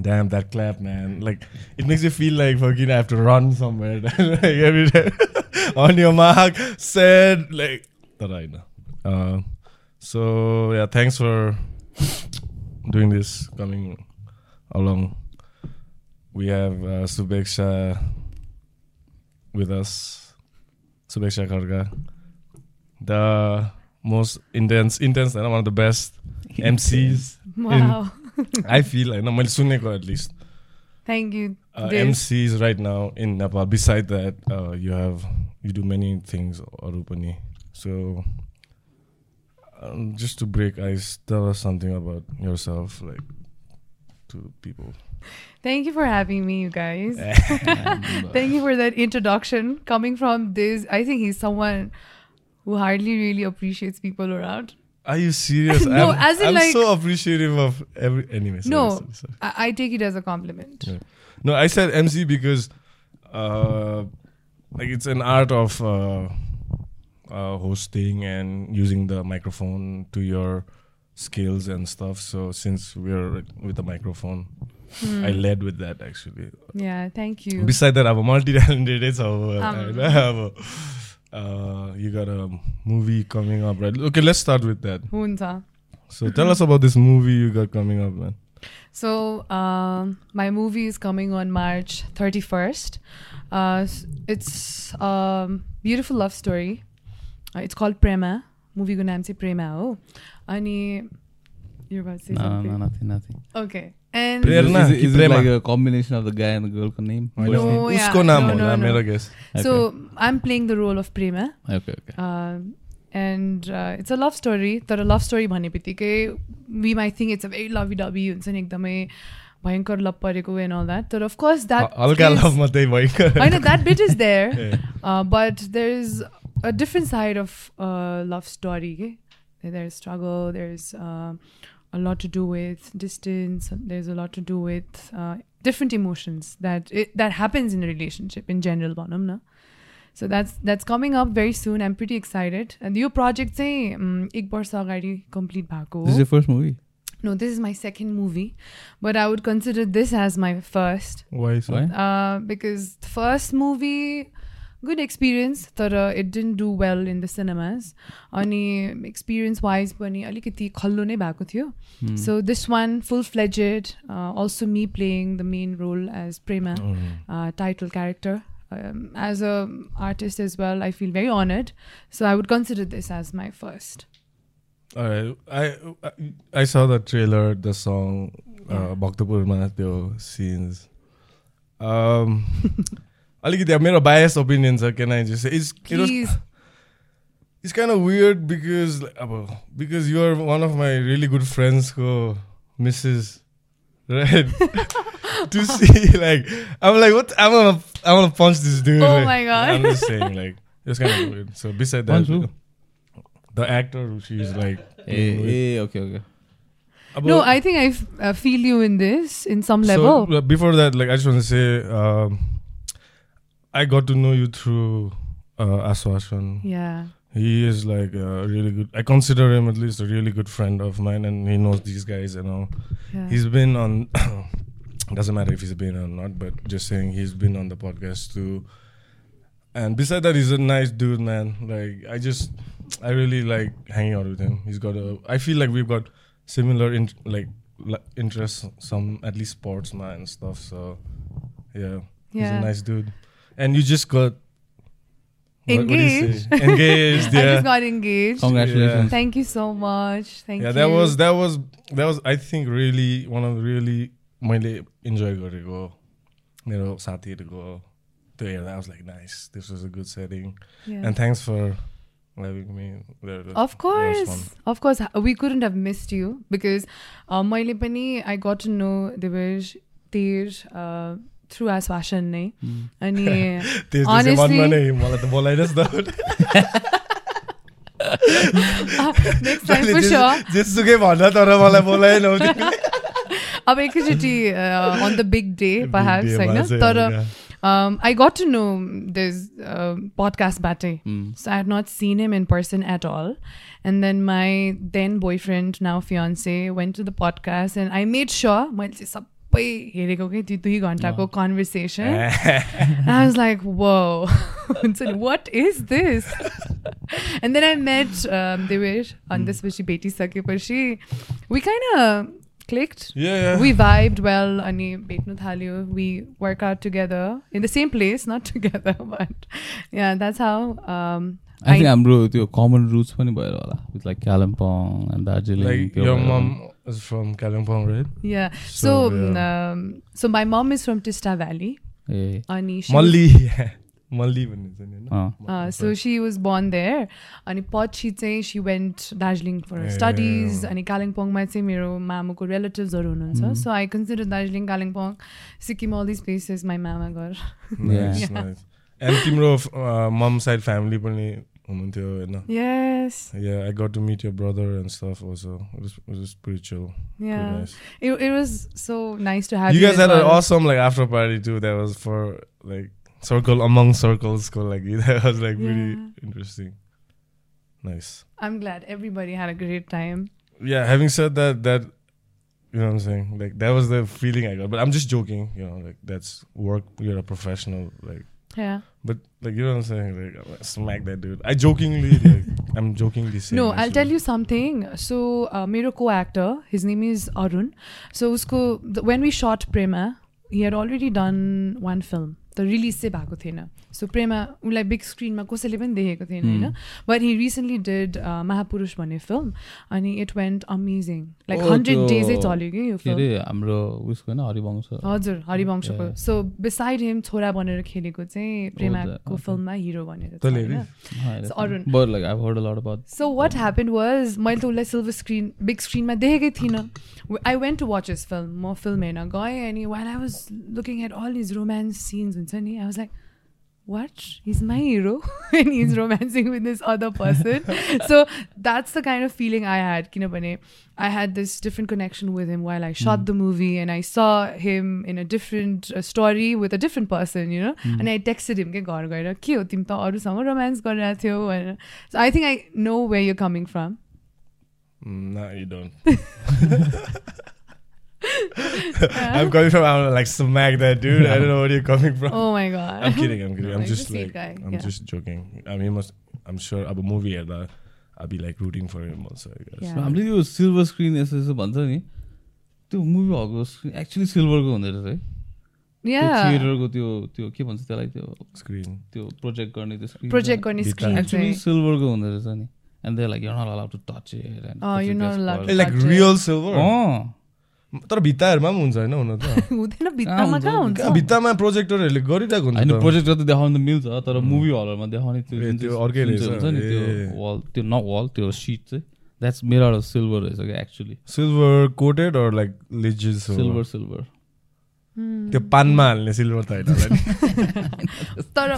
Damn that clap, man! Like it makes you feel like fucking I have to run somewhere like every day. On your mark, said like that I know. Uh, so yeah, thanks for doing this, coming along. We have uh, Subeksha with us. Subeksha Kharga, the most intense, intense, and one of the best MCs. Wow. I feel like, no, मैले सुनेको at least. Thank you. Uh, Dave. MCs right now in Nepal. Beside that, uh, you have you do many things अरू पनि. So um, just to break ice, tell us something about yourself, like to people. Thank you for having me, you guys. Thank you for that introduction. Coming from this, I think he's someone who hardly really appreciates people around. Are you serious? no, I'm, as in I'm like, so appreciative of every. anime. sorry, no, sorry, sorry. I, I, take it as a compliment. Yeah. No, I said MC because, uh, like, it's an art of uh, uh, hosting and using the microphone to your skills and stuff. So since we're with the microphone, Hmm. I led with that actually. Yeah, thank you. Besides that, I'm a multi-talented. So um, I have a uh, you got a movie coming up, right? Okay, let's start with that. Hunza. So tell us about this movie you got coming up, man. So um, my movie is coming on March 31st. Uh, it's a beautiful love story. Uh, it's called Prema. Movie ko naam Prema Oh, Ani you're about to say no, something. No, nothing, nothing. Okay. And Prerna. Is, it- is it Prema. like a combination of the guy and the girl name? होइन, No, yeah, उसको नाम no, no, होला no. मेरो guess. Okay. so I'm playing the role of Prema. okay, okay. Um, and uh, it's a love story तर love story भने बित्तिकै we may think it's a very lovey dovey हुन्छ नि एकदमै भयङ्कर love परेको एन्ड अल द्याट तर of course that हल्का लभ मात्रै भयो होइन that bit is there uh, but there's a different side of uh, love story. Okay? There's struggle. There's uh, a lot to do with distance. There's a lot to do with uh, different emotions that it, that happens in a relationship in general, Bonham, na? So that's that's coming up very soon. I'm pretty excited. And your project say um, ek complete bhako. This is your first movie. No, this is my second movie, but I would consider this as my first. Why Why? Uh, because the first movie good experience, तर it didn't do well in the cinemas. अनि experience wise पनि अलिकति खल्लो नै भएको थियो. Hmm. So this one full fledged, uh, also me playing the main role as Prema, Mm. uh, title character. Um, as a artist as well, I feel very honored. So I would consider this as my first. Alright, I I- I saw the trailer, the song, uh, Yeah. भक्तपुरमा त्यो scenes. Um, अलिकति अब मेरो biased opinion छ can I just say it's it was Please. it's kind of weird because like, अब because you are one of my really good friends who misses right to see like I'm like what I'm gonna I'm gonna punch this dude. Oh like, my God. I'm just saying like it's kind of weird. So beside that, Punch who? the actor who she's like. Hey, hey, okay, okay. about- No, I think I f- uh, feel you in this in some So, level. uh, before that, like I just want to say, um, I got to know you through uh, Aswashan. yeah. He is like a really good. I consider him at least a really good friend of mine, and he knows these guys and all. yeah. He's been on. doesn't matter if he's been or not, but just saying he's been on the podcast too. And beside that, he's a nice dude, man. Like I just, I really like hanging out with him. He's got a. I feel like we've got similar in, like li- interests, some at least sports, man, and stuff. So, yeah, he's a nice dude And you just got what- what do you Engaged. say? Engaged, I yeah. just got engaged. Congratulations. Thank you so much. Thank yeah, you. that was that was that was I think really one of the really मैले enjoy गरेको मेरो साथीहरूको त्यो हेर्दा I was like nice this was a good setting Yeah. and thanks for having me there of That was course, fun. of course, we couldn't have missed you because uh, मैले पनि I got to know Divish Tir uh, through as fashion नै Hmm. अनि त्यस Honestly- मनमा नै मलाई त बोलाइनुहोस् न next time for sure जेसुकै भन्न तर मलाई बोलाएन अब एकैचोटि on the big day perhaps होइन तर um, I got to know this uh, podcast बाटै Hmm. So I had not seen him in person at all. And then my then boyfriend, now fiance, went to the podcast and I made sure मैले चाहिँ सबै सबै हेरेको के दुई घन्टाको conversation. I was like wow insert what is this ad then I ने भेटिसकेपछि वी क्यान्डिक्ट वी भाइभ अनि भेट्नु थाल्यो we work out together in the same place not together but yeah that's how I छ हाम्रो त्यो कमन रुच पनि भयो होला with like Kalimpong from Kalimpong, right? yeah. So, So, yeah. um, so my mom is from Tista Valley. अनि she Malli. Malli भनिन्छ नि होइन? अँ Uh, so she was born there अनि पछि चाहिँ she went Darjeeling for her A, studies अँ। अनि कालिम्पोङमा चाहिँ मेरो मामुको रिलेटिभ्सहरू हुनुहुन्छ Mm. So I consider Darjeeling Kalimpong Sikkim all this places my मामा घर Nice, Yeah. nice. And तिम्रो मम साइड फ्यामिली पनि Yes, yeah, I got to meet your brother and stuff. Also, it was, it was pretty chill. Yeah, pretty nice. it it was so nice to have you, you guys had well. an awesome like after party too. That was for like circle among circles. called like that was like yeah. really interesting. Nice. I'm glad everybody had a great time. Yeah. Having said that, that you know what I'm saying? Like that was the feeling I got. But I'm just joking, you know, like that's work, you're a professional, like Yeah. But like you know what I'm saying? Like smack that dude. I jokingly like I'm jokingly saying. No, I'll tell you something. So uh, my co-actor, his name is Arun. So usko the, when we shot Prema, he had already done one film. The release se bhako. So Prema उसलाई big स्क्रिनमा कसैले पनि देखेको थिएन होइन? But he recently did महापुरुष भन्ने film अनि it went amazing like hundred डेजै चल्यो कि यो फिल्म हाम्रो होइन हरिवंश। हजुर हरिवंशको. सो बिसाइड हिम छोरा बनेर खेलेको चाहिँ प्रेमाको. फिल्ममा hero. About so what happen was मैले त उसलाई सिल्भर स्क्रिन बिग स्क्रिनमा देखेकै थिइनँ। I went to watch his film म फिल्म हेर्न गएँ अनि when I was looking at all his romance scenes हुन्छ नि I was like what? He's my hero? And he's hmm. romancing with this other person. So that's the kind of feeling i had. Kinabane i had this different connection with him while i shot mm. the movie and i saw him in a different uh, story with a different person you know? Mm. and i texted him romance and uh, so i think i know where you're coming from. Hmm, no you don't. I'm coming from. I'm like smack that dude. I don't know where you're coming from. Oh my god. I'm kidding. I'm kidding. I'm Like the just like guy, I'm yeah. just joking. I mean, must. I'm sure. अब movie हेर्दा I'll be like rooting for him also. I guess. Yeah. हामीले यो silver screen यसो यसो भन्छ नि त्यो movie हलको स्क्रिन एक्चुली सिल्भरको हुँदो रहेछ है. थिएटरको त्यो त्यो के भन्छ त्यसलाई त्यो Screen. त्यो प्रोजेक्ट गर्ने त्यो स्क्रिन Project गर्ने screen एक्चुली चाहिँ. सिल्भरको हुँदो रहेछ नि and they like you're not allowed to touch it and Oh, you're not allowed Hey, तर भित्ताहरूमा पनि हुन्छ होइन हुन त। हुँदैन भित्तामा? कहाँ हुन्छ। भित्तामा प्रोजेक्टरहरूले गरिरहेको हुन्छ होइन त। देखाउनु त मिल्छ तर मुभी हलहरूमा देखाउने त्यो अर्कै हुन्छ नि त्यो। वाल त्यो न वाल त्यो सिट चाहिँ। द्याट्स आउट अफ सिल्भर रहेछ क्या actually silver coated or like legit silver silver. त्यो पानमा हाल्ने सिल्भर त होइन तर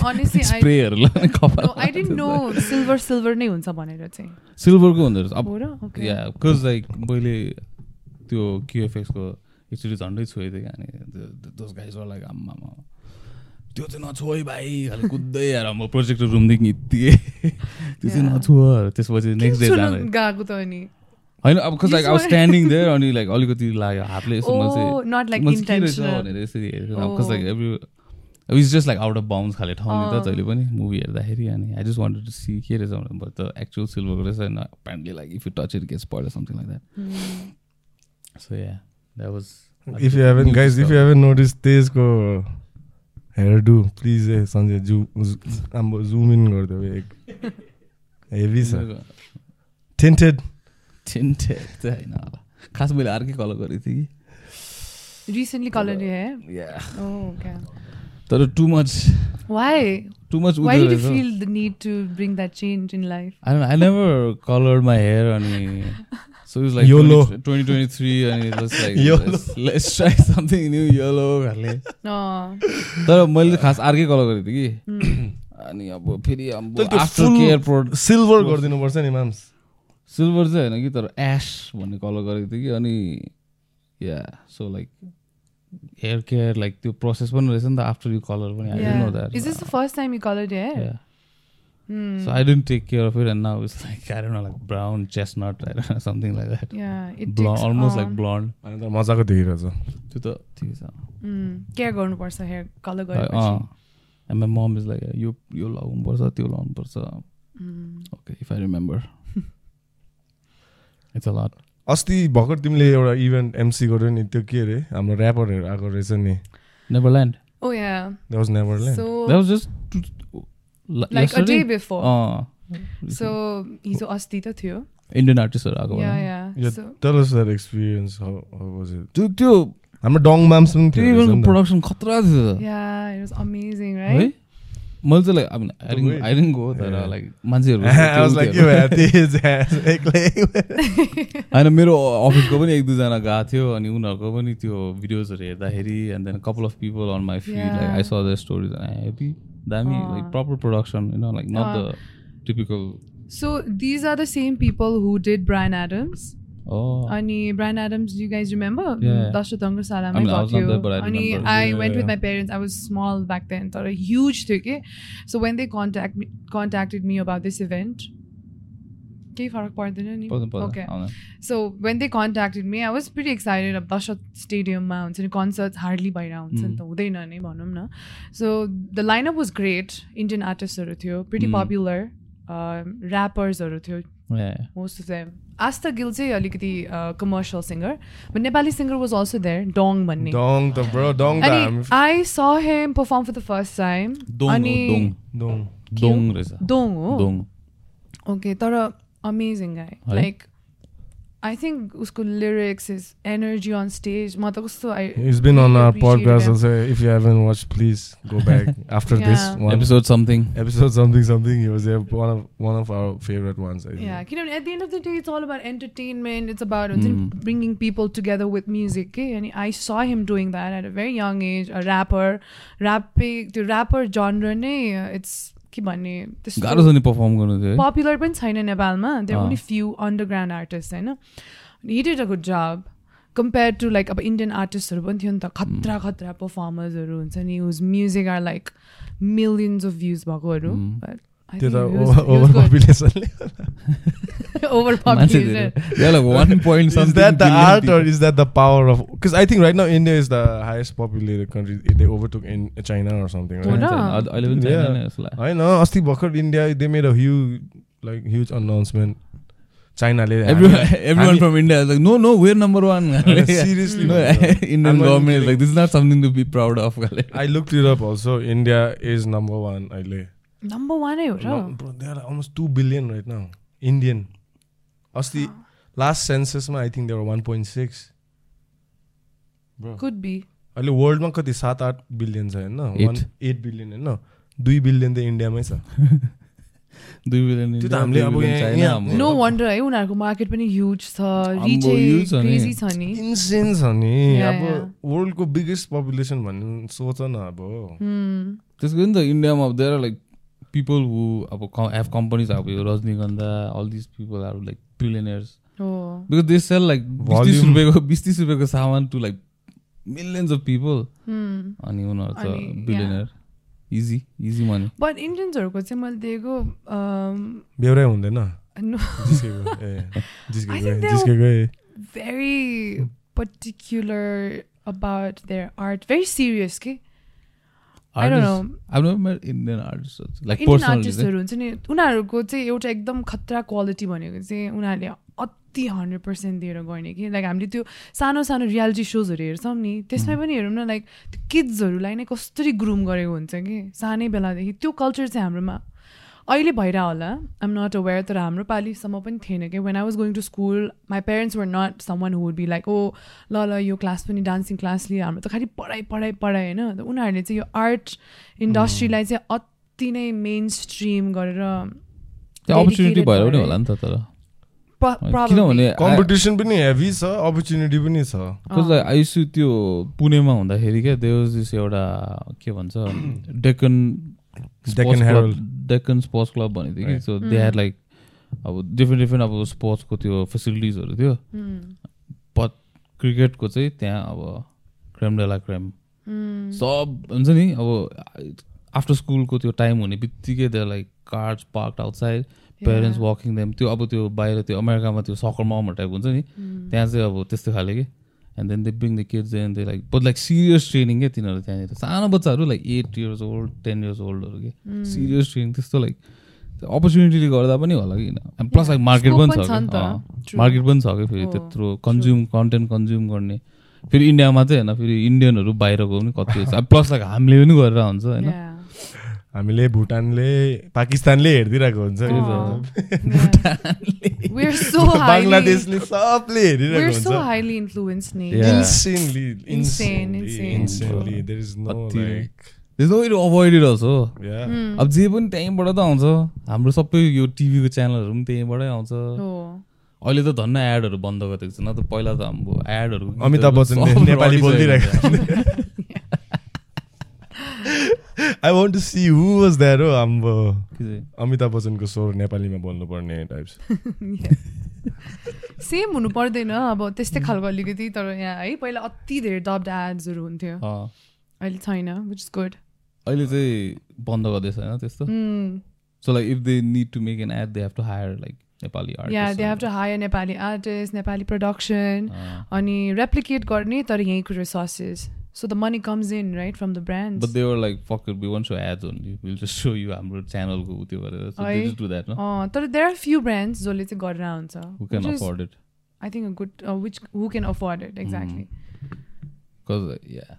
I didn't know silver silver नै हुन्छ भनेर चाहिँ। सिल्भरको हुँदो रहेछ। अब हो र? ओके या बिकज लाइक मैले त्यो क्युएफएक्सको एकचोटि झन्डै छोइदिएँ क्या अनि दोस गाइज लाइक आम्मामा त्यो चाहिँ नछोइ भाइ। खालि कुद्दै आएर म प्रोजेक्टर रुमदेखि हिँड्थेँ। त्यो चाहिँ. नछो त्यसपछि नेक्स्ट डे जाँदा। गएको त अनि? होइन अब कस लाइक अब स्ट्यान्डिङ देयर अनि लाइक अलिकति लाग्यो हातले यसो म ओ चाहिँ नट लाइक म चाहिँ के रहेछ इन्टेन्सनल भनेर यसरी हेरेको अब cause Oh. Like every it's just like out of bounds खाले ठाउँ नि त Oh. जहिले पनि मुभी हेर्दाखेरि अनि I just wanted to see के रहेछ भनेर। बट द एक्चुअल सिल्भरको रहेछ होइन apparently like if you touch it gets PERT something like that so yeah that was if you haven't guys if you haven't notice तेजको hair do please ए सञ्जय जु अब zoom in गरिदेऊ एक heavy छ टेन्टेड tinted. चाहिँ होइन खास मैले अर्कै कलर गरेको थिएँ रिसेन्टली कलर कि या ओके तर too much why too much why did you feel the need to bring that change in life I don't know, I never colored my hair so it was like YOLO. 20 2023 अनि it was like YOLO. let's, let's try something new yellow खाले Oh. तर मैले खास अर्कै colour गरेको थिएँ कि। अनि अब फेरि सिल्भर गरिदिनुपर्छ नि माम्स सिल्भर चाहिँ होइन कि तर एस भन्ने कलर गरेको थिएँ कि। अनि yeah so like hair care like त्यो प्रोसेस पनि रहेछ नि त आफ्टर यु कलर पनि। I know Yeah. That Is this the first time you colored your Hmm. So I didn't take care of it, and now it's like I don't know, like brown chestnut, I don't know, something like that. Yeah, it Blonde, takes almost um, like blonde. अनि त मजाको देखिरहेछ त्यो त ठिकै छ care गर्नुपर्छ hair colour गरेपछि and my mom is like यो यो लगाउनुपर्छ त्यो लगाउनुपर्छ Mm. Okay if I remember it's a lot अस्ति भर्खर तिमीले एउटा इभेन्ट एमसी गर्यो नि त्यो के अरे हाम्रो ऱ्यापरहरू आएको रहेछ नि Neverland Oh yeah. That was Neverland So that was just like a day before. अँ So हिजो अस्ति त थियो इन्डियन आर्टिस्टहरू आएको Yeah, भनौँ। yeah. Yeah, So tell us that experience. How, how was it? त्यो त्यो हाम्रो डङ माम्स। प्रोडक्सन खतरा थियो yeah, it was amazing, है right? मैले चाहिँ लाइक अब गो तर. लाइक मान्छेहरू I was like, त्यो you थियो। had this ass एक्लै होइन मेरो अफिसको पनि एक दुईजना गएको थियो अनि उनीहरूको पनि त्यो भिडियोजहरू हेर्दाखेरि and then couple of people on my feed like I saw the stories happy दामी अँ। लाइक प्रपर प्रोडक्सन होइन लाइक नट अँ। The typical So these are the same people who did Brian Adams. Oh, Ani Brian Adams, do you guys remember? Yeah. Dashrath Rangasala, I mean, I got was not you. there, but I Ani remember. I Yeah, went with yeah. my parents. I was small केही फरक पर्दैन नि. आउँदैन। So when they contacted me, I was pretty excited. अब दशरथ स्टेडियममा हुन्छ नि concert hardly भइरहेको हुन्छ नि त Mm. हुँदैन नै भनौँ न so the lineup was great Indian आर्टिस्टहरू थियो प्रिटी. पपुलर ऱ्यापर्सहरू थियो. Most of them Astha Gill चाहिँ अलिकति commercial singer but Nepali singer was also there डङ भन्ने अनि I saw him perform for the first time अनि दोङ हो दोङ ओके तर अमेजिङ गाई है? लाइक आई थिङ्क उसको lyrics is energy on stage म त कस्तो I He's been on our appreciate podcast him. also. If you haven't watched, please go back after this Yeah. one episode something episode something something. He was there, one of one of our favorite ones. I think. Yeah, किनभने at the end of the day it's all about entertainment it's about हुन्छ नि Mm. Bringing people together with music के अनि I saw him doing that at a very young age a rapper ऱ्यापे त्यो rapper जनर नै it's के भन्ने गाह्रो छ नि पर्फर्म गर्नु थियो पपुलर पनि छैन नेपालमा। There. Only few underground artist होइन? He did a good job compare to like अब इन्डियन आर्टिस्टहरू पनि थियो नि त। खतरा खतरा पर्फर्मर्सहरू हुन्छ नि। Whose music are like millions of views भएकोहरू Mm. त्यो त over पपुलेसनले over population They're like one point Is something that the billion art or people. is that the power of? Because I think right now India is the highest populated country. They overtook in China or something, हो right? र? अहिले अहिले पनि Yeah. छैन नि जस्तो लाग्छ। I know. Asti भर्खर India they made a huge like huge announcement. China ले Everyone, everyone हामी- from India is like, no, no, we're number one. seriously. no, man. Indian I'm not government is kidding. like, this is not something to be proud of. I looked it up also. India is number one. अहिले number वानै हो र almost two billion right now. Indian. अस्ति last census मा I think they were 1.6. Bro. Could be अहिले वर्ल्डमा कति सात आठ बिलियन छ होइन. वान एट बिलियन होइन दुई बिलियन त इन्डियामै छ दुई बिलियन त्यो त हामीले अब नो वन्डर है उनीहरूको मार्केट पनि ह्युज छ। क्रेजी छ नि इन्सेन छ नि अब. वर्ल्डको बिगेस्ट पपुलेसन भन्ने सोच न अब. त्यसको नि त इन्डियामा देयर लाइक पिपल हु अब हेभ कम्पनीज अब यो Rajnigandha all this people are like billionaires हो बिकज दे सेल लाइक बिस तिस Volume. रुपियाँको बिस तिस रुपियाँको सामान to like millions of people Hmm. अनि उनीहरू त. Billionaire easy easy money but इन्डियन्सहरूको चाहिँ मैले दिएको um, बेहोरै हुँदैन। Very particular about their art. Very serious के I don't know. I've never met Indian artists आर्टिस्टहरू हुन्छ नि उनीहरूको चाहिँ एउटा एकदम खतरा क्वालिटी भनेको चाहिँ उनीहरूले अति हन्ड्रेड पर्सेन्ट दिएर गर्ने कि लाइक हामीले त्यो सानो सानो रियालिटी सोजहरू हेर्छौँ नि त्यसमै पनि हेरौँ न लाइक त्यो किड्सहरूलाई नै कसरी ग्रुम गरेको हुन्छ कि सानै बेलादेखि त्यो कल्चर चाहिँ हाम्रोमा अहिले भइरह होला। आइम नट अवेर तर हाम्रो पालिसम्म पनि थिएन कि। When I was going to school my parents were not some one would be like oh ल ल यो क्लास पनि डान्सिङ क्लास लियो। हाम्रो त खालि पढाइ पढाइ पढाइ होइन। त उनीहरूले चाहिँ यो आर्ट इन्डस्ट्रीलाई चाहिँ अति नै मेन स्ट्रिम गरेर अपर्च्युनिटी भएर पनि होला नि त तर. किनभने कम्पिटिसन पनि हेभी छ अपर्च्युनिटी पनि छ। आइसु त्यो पुणेमा हुँदाखेरि क्या देव दिस एउटा के भन्छ Deccan Deccan Herald. Deccan sports club भनेको थियो कि. सो दे ह्याड लाइक अब डिफ्रेन्ट डिफ्रेन्ट अब स्पोर्ट्सको त्यो फेसिलिटिजहरू थियो. बट क्रिकेटको चाहिँ त्यहाँ अब क्रेम डेला क्रेम. सब हुन्छ नि अब आफ्टर स्कुलको त्यो टाइम हुने बित्तिकै they like car park outside parents Yeah. Walking them त्यो अब त्यो बाहिर त्यो अमेरिकामा त्यो सकर ममहरू टाइप हुन्छ नि Hmm. त्यहाँ चाहिँ अब त्यस्तो खाले कि and then they bring the kids and they like but like serious training क्या तिनीहरू त्यहाँनिर सानो बच्चाहरू like at years old ten years ओल्डहरू. के सिरियस ट्रेनिङ त्यस्तो लाइक अपर्च्युनिटीले गर्दा पनि होला कि प्लस लाइक मार्केट पनि छ छ नि कि त। अँ, True. मार्केट पनि छ कि फेरि त्यत्रो कन्ज्युम कन्टेन्ट कन्ज्युम गर्ने फेरि इन्डियामा चाहिँ होइन फेरि इन्डियनहरू बाहिरको पनि कति प्लस लाइक हामीले पनि गरेर हुन्छ होइन. हामीले भुटानले पाकिस्तानले हेरिदिरहेको हुन्छ बङ्गलादेशले सबले हेरिरहेको yeah Hmm. अब जे पनि त्यहीँबाट त आउँछ हाम्रो सबै यो टिभीको च्यानलहरू पनि त्यहीँबाटै आउँछ. अहिले त धन्न एडहरू बन्द गरिदिएको छ न त पहिला त हाम्रो एडहरू अमिताभ बच्चनले Nepali बोलिदिरहेको I want to see who was that हो हाम्रो अमिताभ बच्चनको स्वर नेपालीमा बोल्नुपर्ने टाइप्स सेम हुनु पर्दैन अब त्यस्तै खालको अलिकति तर यहाँ है पहिला अति धेरै डब्ड एड्सहरू हुन्थ्यो। अहिले छैन विच इज गुड अहिले चाहिँ बन्द गर्दैछ होइन त्यस्तो. So like if they need to make an ad they have to hire like Nepali yeah they have to hire Nepali artist Nepali production अनि रेप्लिकेट गर्ने तर यहीँको resources so the money comes in right from the brand but they were like fuck we want so ads only will just so you हाम्रो च्यानलको त्यो गरेर है। They just do that न तर देयर आर फ्यु ब्रान्ड्स जसले चाहिँ गरेर हुन्छ who can afford it I think a good which who can afford it exactly Because, yeah.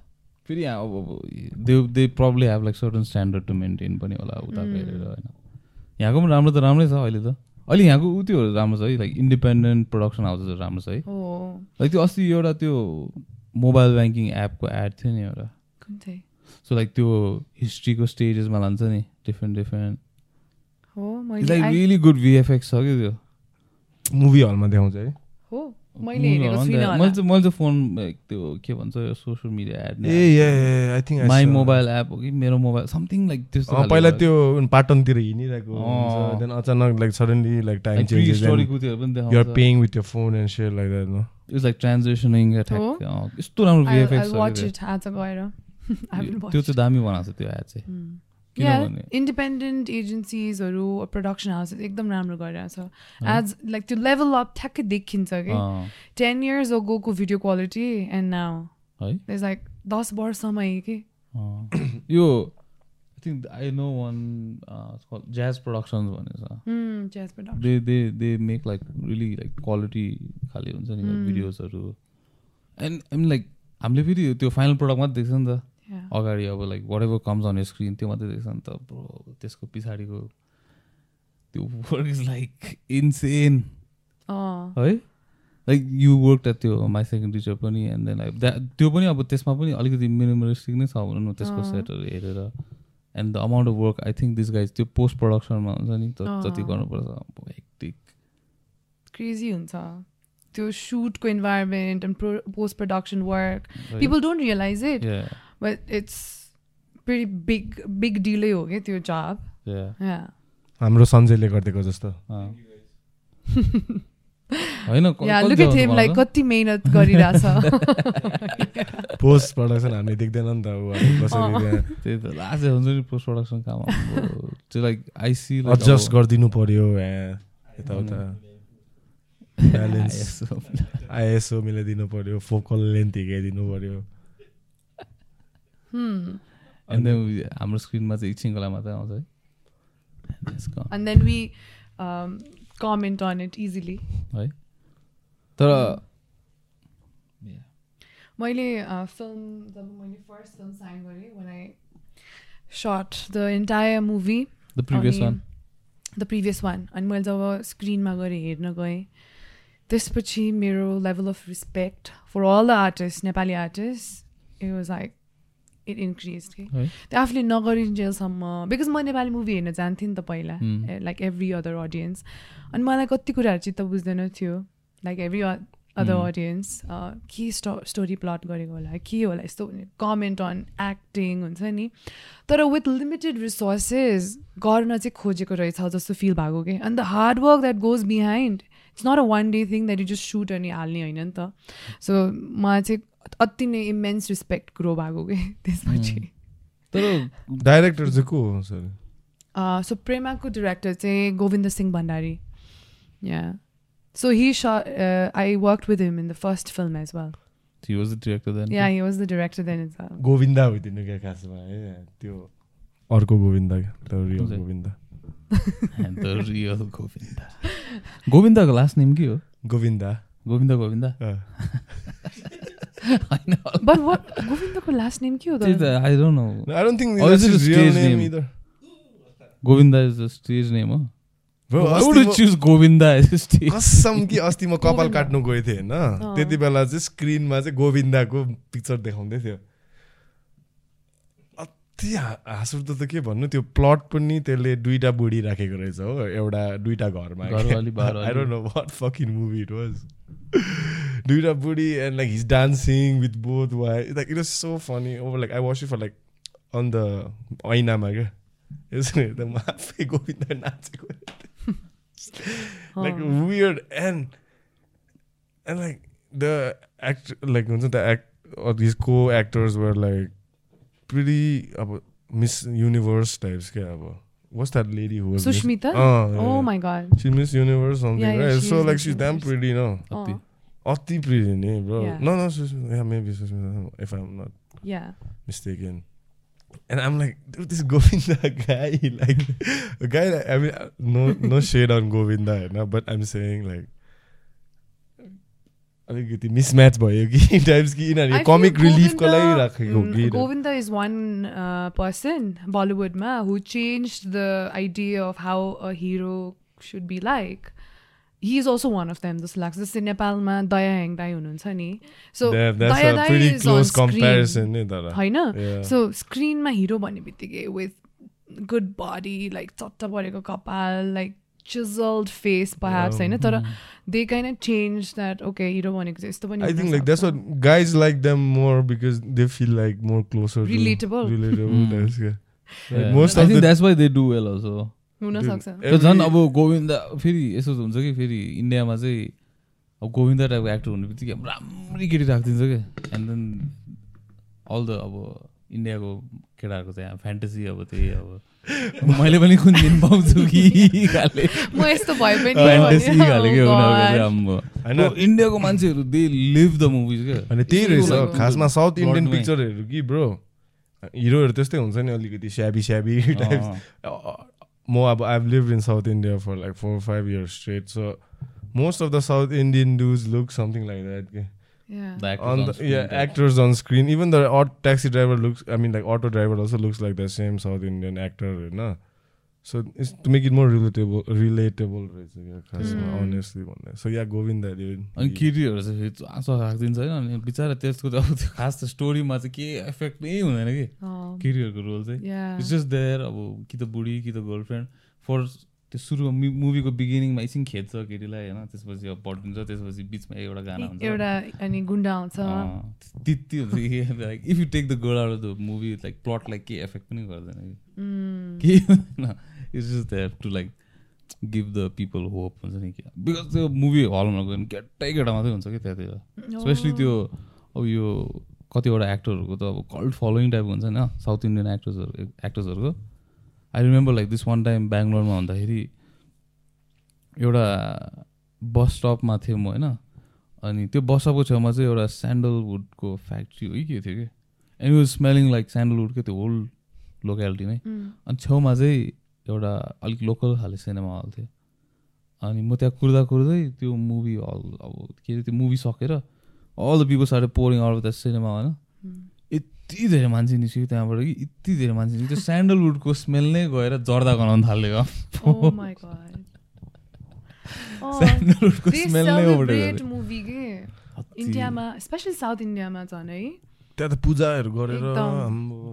फेरि यहाँ अब अब they they probably have like certain standard to maintain पनि होला उता. हेरेर होइन यहाँको पनि राम्रो त राम्रै छ अहिले त अहिले यहाँको उ त्योहरू राम्रो छ है लाइक इन्डिपेन्डेन्ट प्रडक्सन हाउसेसहरू राम्रो छ है हो लाइक त्यो अस्ति एउटा त्यो मोबाइल ब्याङ्किङ एपको एड थियो नि एउटा। कुन चाहिँ सो लाइक त्यो हिस्ट्रीको स्टेजेसमा लान्छ नि different different like really good VFX छ कि त्यो? मुभी हलमा देखाउँछ है। हो। मैले मैले चाहिँ मैले चाहिँ फोन त्यो के भन्छ social media ad uh I think my mobile app हो कि? मेरो मोबाइल समथिङ लाइक त्यस्तो पहिला त्यो पाटनतिर हिँडिरहेको देन अचानक लाइक सडनली लाइक टाइम उत्योहरू पनि you are paying with your phone and share like that no it's like? Attack यस्तो राम्रो भिएफएक्स watch त्यो. चाहिँ दामी बनाएको छ त्यो एड चाहिँ। Hmm. किनभने? इन्डिपेन्डेन्ट एजेन्सिजहरू प्रडक्सन हाउसेस एकदम राम्रो गरिरहेछ एज लाइक त्यो लेभल अप ठ्याक्कै देखिन्छ कि? टेन इयर्स अगोको भिडियो क्वालिटी एन्ड नाउ है? इज लाइक दस वर्षमै कि। यो I think I know one Jazz productions भन्ने छ they they they make like really like quality खाले हुन्छ नि. भिडियोजहरू एन्ड मिन लाइक हामीले फेरि त्यो फाइनल प्रडक्ट मात्रै देख्छ नि त। अगाडि अब like whatever comes on screen त्यो मात्रै देख्छ। नि त त्यसको पछाडिको त्यो वर्क इज लाइक इन्सेन है? लाइक यु वर्क एट त्यो माई सेकेन्ड टिचर पनि एन्ड देन लाइक द्याट त्यो पनि अब त्यसमा पनि अलिकति मिनिमलिस्टिक नै छ भनौँ न त्यसको। सेटहरू हेरेर and the amount of work I think this guys त्यो पोस्ट प्रडक्सनमा हुन्छ नि। जति गर्नुपर्छ हेक्टिक क्रेजी हुन्छ। त्यो सुटको environment and post production work people don't realise it but it's very big big डिलै हो कि त्यो जब हाम्रो सञ्जयले गरिदिएको जस्तो। होइन yeah look at him like कति मेहनत गरिरहेछ। पोस्ट प्रडक्सन हामीले देख्दैन नि त ऊ अब कसरी त्यहाँ। त लास्ट हुन्छ नि पोस्ट प्रडक्सन काम त्यो लाइक आइसी एडजस्ट गरिदिनु पर्यो यताउता। ब्यालेन्स आइएसओ मिलाइदिनु पर्यो फोकल लेन्थ हिर्काइदिनु पर्यो. एन्ड देन हाम्रो स्क्रिनमा चाहिँ एकछिनको लागि मात्रै आउँछ है। Then we um, comment on it easily. है? तर मैले फिल्म जब मैले फर्स्ट फिल्म साइन गरेँ when I shot the entire movie the previous one the previous one अनि मैले जब स्क्रिनमा गएर हेर्न गएँ त्यसपछि मेरो level of respect for all the artist Nepali artist it was like it increase कि त्यो आफूले नगरिन्जेलसम्म बिकज म नेपाली मुभी हेर्न जान्थेँ नि त पहिला. लाइक एभ्री अदर अडियन्स अनि मलाई कति कुराहरू चित्त बुझ्दैन थियो। Like every other. अडियन्स के स्टो स्टोरी प्लट गरेको होला के होला यस्तो कमेन्ट अन एक्टिङ हुन्छ नि। तर विथ लिमिटेड रिसोर्सेस गर्न चाहिँ खोजेको रहेछ जस्तो फिल भएको कि अन्त hard work that goes behind it's not a one day thing that you just shoot अनि हाल्ने होइन नि त। सो मलाई चाहिँ अति नै इमेन्स रिस्पेक्ट ग्रो भएको कि त्यसपछि। तर डाइरेक्टर चाहिँ को हो सर। सो प्रेमाको डिरेक्टर चाहिँ Govind Singh Bhandari yeah so he saw I work with him in the first film as well He was the director then. Yeah, he was the director then as well. Govinda होइदिनु क्या खासमा है त्यो अर्को गोविन्दा क्या त्यो real कुन चाहिँ? Govinda And the real Govinda. गोविन्दाको लास्ट नेम के हो? Govinda Govinda Govinda But what Govindako last name I don't think that's his real name name? either. Bro, would कसम कि अस्ति म कपाल। काट्नु गएको थिएँ होइन अँ। त्यति बेला चाहिँ स्क्रिनमा चाहिँ गोविन्दाको पिक्चर देखाउँदै थियो अति हा- हाँसउठ्दो त के भन्नु त्यो प्लट पनि त्यसले दुईटा बुढी राखेको रहेछ हो एउटा दुईटा घरमा घरवाली, बाह्रवाली। I don't know what fucking movie it was दुईटा बुढी and like his dancing with both why like it was so funny over like I watch for like on the ऐनामा क्या यसो हेर्दा म आफै गोविन्दा नाचेको like Oh. weird and and like the act like हुन्छ the act or these co-actors were like pretty अब Miss Universe types क्या अब what's that lady who was Sushmita? Ah, Miss, oh, yeah, oh my god. She Miss Universe something, yeah, right? so like she's damn pretty, no? know. Atti pretty name, bro. No, no, Sush- yeah, maybe Sushmita, if I'm not yeah mistaken. And I'm like, dude, this Govinda guy, like, a guy. that I mean, uh, no, no shade on Govinda, no, but I'm saying like, अलिकति mismatch भयो कि times कि यिनीहरूले comic रिलिफको लागि राखेको mm, कि Govinda is one uh, person, Bollywood ma, who changed the idea of how a hero should be like. He is also one of them, जस्तो लाग्छ जस्तै नेपालमा दया हेङ दाई हुनुहुन्छ नि सो होइन. सो स्क्रिनमा हिरो भन्ने बित्तिकै विथ गुड बडी लाइक चट्ट परेको कपाल लाइक चिजल्ड फेस पर्हाप्स होइन तर they can change that okay hero भनेको चाहिँ यस्तो पनि I think like हुनसक्छ। that's what guys like them more because they feel like more closer Relatable. to relatable. Mm. That's yeah. Like Yeah. most I of think the that's why they do well also हुनसक्छ झन् अब गोविन्दा फेरि यसो हुन्छ कि फेरि इन्डियामा चाहिँ अब गोविन्दा टाइपको एक्टर हुने बित्तिकै अब राम्रै केटी राखिदिन्छ क्या एन्ड देन अल द अब इन्डियाको केटाहरूको चाहिँ फ्यान्टेसी अब त्यही अब। मैले पनि कुन दिन पाउँछु कि खाले म यस्तो भए पनि फ्यान्टेसी भने, खाले के oh इन्डियाको मान्छेहरू दे लिभ द मुभिज क्या अनि त्यही रहेछ। खासमा साउथ इन्डियन. पिक्चरहरू कि ब्रो हिरोहरू त्यस्तै हुन्छ नि अलिकति स्याबी स्याबी टाइप। म अब I live in south India for like four five years straight so most of the south Indian does look something like that के? Yeah. The actors on on the screen yeah actors on screen even the odd taxi driver looks i mean like auto driver also looks like the same south indian actor you know so it's to make it more relatable relatable रहेछ क्या खासमा Mm. honestly भन्दा so yeah govinda dude अनि केटीहरू चाहिँ चासो राखिदिन्छ होइन अनि बिचरा त्यसको त अब त्यो खास त स्टोरीमा चाहिँ केही एफेक्ट नै हुँदैन कि Oh, केटीहरूको रोल चाहिँ yeah. इट्स जस्ट देयर अब कि त बुढी कि त गर्लफ्रेन्ड फर त्यो सुरु मुभीको बिगिनिङमा एकछिन खेद्छ केटीलाई होइन? त्यसपछि अब पढिदिन्छ त्यसपछि बिचमा एउटा गाना हुन्छ। एउटा अनि गुन्डा आउँछ। त्यति हुन्छ कि like if you take the girl out of the movie like प्लटलाई केही एफेक्ट पनि गर्दैन कि. केही हुँदैन it's just there to like give the people hope हुन्छ नि क्या बिकज त्यो मुभी हलमा गयो भने केटै केटा मात्रै हुन्छ कि त्यहाँतिर। स्पेसली त्यो अब यो कतिवटा एक्टरहरूको त अब कल्ट फलोइङ टाइपको हुन्छ नि साउथ इन्डियन एक्टर्सहरू एक्टर्सहरूको I remember like this one time बेङ्गलोरमा हुँदाखेरि एउटा बस स्टपमा थिएँ म होइन? अनि त्यो बस स्टपको छेउमा चाहिँ एउटा स्यान्डलवुडको फ्याक्ट्री हो कि के थियो कि? एन्ड वाज स्मेलिङ लाइक स्यान्डलवुडको त्यो होल लोकेलिटीमै Mm. अनि छेउमा चाहिँ एउटा अलिक लोकल खाले सिनेमा हल थियो। अनि म त्यहाँ कुर्दा कुर्दै त्यो मुभी हल अब के अरे त्यो मुभी सकेर अल द पिपल सारे पोरिङ आउट द सिनेमा होइन? Mm. यति धेरै मान्छे निस्क्यो त्यहाँबाट कि यति धेरै मान्छे निस्क्यो। त्यो स्यान्डलवुडको स्मेल नै गएर जर्दा गनाउन थाल्यो स्यान्डलवुडको स्मेल नै इन्डियामा स्पेसली साउथ इन्डियामा झन् है त्यहाँ त पूजाहरू गरेर?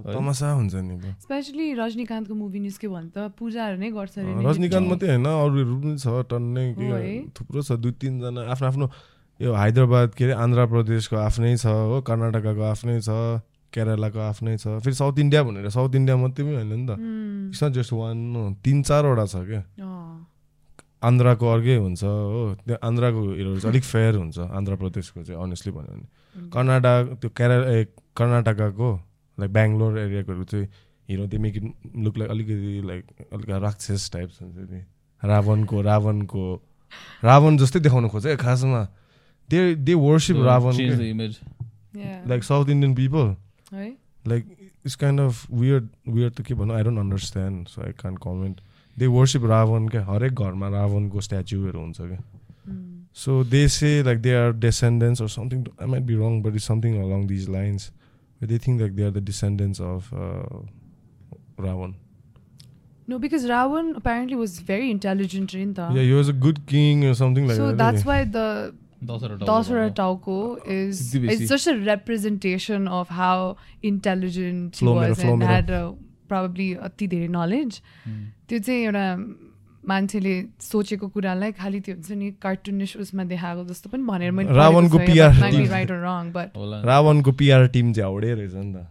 तमासा हुन्छ नि. स्पेसली रजनीकान्तको मुभी निस्क्यो भने त पूजाहरू नै गर्छ। रजनीकान्त मात्रै होइन अरूहरू पनि छ टन्नै? थुप्रो छ दुई तिनजना आफ्नो आफ्नो यो हैदराबाद के अरे आन्ध्र प्रदेशको आफ्नै छ हो कर्नाटकाको आफ्नै छ। केरलाको आफ्नै छ। फेरि साउथ इन्डिया भनेर साउथ इन्डिया मात्रै पनि होइन नि त. इट्स नट जस्ट वान तिन चारवटा छ क्या आन्ध्राको अर्कै हुन्छ हो। त्यो आन्ध्राको हिरोहरू चाहिँ अलिक फेयर हुन्छ आन्ध्र प्रदेशको चाहिँ अनेस्टली भन्यो भने. कर्नाटक त्यो केरला ए कर्नाटकाको लाइक बेङ्गलोर एरियाकोहरू चाहिँ हिरो त्यो मेक इट लुक लाइक अलिकति लाइक अलिक राक्षस टाइप्स हुन्छ नि। रावणको रावणको रावण जस्तै देखाउनु खोज्छ क्या खासमा। They they worship Ravana change the के। Image Yeah. Like South Indian people. है Like it's kind of weird weird to keep on. I don't understand, so I can't comment. They worship Ravan क्या हरेक घरमा रावणको स्ट्याचुहरू हुन्छ क्या Mm. So they say like they are descendants or something. I might be wrong, but it's something along these lines. Where they think like they are the descendants of uh, Ravan. No, because Ravan apparently was very intelligent in the. Yeah, he was a good king or something like so that. that's eh? why the दसवटा Dasara टाउको Tauko is Siddhi it's besi. just a representation of how intelligent he Flow mero, was flow and mero. had uh, probably अति धेरै knowledge. Hmm. त्यो चाहिँ एउटा मान्छेले सोचेको कुरालाई खालि त्यो हुन्छ नि कार्टुनिस उसमा देखाएको जस्तो पनि भनेर मैले रावणको. राइट रङ बट नि। रावणको पिआर टिम चाहिँ हाउडे रहेछ नि त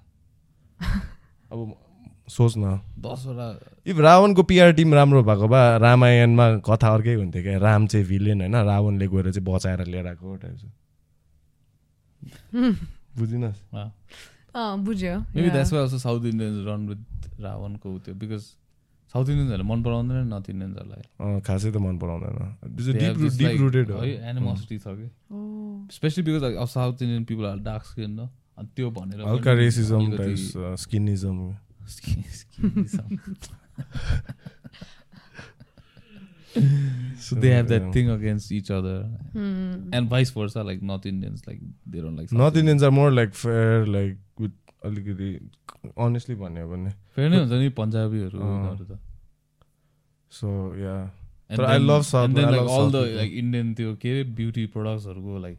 अब सोच न दसवटा इफ रावणको पिआर टिम राम्रो भएको भए रामायणमा कथा अर्कै हुन्थ्यो क्या। राम चाहिँ भिलेन होइन रावणले गएर चाहिँ बचाएर लिएर आएको टाइप छ बुझिनस्? अँ। बुझ्यो। Maybe. That's why also south Indians run with रावणको त्यो बिकज साउथ इन्डियन्सहरूले मन पराउँदैन नर्थ इन्डियन्सहरूलाई खासै त मन पराउँदैन। हो। एनिमोसिटी छ कि. स्पेसली बिकज अब south Indian people are dark skin न अनि त्यो भनेर हल्का racism skinism. So they have that yeah. thing against each other Hmm. and vice versa like north indians like they don't like South north Indians are more like fair like with अलिकति honestly भन्यो भने फेरि नै हुन्छ नि पन्जाबीहरू त so yeah And But I then- love South- and then I like love all South the people. like indian त्यो के अरे ब्युटी प्रडक्ट्सहरूको लाइक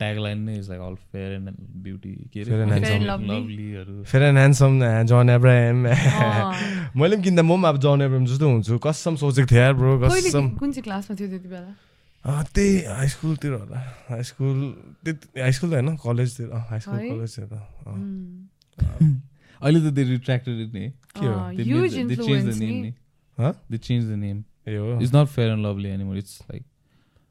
ट्याग लाइन नै is like all fair and beauty के Fair and handsome. Fair and lovely. लभलीहरू fair and handsome John Abraham. मैले पनि किन्दा म पनि अब जन एब्राहिम जस्तो हुन्छु कसम सोचेको थिएँ यार ब्रो कसम कुन चाहिँ क्लासमा थियो त्यति बेला अँ, त्यही हाई स्कुलतिर होला हाई स्कुल त्यति हाई स्कुल त होइन कलेजतिर हाई स्कुल है? कलेजतिर अँ। अहिले त दे रिट्र्याक्टेड नि के हो? the influence name नि नि Huh? they changed the name. ए हो It's not fair and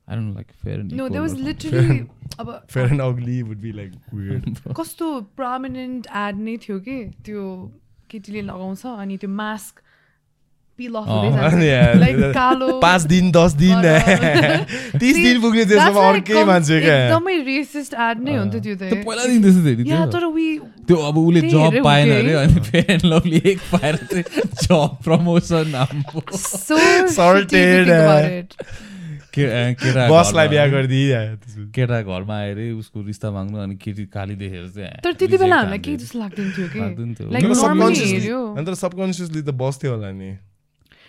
and No, equal there was or something. literally अब fair and ugly would be like weird कस्तो प्रमिनेन्ट एड नै थियो कि त्यो केटीले लगाउँछ अनि त्यो मास्क पिल अफ लाइक कालो पाँच दिन दस दिन। तिस दिन पुग्ने त्यसमा अर्कै मान्छे क्या? एकदमै रेसिस्ट एड नै हुन्थ्यो त्यो त्यो त पहिलादेखि त्यस्तो थियो नि। तर वी त्यो अब उसले जब पाएन अरे। अनि फेयर एन्ड लभली एक पाएर चाहिँ जब प्रमोसन so Sorted, केटा बसलाई बिहा घरमा- गरिदिए केटा घरमा आएर उसको रिस्ता माग्नु अनि केटी काली देखेर चाहिँ तर त्यति बेला reject हामीलाई केही हान्दै। जस्तो लाग्दैन थियो कि अन्त सबकन्सियसली त बस्थ्यो होला नि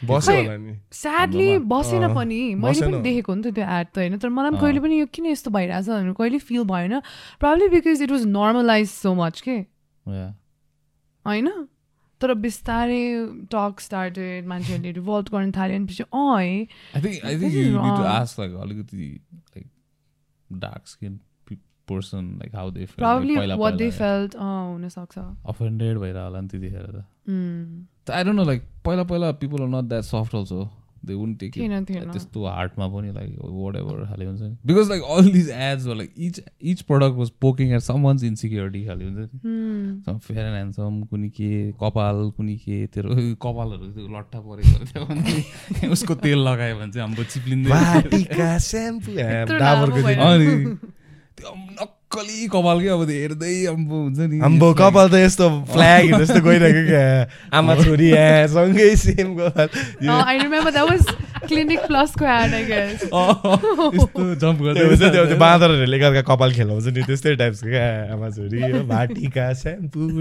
बस्यो होला नि स्याडली। बसेन पनि मैले पनि। देखेको नि त त्यो एड त होइन तर मलाई पनि। कहिले पनि यो किन यस्तो भइरहेछ भनेर कहिले फिल भएन problem because it was normalize so much के. होइन तर बिस्तारै टक स्टार्टेड मान्छेहरूले रिभल्ट गर्न थाल्यो अनि पछि अलिकति पहिला वाट दे पहिला फेल्ट अँ हुनसक्छ offended भएर होला नि त्यतिखेर त उम्, I don't know like पहिला पहिला people are not that soft also. It. थिएन थिएन त्यस्तो हार्टमा पनि लाइक वाट एभर खाले हुन्छ नि because like all these ads like each each product was poking at some one's insecurity खाले हुन्छ नि फेयर एन्ड ह्यान्डसम कुनै के कपाल कुनै के तेरो कपालहरू त्यो लट्ठा परेको थियो भने उसको तेल लगायो भने चाहिँ हाम्रो चिप्लिँदै नक्कली कपाल के अब हेर्दै अम्बो हुन्छ नि। आम्बो कपाल त यस्तो फ्ल्याग जस्तो गइरहेको क्या। आमा छोरी यहाँ सँगै सेम कपाल। I remember that was clinic प्लसको ad I guess यस्तो जम्प हुन्छ त्यो त्यो गर्दै बाँदरहरूले एकअर्का कपाल खेलाउँछ नि त्यस्तै टाइप्सको क्या आमा छोरी भाटिका स्याम्पू।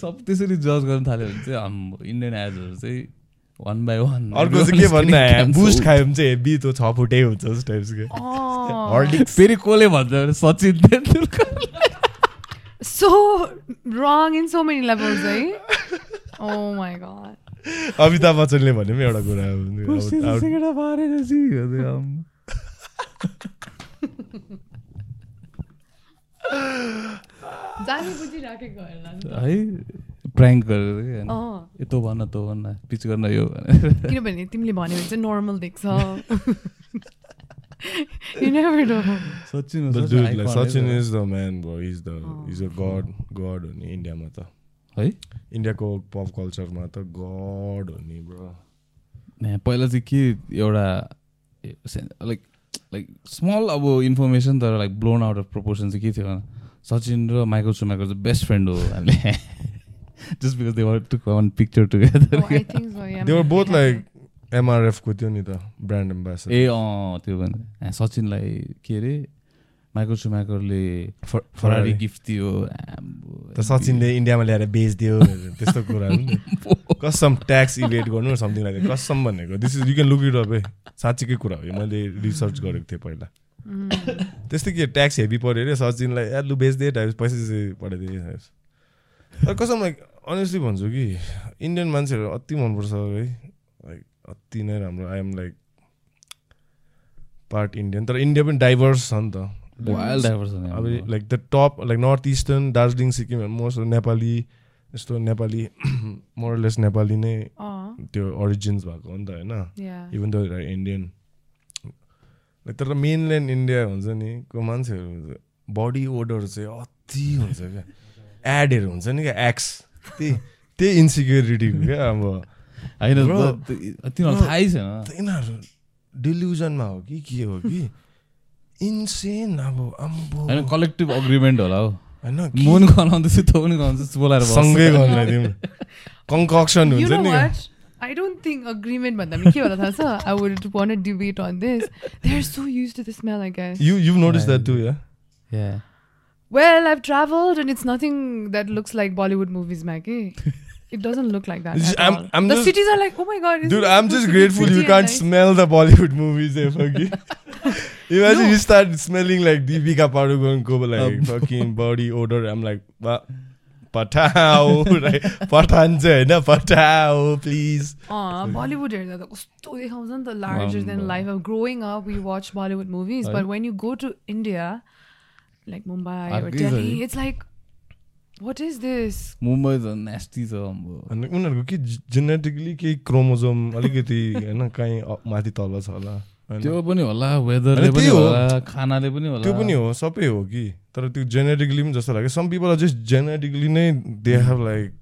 सब त्यसरी जज गर्न थाल्यो भने चाहिँ हाम्रो इन्डियन एड्सहरू चाहिँ वान बाई वान अर्को चाहिँ के भन्नु? बुस्ट खायो भने चाहिँ हेभी त्यो छ फुटै हुन्छ उस टाइप्सको हर्लिक्स फेरि कसले भन्छ भने Sachin Tendulkar. So wrong in so many levels, eh? oh my god. Amitabh बच्चनले भने पनि एउटा कुरा आम्म। जानी बुझिराखेको होला है? प्राङ्क गरेर अँ। यतो भन त्यो भन्न पिच गर्न यो किनभने तिमीले भन्यो भने चाहिँ नर्मल देख्छ। You never know Sachin But dude, like Sachin त। is the man, bro. He's the Oh. he's a god, god हो नि इन्डियामा त। है? इन्डियाको पप कल्चरमा त गड हो नि ब्रो पहिला चाहिँ के एउटा लाइक लाइक स्मल अब इन्फर्मेसन तर like blown out of proportion चाहिँ के थियो सचिन र माइकल सुमेकर चाहिँ बेस्ट फ्रेन्ड हो हामीले। Just because they were to one picture together Oh, I think so. Yeah. They were maybe both they like had एमआरएफको थियो नि त ब्रान्ड एम्बेसडर ए अँ त्यो भने ए, सचिनलाई के अरे माइकल सुमेकरले फरारी गिफ्ट दियो. सचिनले इन्डियामा ल्याएर बेचिदियो त्यस्तो कुराहरू नि कसम ट्याक्स इभेट गर्नु समथिङ लाइक कसम भनेको। This is you can look it up है साँच्चीकै कुरा हो यो। मैले रिसर्च गरेको थिएँ पहिला। Mm. त्यस्तै के ट्याक्स हेभी पऱ्यो अरे सचिनलाई लु बेच्दे टाइप्स पैसा चाहिँ पठाइदिए कसम लाइक अनेस्टली भन्छु कि इन्डियन मान्छेहरू अति मनपर्छ है। लाइक अति नै राम्रो। आइएम लाइक पार्ट इन्डियन तर इन्डिया पनि डाइभर्स छ नि त। वाइल्ड डाइभर्स अब। Like the top like north eastern Darjeeling Sikkim most Nepali यस्तो नेपाली मोरलेस नेपाली नै त्यो ओरिजिन्स भएको हो नि त होइन. इभन द इन्डियन लाइक तर मेनल्यान्ड इन्डिया हुन्छ नि को मान्छेहरू बडी ओडर चाहिँ अति हुन्छ क्या। एडहरू हुन्छ नि क्या एक्स त्यही त्यही इन्सिक्युरिटीको क्या अब होइन Bro, त- त- तिनीहरूलाई थाहै छैन त यिनीहरू डिल्युजनमा हो कि के हो कि इन्सेन अब होइन कलेक्टिभ अग्रिमेन्ट होला हौ होइन म पनि गनाउँदैछु तँ पनि गनाउँदैछु बोलाएर बस्छ। सँगै तिम्रो कङ्कक्सन हुन्छ नि what? I don't think agreement भन्दा पनि के होला थाहा छ I would want to debate on this. They're so used to the smell, I guess. You you notice that too yeah Yeah. Well, I've traveled and it's nothing that looks like Bollywood movies, Maggie. It doesn't look like that. Just- At I'm- all. I'm the just- cities are like, oh my god. isn't Dude, it I'm supposed just to be grateful you pretty and can't nice? smell the Bollywood movies there, fucking. Imagine No. you start smelling like Deepika Padukone go like Um. fucking body odor. I'm like, what? Pathao right? Pathan चाहिँ होइन पठाओ please अँ Bollywood हेर्दा त कस्तो देखाउँछ नि त लार्जर देन आम्बो। लाइफ अब growing up we watch Bollywood movies है? But when you go to India like Mumbai अर्कै छ डेली नि। It's like what is this Mumbai त नेस्टी छ अम्बो अनि उनीहरूको के जेनेटिकली केही क्रोमोजोम अलिकति होइन कहीँ माथि तल छ होला? त्यो पनि होला वेदरले पनि। होला खानाले पनि होला त्यो पनि हो सबै हो कि तर त्यो जेनेटिकली पनि जस्तो लाग्यो some people are just genetically नै they have like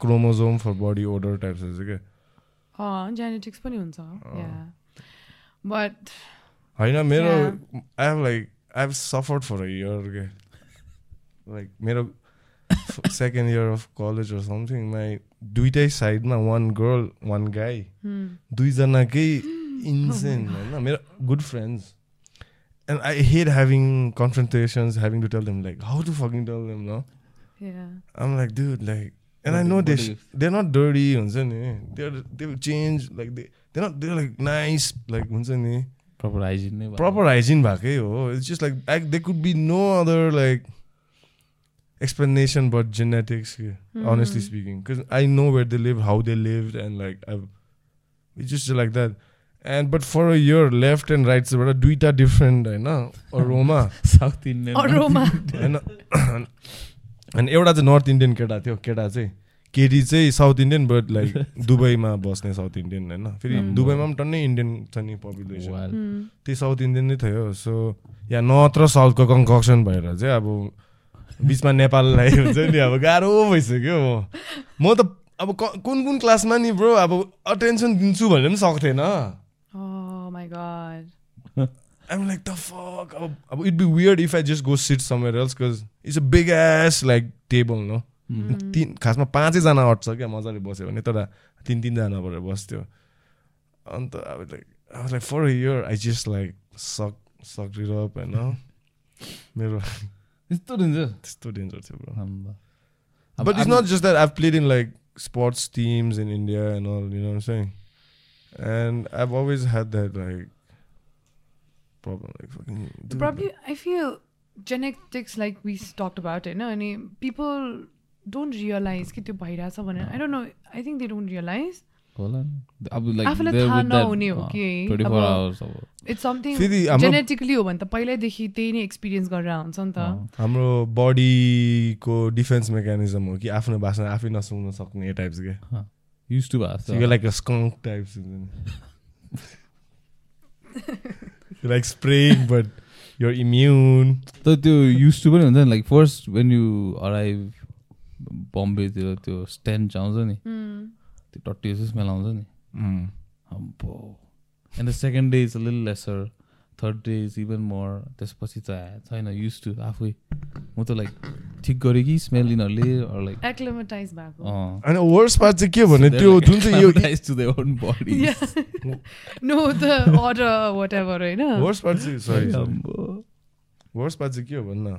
chromosome for body odour types छ क्या जेनेटिक्स पनि हुन्छ बट होइन मेरो. I have like I have suffered for a year के लाइक मेरो second year of college or something my दुइटै साइडमा वान गर्ल वान गाई. दुईजनाकै इन्सेन होइन मेरो good friends and I hate having confrontations having to tell them like how to fucking tell them न yeah I'm like, dude, like, and I What know do- they what do sh- they're not dirty, हुन्छ नि. They're they will change like they they're not they're like nice like हुन्छ नि. Proper hygiene नै। Proper hygiene भएकै हो. It's just like I, there could be no other like explanation but genetics. here, Honestly Mhm. speaking, because I know where they live, how they lived, and like I've it's just like that. And but for a year, left and right बाट दुईटा different होइन aroma south Indian aroma होइन अनि एउटा चाहिँ north Indian केटा थियो केटा चाहिँ केटी चाहिँ साउथ इन्डियन बट लाइक दुबईमा बस्ने साउथ इन्डियन होइन फेरि Mm. दुबईमा पनि टन्नै इन्डियन छ नि पपुलेसन. Hmm. त्यही साउथ इन्डियन नै थियो सो या नर्थ र साउथको कन्कक्सन भएर चाहिँ अब बिचमा नेपाललाई हुन्छ नि अब गाह्रो भइसक्यो म म त अब क- कुन कुन क्लासमा नि ब्रो अब अटेन्सन दिन्छु भने पनि सक्थेन oh I'm like the fuck it be weird if I just go sit somewhere else because it's a big ass like table no Hmm. तिन खासमा पाँचैजना अट्छ क्या मजाले बस्यो भने तर तिन तिनजना भएर बस्थ्यो। अन्त अब लाइक अब like for year I just like suck suck it up होइन मेरो यस्तो डेन्जर त्यस्तो डेन्जर थियो ब्रो आम्बा। अब but it's not just that I played in like sports teams in India and all you know saying? एन्ड आई always had that like problem like fucking Probably, I feel genetics, like we talked about? And people don't realize कि त्यो भइरहेछ भनेर. I don't know I think they don't realize होला नि। अब like आफूलाई they're थाहा with that, नहुने हो अँ, कि 24 अब- hours अब। इट्स समथिङ फेरि हाम्रो जेनेटिकली हो भने त पहिल्यैदेखि त्यही नै एक्सपिरियन्स गरेर हुन्छ नि त। अँ। हाम्रो बडीको डिफेन्स मेकानिजम हो कि आफ्नो भाषा आफै नसुन्न सक्ने टाइप्स के। Used to भएको छ। Like skunk types like spraying but your immune तर त्यो युज टु पनि हुन्छ नि like first when you arrive बम्बेतिर त्यो स्ट्यान्ड आउँछ नि. त्यो टट्टी जस्तो स्मेल आउँछ नि। अम्बो and the second day is lil lesser third day is even more त्यसपछि त छैन युज टु आफै। म त लाइक ठिक गरेँ कि स्मेल यिनीहरूले लाइक एक्लोमेटाइज भएको। होइन वर्स पार्ट चाहिँ के भने त्यो जुन चाहिँ यो to their own body no the odour whatever होइन। वर्स पार्ट चाहिँ सरी वर्स पार्ट चाहिँ के हो भन्न?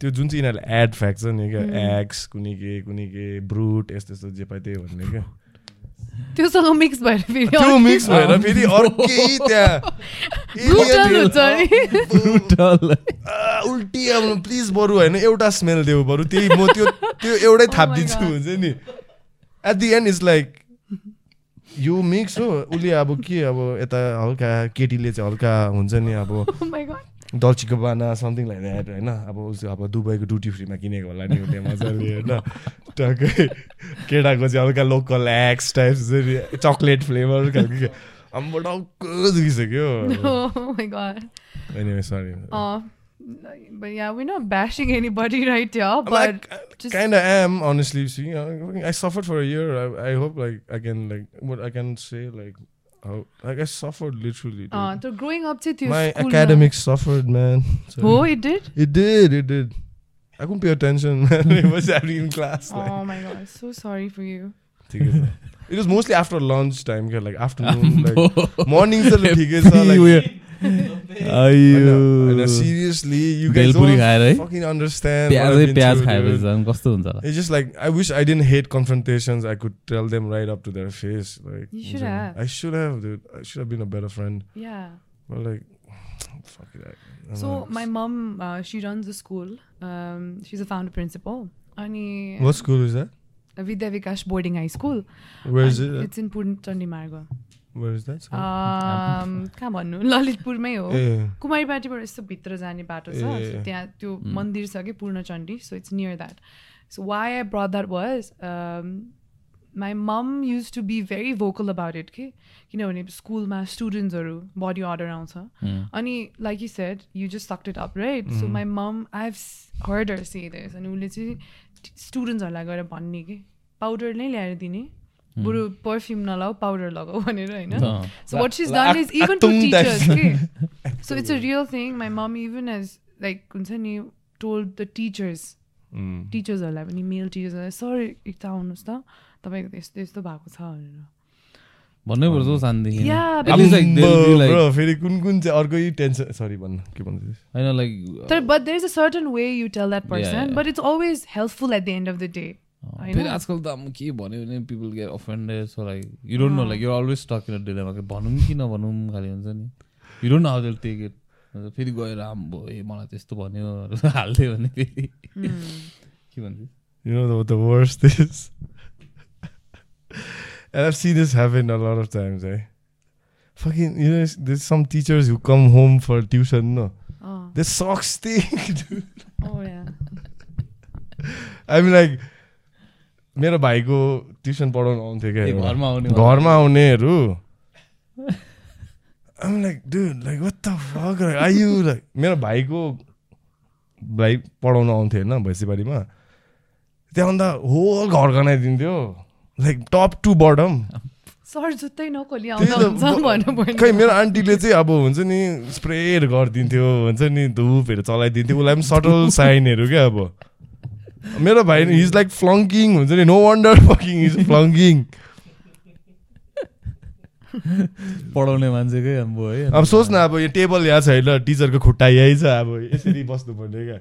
त्यो जुन चाहिँ यिनीहरूले एड फ्याक्छ नि क्या एक्स कुनै के कुनै के ब्रुट यस्तो यस्तो जे पायो त्यही भन्ने क्या। त्योसँग मिक्स भएर फेरि त्यो मिक्स भएर फेरि अर्कै त्यहाँ। उल्टी अब प्लिज बरु होइन एउटा स्मेल देऊ बरु त्यही म त्यो त्यो एउटै Oh थापिदिन्छु. हुन्छ नि। At the end is like यो मिक्स हो उसले अब के अब यता हल्का केटीले चाहिँ हल्का हुन्छ नि अब। Oh my God. दल्चीको बाना समथिङ लाइक द्याट होइन अब उसले अब दुबईको ड्युटी फ्रीमा किनेको होला नि उसले मजाले होइन टक्कै केटाको चाहिँ हल्का लोकल एक्स टाइप चाहिँ चक्लेट फ्लेभर खालको अब टाउको दुखिसक्यो Oh my God. Anyway sorry Uh, but yeah, we're not bashing anybody right here, but like just kind of am honestly see you know, i suffered for a year I, I hope like i can like what i can say like out. Like I suffered literally. Dude. Ah, uh, so growing up से My academics में. suffered, man. So oh, it did. It did. It did. I couldn't pay attention, it was every in class. Oh like. Oh my god, so sorry for you. it was mostly after lunch time, like afternoon, like mornings are like, होइन, seriously you guys bhelpuri don't खाएर है fucking understand what I've प्याजै been प्याज through, खाएपछि dude. झन् कस्तो हुन्छ होला It's just like I wish I didn't hate confrontations. I could tell them right up to their face. Like You should yeah, have. I should have, dude. I should have been a better friend. Yeah. But like, fuck it. I, I don't So know. my mom, uh, she runs a school. Um, she's a founder principal. Ani what school is that? Vidya Vikash Boarding High School. Where is And it? It's in Purni Marga. Where is that? school? Um, कहाँ भन्नु ललितपुरमै हो। कुमारीपाटीबाट यस्तो भित्र जाने बाटो छ। त्यहाँ त्यो मन्दिर छ कि Purnachandi. So it's near that so why I brought that was my mom used to be very vocal about it कि किनभने स्कुलमा स्टुडेन्ट्सहरू बडी अर्डर आउँछ। अनि like you said you just sucked it up right so my mom I have heard her say अनि उसले चाहिँ स्टुडेन्ट्सहरूलाई गएर भन्ने कि? पाउडर नै ल्याएर दिने। बरु पर्फ्युम नलाऊ पाउडर लगाऊ भनेर होइन so what is done is even to teachers के so it's a real thing my mummy even as like हुन्छ नि टोल्ड द टिचर्स टिचर्सहरूलाई पनि मेल टिचर्सहरूलाई सर एक त आउनुहोस् त तपाईँको यस्तो यस्तो भएको छ भनेर तर but there is a certain way you tell that person but it's always helpful at the end of the day फेरि. आजकल त अब के भन्यो भने people get offended so like you don't know like you always talk in dilemma भनौँ कि नभनौँ खालि हुन्छ नि you don't know how they'll take it फेरि गएर आम्बो ए मलाई त्यस्तो भन्यो हाल्थ्यो भने फेरि Hmm. के भन्छ You know what the worst is? and I've seen this happen a lot of times, eh? Fucking, you know, there's some teachers who come home for tuition, no? Oh, Their socks stink, dude. oh yeah. I mean, like, मेरो भाइको tuition पढाउनु आउँथ्यो क्या घरमा आउने घरमा आउनेहरू। Are you like, मेरो भाइको भाइ पढाउनु आउँथ्यो होइन भैँसीबारीमा। त्यहाँभन्दा होल घर गनाइदिन्थ्यो। लाइक टप टु बटम त्यही खै मेरो आन्टीले चाहिँ अब हुन्छ नि स्प्रेहरू गरिदिन्थ्यो हुन्छ नि धुपहरू चलाइदिन्थ्यो। उसलाई पनि सटल साइनहरू क्या अब। मेरो भाइ हिज लाइक फ्लङ्किङ हुन्छ नि। No wonder fucking is flunking पढाउने मान्छेकै अम्बो है। अब सोच न अब यो टेबल यहाँ छैन टिचरको खुट्टा यही छ अब यसरी बस्नु पर्ने क्या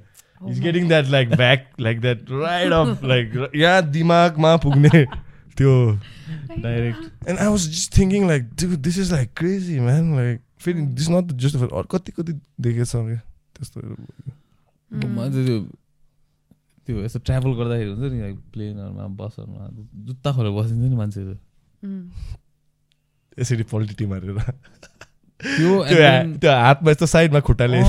is getting that like back like that right of like यहाँ दिमागमा पुग्ने त्यो। Direct and I was just thinking like this is like crazy man like फेरि दिस नट जस्ट कति कति देखेछ क्या? त्यस्तो। म चाहिँ त्यो यस्तो ट्राभल गर्दाखेरि हुन्छ नि लाइक प्लेनहरूमा बसहरूमा जुत्ता खोलेर बसिन्छ नि मान्छेहरू. यसरी पल्टिटी मारेर त्यो हातमा यस्तो साइडमा खुट्टाले।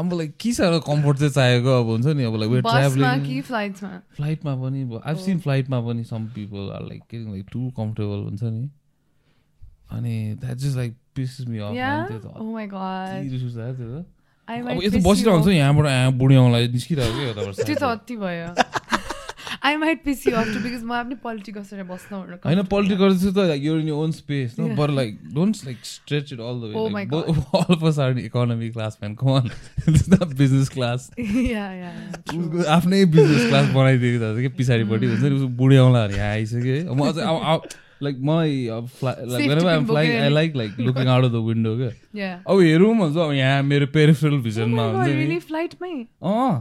अब लाइक के साह्रो कम्फोर्ट चाहिँ चाहिएको? अब हुन्छ नि अब लाइक वेयर बसमा ट्राभलिङ कि फ्लाइट्समा फ्लाइटमा पनि आई सिन फ्लाइटमा पनि some people are like getting like too comfortable हुन्छ नि। अनि that just like piss me off? त्यो Oh त. यहाँबाट यहाँ निस्किरहेको क्या त्यो त। अति भयो I might piss you off too because म आफ्नै पोलिटिक गरेर बस्न होइन पोलिटिक गर्दैछु त यो in own space Yeah. But like don't like stretch it all the way all are economy class man come on business class आफ्नै बिजनेस क्लास बनाइदिएको छ कि पछाडिपट्टि हुन्छ नि बुढी आउँला यहाँ आइसक्यो है म लाइक मलाई अब Safety फ्लाइ pin फ्लाइङ बोकेर I. Like like looking out of the window क्या अब हेरौँ भन्छ अब यहाँ मेरो पेरिफरल भिजनमा हुन्छ फ्लाइटमै अँ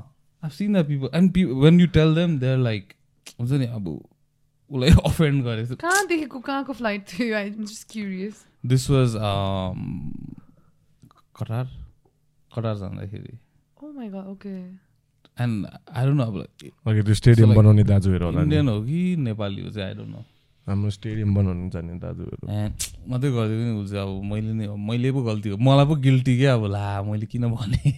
I seen the people and when you tell them there like हुन्छ नि अब उसलाई अफेन्ड गरेको कहाँदेखिको कहाँको फ्लाइट थियो I just curious this was Qatar Qatar जाँदाखेरि ओ my god okay and I don't know अब त्यो स्टेडियम बनाउने दाजुहरू होला इन्डियन हो कि नेपाली हो चाहिँ आई डोन्ट नो हाम्रो स्टेडियम बनाउनु जाने दाजुहरू। ए मात्रै गरिदियो नि उसले अब मैले नै मैले पो गल्ती हो। मलाई पो गिल्टी क्या अब ला मैले किन भने?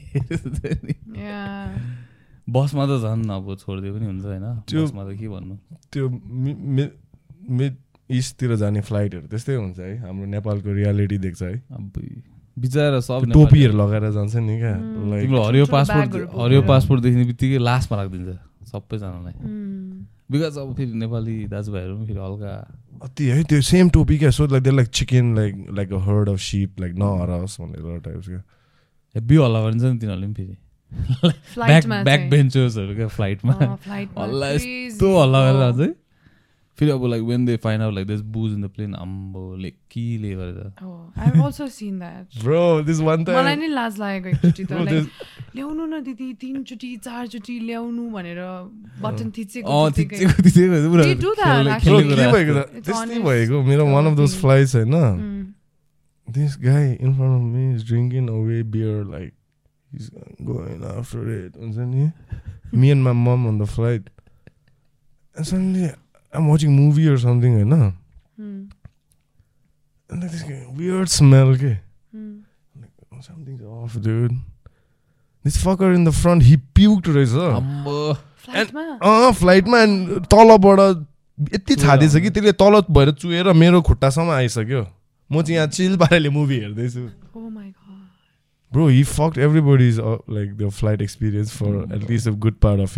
बसमा त झन् अब छोडिदियो पनि हुन्छ होइन। त्यो- बसमा त के भन्नु? त्यो मि- मि- मिड इस्टतिर जाने फ्लाइटहरू त्यस्तै हुन्छ है। हाम्रो नेपालको रियालिटी देख्छ है। अब बिचरा सब टोपीहरू लगाएर जान्छ नि क्या। Mm. लाइक तिम्रो हरियो पासपोर्ट हरियो। पासपोर्ट देख्ने बित्तिकै लास्टमा राखिदिन्छ सबैजनालाई। Mm. बिकज अब फेरि नेपाली दाजुभाइहरू पनि फेरि हल्का अति है त्यो सेम टोपी क्या so like they like chicken like like a herd of sheep like नहराओस् भनेर टाइप्स क्या। हेब्बी हल्ला गरिन्छ नि तिनीहरूले पनि फेरि। ब्याक फ्लाइटमा ब्याक बेन्चर्सहरू क्या फ्लाइटमा हल्ला यस्तो हल्ला गरेर जान्छ है फेरि अब like when they find out like this booze in the plane आम्बो लेकिले गरेर I also seen that bro this one मलाई टाइम नै लाज लागेको एकचोटि त लाइक ल्याउनु न दिदी तिनचोटि चारचोटि ल्याउनु भनेर बटन थिचेको थिचेकै। थिचेको के। त त्यस्तै. भएको मेरो वान अफ दोज. फ्लाइट्स होइन this guy in front of me is drinking away beer like he's going after it. हुन्छ नि me and my mom on the flight. And I'm watching movie or something होइन Mm. and like this guy, weird smell के Mm. something's off dude this fucker in the front he puked रहेछ फ्लाइटमा अँ तलबाट यति छादिछ कि त्यसले तल भएर चुहेर मेरो खुट्टासम्म आइसक्यो म चाहिँ यहाँ चिल पाराले मुभी हेर्दैछु Oh my god. Bro, he fucked everybody's uh, like their flight experience for at least a good part of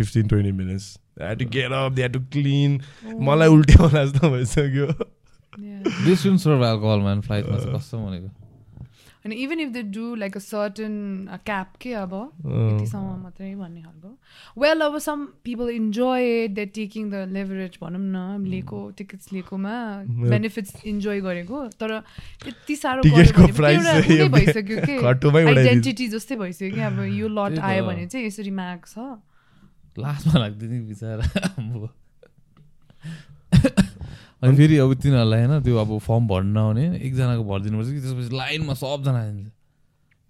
15 20 minutes. They had to get up, they had to clean. Oh. मलाई उल्टी आउला जस्तो भइसक्यो Yeah. This soon serve alcohol man फ्लाइटमा चाहिँ कस्तो भनेको And even if they do like a certain uh, cap के अब अँ, यतिसम्म मात्रै भन्ने खालको वेल अब some people enjoy it they taking the leverage भनौँ न लिएको टिकट्स लिएकोमा बेनिफिट्स इन्जोय गरेको तर यति साह्रो भइसक्यो कि। आइडेन्टिटी जस्तै भइसक्यो कि अब यो लट। आयो भने चाहिँ यसरी माग छ लास्टमा लाग्दैन बिचरा आम्बो अनि फेरि अब तिनीहरूलाई होइन त्यो अब फर्म भर्न नआउने एकजनाको भरिदिनुपर्छ कि त्यसपछि लाइनमा सबजना आइन्छ।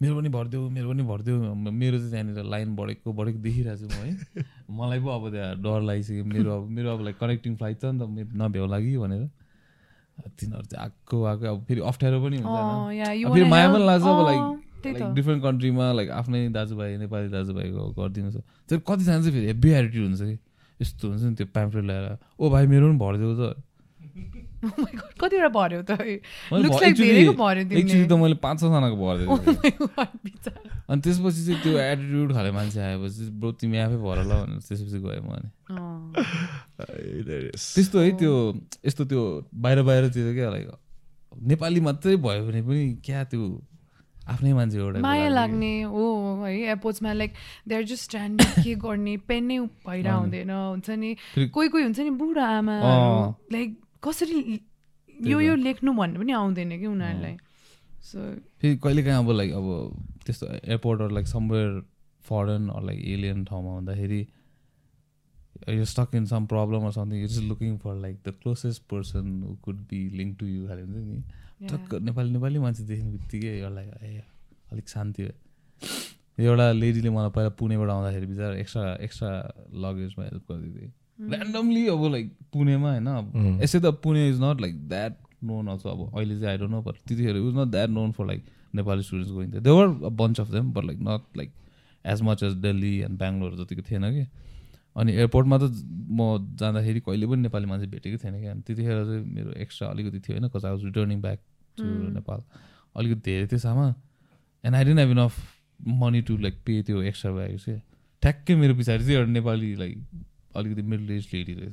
मेरो पनि भरिदेऊ मेरो पनि भरिदेऊ मेरो चाहिँ त्यहाँनिर लाइन बढेको बढेको देखिरहेको छु म है। मलाई पो अब त्यहाँ डर लागिसक्यो। मेरो अब मेरो अब लाइक कनेक्टिङ फ्लाइट छ नि त मेरो नभ्याउ लागि भनेर। तिनीहरू चाहिँ आएको आएको अब फेरि अप्ठ्यारो पनि हुन्छ अब फेरि माया? पनि लाग्छ अब लाइक। लाइक डिफ्रेन्ट कन्ट्रीमा लाइक आफ्नै दाजुभाइ नेपाली दाजुभाइको गरिदिनु छ तर कतिजना चाहिँ फेरि हेभी एटिट्युड हुन्छ कि? यस्तो हुन्छ नि त्यो प्याम्फ्लेट ल्याएर ओ भाइ मेरो पनि भरिदेऊ त Oh कतिवटा भर्यो त। भर्यो actually त मैले पाँच छजनाको भरिदिएको Oh। अनि त्यसपछि चाहिँ त्यो एटिट्युड खाले मान्छे आएपछि ब्रो तिमी आफै भर ल भनेर त्यसपछि गएँ म अनि। Is- त्यस्तो है त्यो यस्तो त्यो बाहिर बाहिरतिर क्या लाइक नेपाली मात्रै भयो भने पनि क्या त्यो आफ्नै मान्छे एउटा माया लाग्ने हो है एयरपोर्ट्समा लाइक देयर जस्ट स्ट्यान्डिङ के गर्ने पेन नै भएर। हुँदैन हुन्छ नि कोही कोही हुन्छ नि बुढा आमा। लाइक कसरी यो। यो लेख्नु भन्नु पनि आउँदैन कि उनीहरूलाई सो फेरि कहिलेकाहीँ अब लाइक अब त्यस्तो airport like somewhere foreign like alien ठाउँमा हुँदाखेरि यो stuck in some problem or something it is looking for like the closest person who could be link to you खाले हुन्छ नि टक्क नेपाली नेपाली मान्छे देख्ने बित्तिकै यसलाई ए अलिक शान्ति भयो एउटा लेडीले मलाई पहिला पुणेबाट आउँदाखेरि बिचरा एक्स्ट्रा एक्स्ट्रा लगेजमा हेल्प गरिदिँदै ऱ्यान्डमली अब लाइक पुणेमा होइन अब. यसै त Pune is not like that known also अब अहिले चाहिँ आई डोन्ट नो बट त्यतिखेर is not that known for like Nepali students going they were a bunch of them but like not like as much as Delhi and Bangalore जतिको थिएन कि अनि एयरपोर्टमा त म जाँदाखेरि कहिले पनि नेपाली मान्छे भेटेको थिएन कि अनि त्यतिखेर चाहिँ मेरो एक्स्ट्रा अलिकति थियो होइन cause I was returning back to. Nepal. अलिकति धेरै थियो सामान। And I didn't have enough money to like pay त्यो एक्स्ट्रा ब्याग चाहिँ। ठ्याक्कै मेरो पछाडि चाहिँ एउटा नेपाली लाइक अलिकति मिडल एज लेडी रहेछ।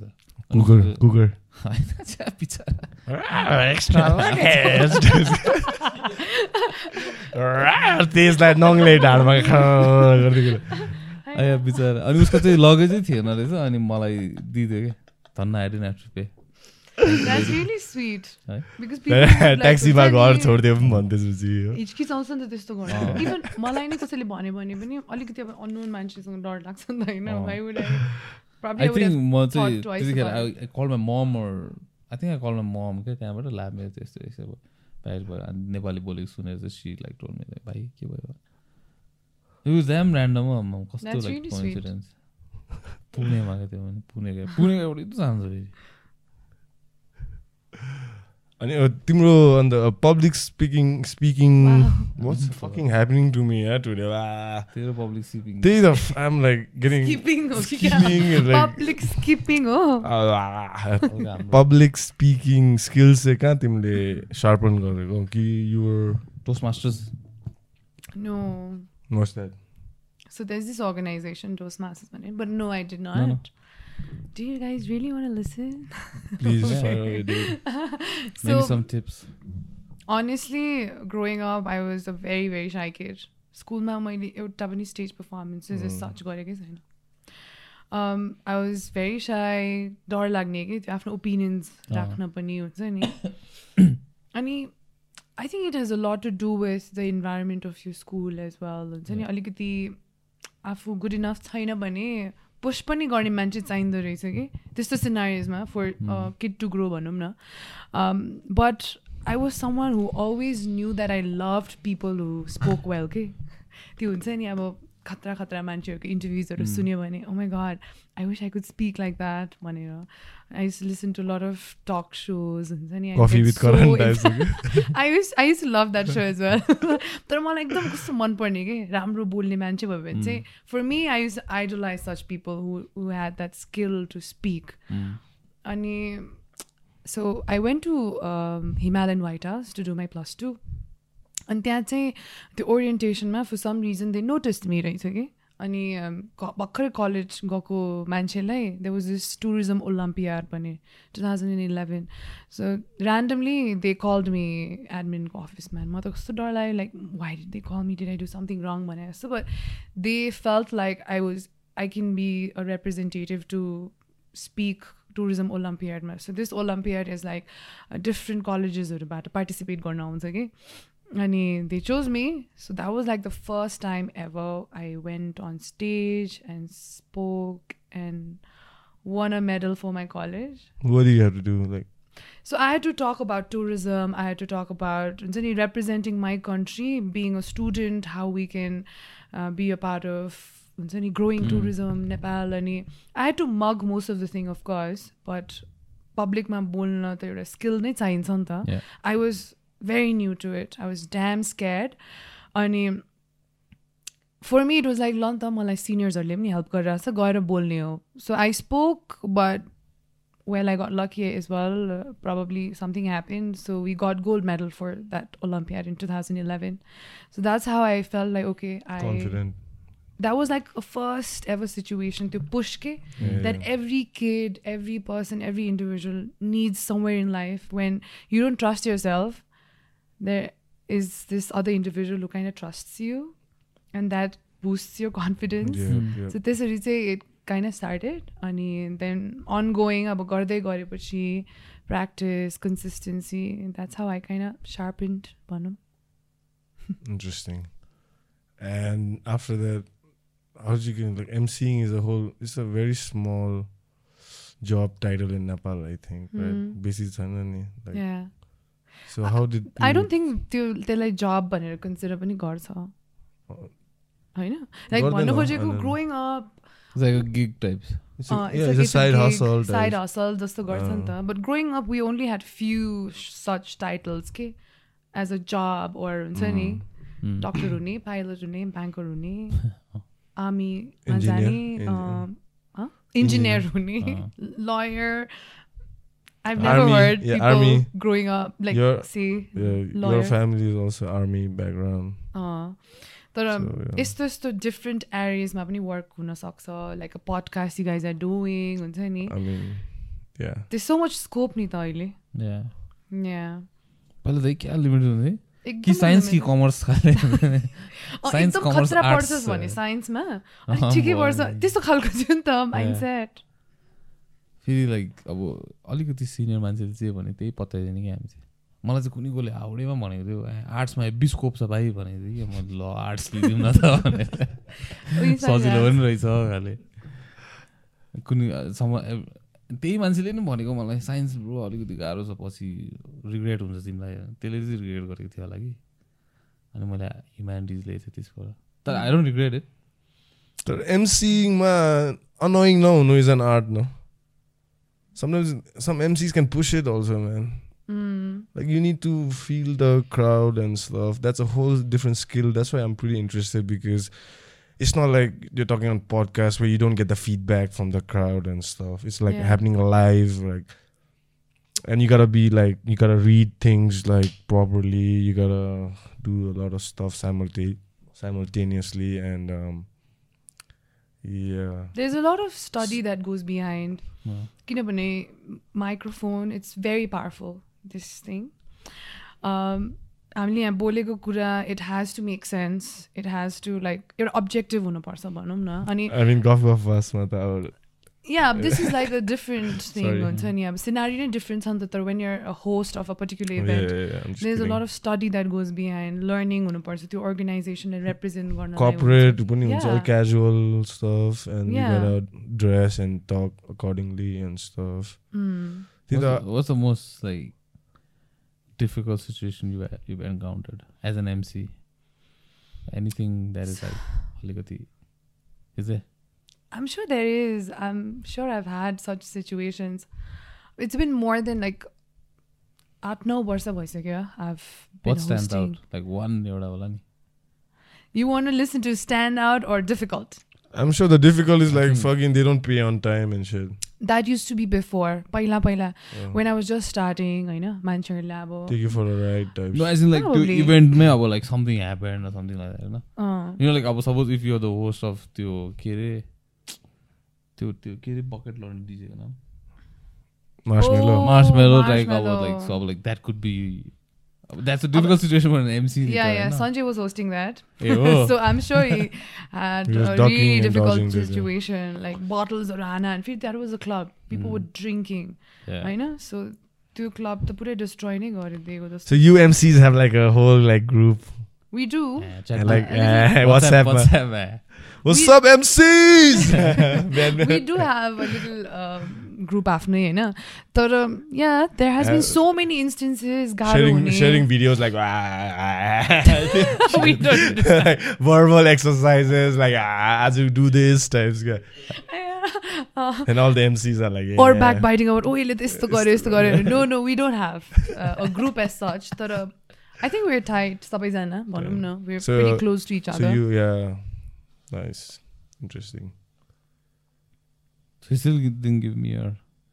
त्यसलाई नङले ढाडमा खा गर्दै आया बिचरा। अनि उसको चाहिँ लगेजै थिएन रहेछ अनि मलाई दिइदियो कि धन्न आई डेन्ट टु पे ट्याक्सीमा घर छोडिदियो पनि भन् त्यसपछि हो। हिचकिचाउँछ नि त त्यस्तो अँ। इभन मलाई नै कसैले भन्यो भने पनि अलिकति अब अननोन मान्छेसँग डर लाग्छ नि त होइन। म चाहिँ त्यतिखेर about it. I call my mom I think I call my mom क्या त्यहाँबाट ला मेरो त्यस्तो यस्तो अब। बाहिर भयो अनि नेपाली बोलेको सुनेर चाहिँ सी लाइक टोल मेरो भाइ के भयो? द्याम ऱ्यान्डम हो कस्तो लाइक. कोइन्सिडेन्स पुणेमा गएको थियो भने पुणे गयो जान्छ फेरि अनि तिम्रो अन्त public speaking speaking. What's fucking happening to me yeah today वा तेरो पब्लिक सिपिङ त्यही त आइम लाइक गेटिङ Skipping हो कि क्या? स्किपिङ हो पब्लिक स्पिकिङ स्किल्स चाहिँ कहाँ तिमीले सार्पन गरेको कि your toast masters No. What's that So there's this organization, Toastmasters, money, but no, I did not. No, no. Do you guys really want to listen? Please So maybe some tips honestly, growing up, I was a very, very shy kid. स्कुलमा मैले एउटा पनि stage performances such गरेकै छैन um, I was very shy डर लाग्ने कि त्यो आफ्नो ओपिनियन्स अँ। राख्न पनि हुन्छ नि अनि I think it has a lot to do with the environment of you school as well हुन्छ नि. अलिकति आफू गुड इनफ छैन भने पुस पनि गर्ने मान्छे चाहिँदो रहेछ कि? त्यस्तो सिनारिजमा फर किड टु ग्रो भनौँ न। But I was someone who always knew that I love people who spoke well के त्यो हुन्छ नि अब खतरा खतरा मान्छेहरूको इन्टरभ्युजहरू Mm. सुन्यो भने ओ my god I wish I could speak like that भनेर। I listen to lot of talk shows हुन्छ नि Koffee get with so Karan I used I used to love that show as well. तर मलाई एकदम कस्तो मनपर्ने कि राम्रो बोल्ने मान्छे भयो भने चाहिँ for me I use idolize such people who who had that skill to speak अनि so I went to Himalayan White House to do my plus two अनि त्यहाँ चाहिँ त्यो ओरिएन्टेसनमा for some reason they notice me रहेछ कि अनि um, क- भर्खरै कलेज गएको मान्छेलाई they was this tourism olympiad भने two thousand and eleven so randomly they called me एडमिनको अफिसमा म त कस्तो डर लाग्यो like why did they call me did I do something wrong भने जस्तो but they felt like I was I can be a representative to speak tourism olympiadमा so this olympiad is like uh, different collegesहरूबाट participate गर्न आउँछ कि। अनि they chose me so that was like the first time ever I went on stage and spoke and won a medal for my college What do you have to do? Like, so I had to talk about tourism. I had to talk about हुन्छ नि, representing my country, being a student, how we can uh, be a part of हुन्छ नि, growing Mm. tourism, Nepal. अनि I had to mug most of the thing, of course, but publicमा बोल्न त एउटा skill नै चाहिन्छ नि त Yeah. I was very new to it. I was damn scared. अनि for me it was like ल नि त मलाई सिनियर्सहरूले पनि हेल्प गरिरहेको छ गएर बोल्ने हो so I spoke but well, I got lucky as well. Uh, probably something happened. So we got gold medal for that Olympiad in 2011. So that's how I felt like, okay, I. confident. That was like a first ever situation to push ke, Yeah, that yeah. every kid, every person, every individual needs somewhere in life when you don't trust yourself, there is this other individual who kind of trusts you and that boosts your confidence. Yeah, Mm. yeah. So त्यसरी चाहिँ it kind started अनि then on going अब गर्दै गरेपछि practice consistency that's how I kind sharpened भनौँ Interesting. And after that, how did you get like emceeing is a whole? It's a very small job title in Nepal, I think. Right? Mm. Basic छैन नि. Like, yeah So how did I don't think त्यो त्यसलाई जब भनेर consider पनि गर्छ होइन like भन्नु खोजेको। Growing up It's like a gig types. It's a, yeah, it's a side hustle. Side type. Hustle जस्तो गर्छ नि त but growing up we only had few such titles के एज अ जब ओर हुन्छ नि. Doctor हुने pilot हुने banker हुने आर्मीमा Engineer, जाने. इन्जिनियर हुने. Lawyer I've never Army, heard yeah, people army. growing up like Your- say Yeah, your Lawyer. family is also army background. uh, तर So, yeah. यस्तो यस्तो डिफ्रेन्ट एरियाजमा पनि वर्क हुनसक्छ like a podcast you guys are doing हुन्छ नि I mean, yeah. त्यो so much scope नि त अहिले Yeah. Yeah. पहिला त क्या लिमिट हुन्थ्यो कि साइन्स कि. कमर्स खाले अँ, साइन्स खतरा पढ्छस् भने साइन्समा ठिकै पर्छ। त्यस्तो खालको थियो नि त माइन्ड सेट फेरि लाइक अब अलिकति सिनियर मान्छेले चाहिँ भने त्यही पत्याइदिने कि हामी चाहिँ। मलाई चाहिँ कुनै कसले हाउडेमा भनेको थियो "ए, आर्ट्समा हेब्बी स्कोप छ भाइ भनेको थियो कि। म ल आर्ट्स लिदिउँ न त भनेर। सजिलो पनि रहेछ खाले कुनै सम त्यही मान्छेले नि भनेको मलाई। साइन्स ब्रो अलिकति गाह्रो छ पछि रिग्रेट हुन्छ तिमीलाई। त्यसले चाहिँ रिग्रेट गरेको थियो होला कि। अनि मैले ह्युमेनिटिज लिएको थिएँ त्यसबाट। तर आई डोन्ट रिग्रेट इट तर एमसिङमा annoying नहुनु is an art no? Sometimes some MCs can push it also man Mm. like you need to feel the crowd and stuff that's a whole different skill that's why i'm pretty interested because it's not like you're talking on podcast where you don't get the feedback from the crowd and stuff it's like Yeah. happening live like and you gotta be like you gotta read things like properly you gotta do a lot of stuff simulta- simultaneously and um yeah There's a lot of study that goes behind. किनभने microphone it's very powerful this thing हामीले यहाँ बोलेको कुरा it has to make sense it has to like एउटा objective हुनुपर्छ भनौँ न। अनि i mean गफ गफ बसमा त अब yeah this is like a different thing Sorry. हुन्छ नि अब सिनारी नै डिफरेन्ट छ नि त तर when you're a host of a particular yeah, event yeah, yeah, I'm just there is a kidding. Lot of study that goes behind learning हुनुपर्छ त्यो अर्गनाइजेसनलाई रिप्रेजेन्ट गर्न corporate पनि हुन्छ Yeah. casual stuff and Yeah. you gotta dress and talk accordingly and stuff Mm. त्यही त What's, what's the most like difficult situation you you've encountered as an MC? Anything that is like alikati is there? I'm sure there is. I'm sure I've had such situations. It's been more than like at no वर्ष भइसक्यो I've been What stands hosting. out? Like one एउटा होला नि You want to listen to stand out or difficult? I'm sure the difficult is I like think- fucking they don't pay on time and shit. That used to be before. पहिला पहिला Yeah. when I was just starting, होइन मान्छेहरूले अब Take you for a ride type. No, as in like त्यो Probably. इभेन्टमै अब like something happened or something like that होइन अँ, You know like अब suppose if you're the host of त्यो के अरे त्यो त्यो के अरे बकेट लर्न डिजेको नाम marshmallow. Oh, marshmallow like अब marshmallow. like so अब like that could be that's a difficult situation for an MC नि त yeah, yeah. होइन? Sanjay was hosting that. ए हो so I'm sure he had He was a ducking really and difficult dodging this, yeah. situation. Like bottles or Hana. And that was a club. People Mm. were drinking. Yeah. होइन so त्यो club त पुरै destroy नै गरिदिएको जस्तो So you MCs have like a whole like group. We do Yeah, And chat like Uh, eh, WhatsApp. man. WhatsApp eh. What's We- up MCs? Man, we do have a little group आफ्नै होइन तर yeah there has been Uh, so many instances गाह्रो sharing हुने sharing videos like, ah, We don't like verbal exercises like ah, as you do this types guy. Uh, and all the MCs are like or yeah. back biting about oh यसले त यस्तो गर्यो यस्तो गर्यो no no we don't have a group as such तर I think where tight सबैजना भनौँ न we're So- very close to each So other you yeah, Nice, interesting. So you still didn't give me your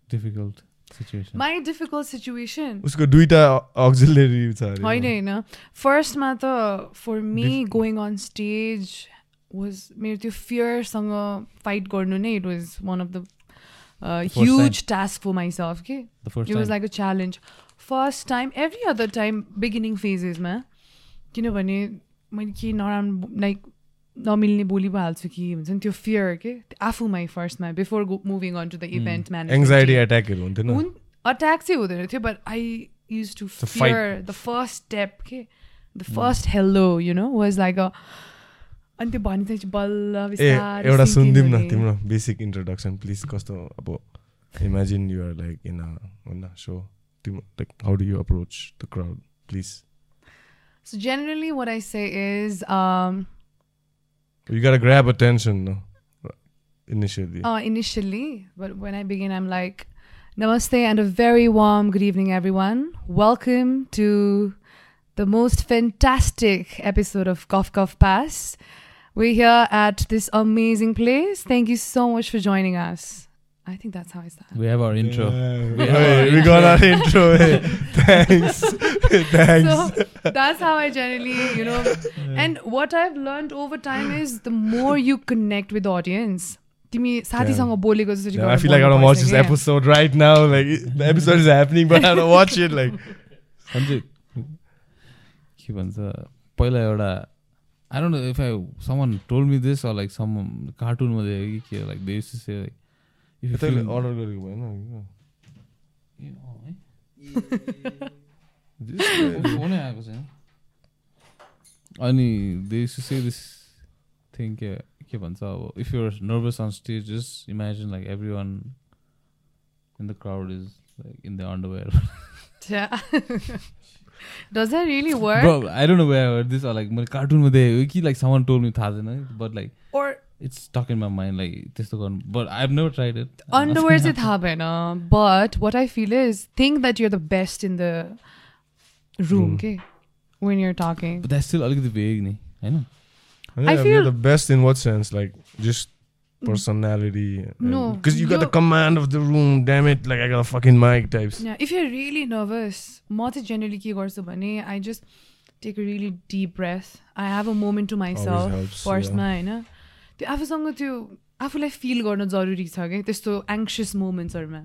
difficult situation. My difficult situation उसको दुईटा auxiliary छ अरे होइन होइन फर्स्टमा त for me Dif- going on stage was मेरो त्यो फियरसँग फाइट गर्नु नै it was one of the time. Huge task for myself के the first it was time. Like a challenge first time every other time beginning फेजेसमा किनभने मैले के नराम्रो लाइक नमिल्ने बोली पो हाल्छु कि हुन्छ नि? त्यो फियर के? आफूमै फर्स्टमा before moving on to the event anxiety एट्याकहरू हुन्थेन? हुन् अट्याक चाहिँ हुँदैन थियो but I use to. Fear the first step के? The first hello you know was like a अनि त्यो भने चाहिँ बल्ल एउटा सुनिदिउँ न। तिम्रो बेसिक इन्ट्रोडक्सन प्लिज कस्तो अब इमेजिन युआर लाइक इन होइन सो तिम्रो like how do you approach the crowd please So generally what I say is You gotta grab attention no? initially. Oh, initially, but when I begin, I'm like, Namaste and a very warm good evening, everyone. Welcome to the most fantastic episode of Cough Cough Pass. We're here at this amazing place. Thank you so much for joining us. I think that's how I start. We have our intro. Yeah. We have Hey, our we got our intro. hey. Thanks. Thanks. So that's how I generally, you know. And what I've learned over time is the more you connect with the audience, तिमी साथीसँग बोलेको जसरी Yeah, I गरेर feel like I don't बोल्नुपर्छ watch this क्या। episode right now. Like it- the episode is happening, but I don't watch it. Like Sanjay के भन्छ पहिला एउटा I don't know if I someone told me this or like some कार्टुनमा देखेँ कि के like देश से like if you feel order गरेको भएन फोनै आएको छैन अनि दे से। दिस थिङ के के भन्छ अब if you're nervous on stage just imagine like everyone in the crowd is like in the underwear Yeah. Does that really work? Bro, I don't know where I heard this or like मैले कार्टुनमा देखेको कि like someone told me थाहा छैन but like Or it's stuck in my mind like त्यस्तो गर्नु but I've never tried it. underwear चाहिँ थाहा भएन but what I feel is think that you're the best in the room Room. okay when you're talking But that's still अलिकति vague नि होइन Yeah, I we're feel- the best in what sense? Like just personality. No, because you got the you're- command of the room. Damn it! Like I got a fucking mic types. yeah if you're really nervous म चाहिँ generally के गर्छु भने I just take a really deep breath I have a moment to myself helps, फर्स्टमा होइन त्यो आफूसँग त्यो आफूलाई फिल गर्न जरुरी छ क्या त्यस्तो anxious मोमेन्ट्सहरूमा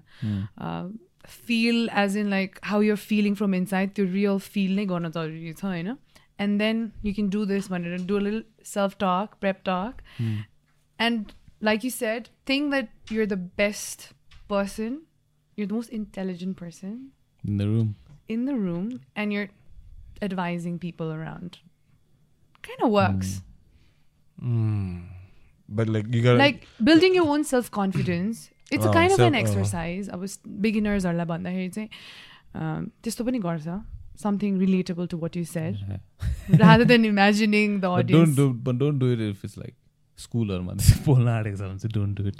feel as in like how your feeling from inside त्यो रियल फिल नै गर्न जरुरी छ होइन and then you can do this भनेर do lil self talk prep talk and like you said think that you're the best person you're the most intelligent person in the room. in the room and you're advising people around. Kind of works. Mm. But like you gotta Like building your own self confidence. It's a Oh, kind of an self- oh. exercise. अब बिगिनर्सहरूलाई भन्दाखेरि चाहिँ um, त्यस्तो पनि गर्छ something relatable to what you said Yeah. rather than imagining the But audience. don't do but don't do it if it's like स्कुलहरूमा त्यसो बोल्न आँटेको छ भने चाहिँ डु इट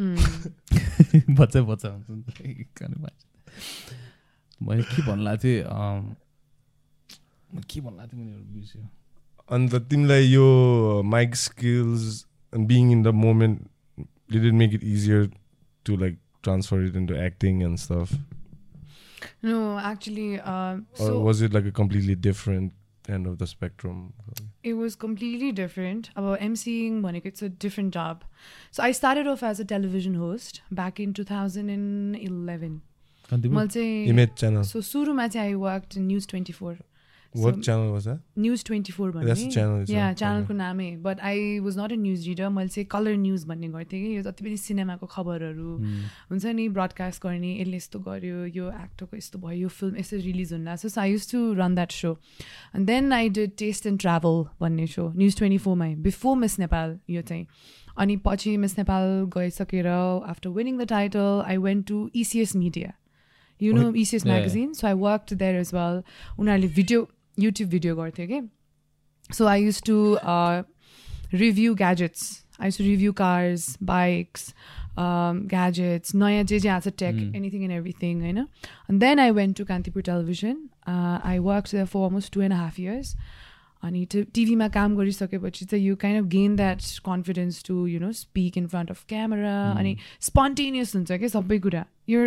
Mm. बच्चा बच्चा हुन्छ मैले के लाग्एको थिएँ के लाग्एको थिएँ मैले बिर्स्यो अन्त तिमीलाई यो mic skills being in the moment moment didn't it easier to like transfer it it into acting and stuff No, actually, uh, or so was it like a completely different end of the spectrum? It was completely different. About emceeing, Monica, it's a different job. So I started off as a television host back in 2011. Image channel. So Suruma, I worked in News 24. News twenty four that's the channel itself. Yeah Okay. च्यानलको नामै। But I was not a news reader मैले चाहिँ colour news भन्ने गर्थेँ कि। यो जति पनि सिनेमाको खबरहरू हुन्छ नि ब्रडकास्ट गर्ने यसले यस्तो गर्यो यो एक्टरको यस्तो भयो यो फिल्म यसरी रिलिज हुन लाग्छ so I use to run that so and then I did taste and travel भन्ने सो न्युज ट्वेन्टी फोरमै बिफोर मिस नेपाल यो चाहिँ। अनि पछि मिस नेपाल गइसकेर after winning the title I went to ECS media you know ECS. Magazine so I work there as well उनीहरूले video YouTube video गर्थ्यो कि? So I use to review gadgets I use to review cars bikes gadgets नयाँ जे जे आएको छ tech. Anything and everything होइन? And then I went to Kantipur television I work for almost two and half years अनि टिभीमा काम गरिसकेपछि चाहिँ you kind of gain that confidence to you know speak in front of camera अनि spontaneous हुन्छ क्या सबै कुरा. यो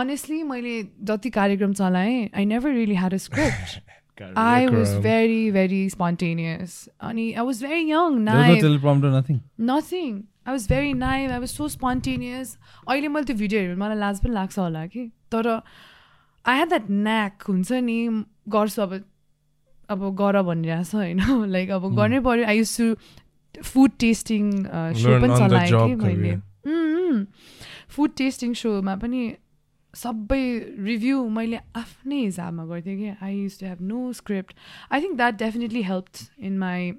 अनेस्टली मैले जति कार्यक्रम चलाएँ I never really had a script I was very, very spontaneous. Ani, I was very young, There was no naive, teleprompter, nothing. nothing. I was very naive. I was so spontaneous. अहिले मैले त्यो video हेरेर मलाई लाज पनि लाग्छ होला कि तर आई हेड द्याट न्याक हुन्छ नि गर्छु अब अब गर भनिरहेछ होइन लाइक अब गर्नै पऱ्यो I use to food testing so Learn पनि on the चलाएँ job कि मैले career. फुड टेस्टिङ सोमा पनि सबै रिभ्यू मैले आफ्नै हिसाबमा गर्थेँ कि I use to have no script I think that definitely help in my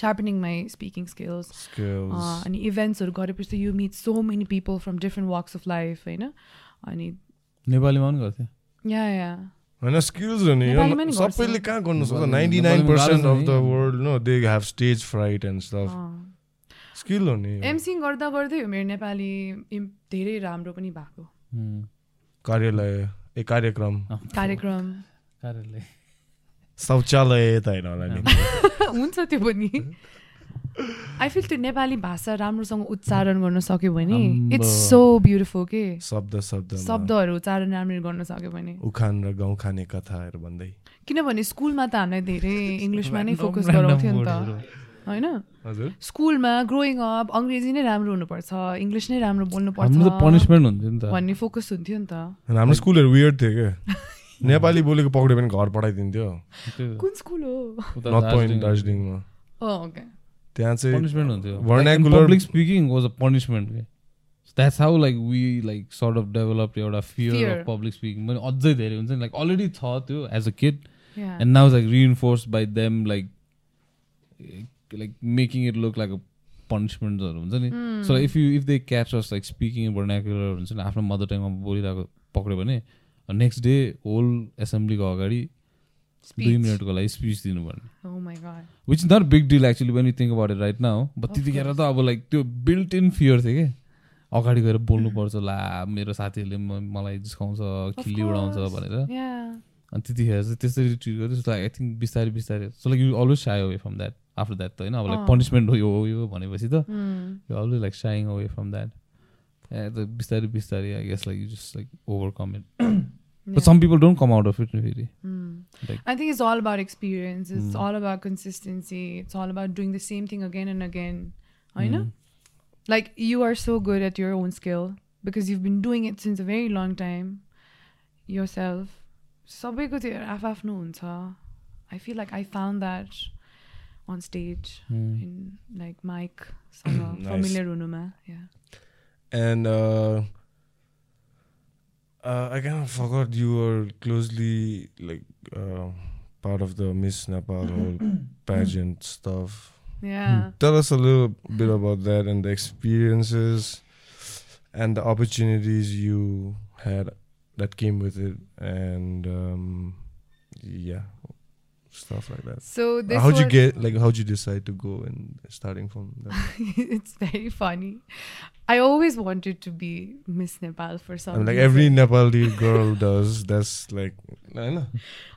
sharpening my speaking skills skills. अनि इभेन्ट्सहरू गरेपछि you meet so many people from different works of life होइन? अनि नेपालीमा पनि गर्थेँ। या या होइन स्किल्स हो नि। सबैले कहाँ गर्नु सक्छ? Ninety nine percent of the. World no. They have stage fright and stuff skill हो नि यो। एमसिङ गर्दा गर्दै मेरो नेपाली धेरै राम्रो पनि भएको। Hmm. कार्यालय ए कार्यक्रम। कार्यक्रम। कार्यालय। शौचालय त होइन होला नि। हुन्छ त्यो पनि। आई फिल त्यो नेपाली भाषा राम्रोसँग उच्चारण गर्न सक्यो भने। इट्स सो ब्युटिफुल के? शब्द शब्द शब्दहरू उच्चारण राम्ररी गर्न सक्यो भने। उखान र गाउँ खाने कथाहरू भन्दै। किनभने स्कुलमा त हामीलाई धेरै इङ्ग्लिसमा नै फोकस गराउँथ्यो नि। त। होइन? हजुर। स्कुलमा ग्रोइङ अप अङ्ग्रेजी नै राम्रो हुनुपर्छ इङ्ग्लिस नै राम्रो बोल्नु हाम्रो त पर्छ पनिसमेन्ट हुन्थ्यो नि त। भन्ने फोकस हुन्थ्यो नि त। हाम्रो स्कुलहरू वियर्ड थियो क्या नेपाली बोलेको पक्रियो भने घर पठाइदिन्थ्यो। कुन स्कुल हो? नर्थ पोइन्ट दार्जिलिङमा। ओके। त्यहाँ चाहिँ पनिसमेन्ट हुन्थ्यो। Vernacular- public speaking was a punishment के? That's how like we like sort of develop एउटा फियर. अफ पब्लिक स्पिकिङ पनि अझै धेरै हुन्छ नि। लाइक अलरेडी छ त्यो as a kid. And now like reinforce by them like like making it look like पनिसमेन्टहरू हुन्छ नि. So if you if they catch us like speaking vernacular हुन्छ नि आफ्नो मदर टङमा बोलिरहेको पक्रियो भने नेक्स्ट डे होल एसेम्ब्लीको अगाडि दुई. मिनटको लागि स्पिच दिनुपर्ने. Which not big deal actually you think about it right now but Of त्यतिखेर त. अब लाइक त्यो बिल्ट इन फियर थियो कि अगाडि गएर बोल्नुपर्छ ला मेरो साथीहरूले मलाई जिस्काउँछ खिल्ली उडाउँछ. भनेर. अनि त्यतिखेर चाहिँ त्यसरी ट्रिट गर्दै आई थिङ्क बिस्तारै बिस्तारै so like you always shy away from that after that त होइन अब लाइक। पनिसमेन्ट हो यो हो यो भनेपछि त Hmm. You always like shying away from that त बिस्तारै बिस्तारै I guess like you just like overcome it. But some people don't come out of it फेरि Hmm. Like- I think it's all about experience. It's Mm. all about consistency. It's all about doing the same thing again and again. I know. Mm. Like you are so good at your own skill because you've been doing it since a very long time yourself. सबैको त्यो आफ्नो हुन्छ I feel like I found that on stage mm. in like mic nice. familiar unuma yeah and uh, uh, I kind of forgot you were closely like uh, part of the Miss Nepal whole pageant stuff. Yeah. Hmm. Tell us a little bit about that and the experiences and the opportunities you had that came with it and um, yeah stuff like that. So this how'd you was- get like how'd you decide to go and starting from that? it's very funny. I always wanted to be Miss Nepal for some I mean, like reason. every Nepali girl does. That's like, I know.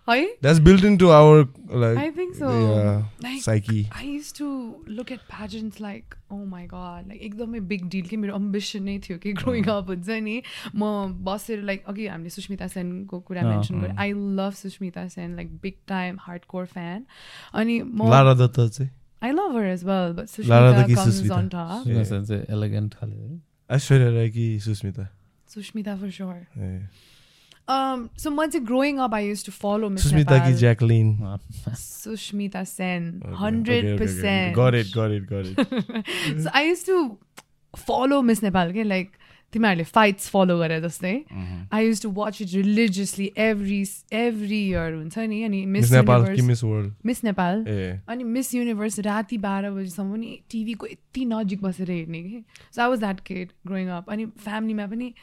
Hai? That's built into our like. I think so. Yeah, Like psyche. I used to look at pageants like oh my god like एकदमै big deal कि मेरो अम्बिसन नै थियो कि growing up हुन्छ नि म बसेर लाइक अघि हामीले सुस्मिता सेनको कुरा अँ, मेन्सन गरेँ अँ। I love Sushmita Sen like big time hard core fan अनि म Lara Datta चाहिँ? I love her as well but Lara Susmita Dakki comes Susmita. On top Yeah. Elegant खाले ऐश्वर्या राय कि सुस्मिता सुस्मिता फर श्योर ए। Um, so म चाहिँ growing up I used to follow Miss Susmita कि Jacqueline Susmita Sen Okay, okay, hundred okay, okay. Percent Got it, got it, got it. So I used to follow Miss Nepal के like तिमीहरूले fights follow गरे जस्तै. I used to watch it religiously every every year हुन्छ नि अनि Miss Miss Nepal कि Universe Miss World Miss Nepal ए। अनि Miss universe राति बाह्र बजीसम्म पनि टिभीको यति नजिक बसेर हेर्ने कि। So I was that kid growing up अनि फ्यामिलीमा पनि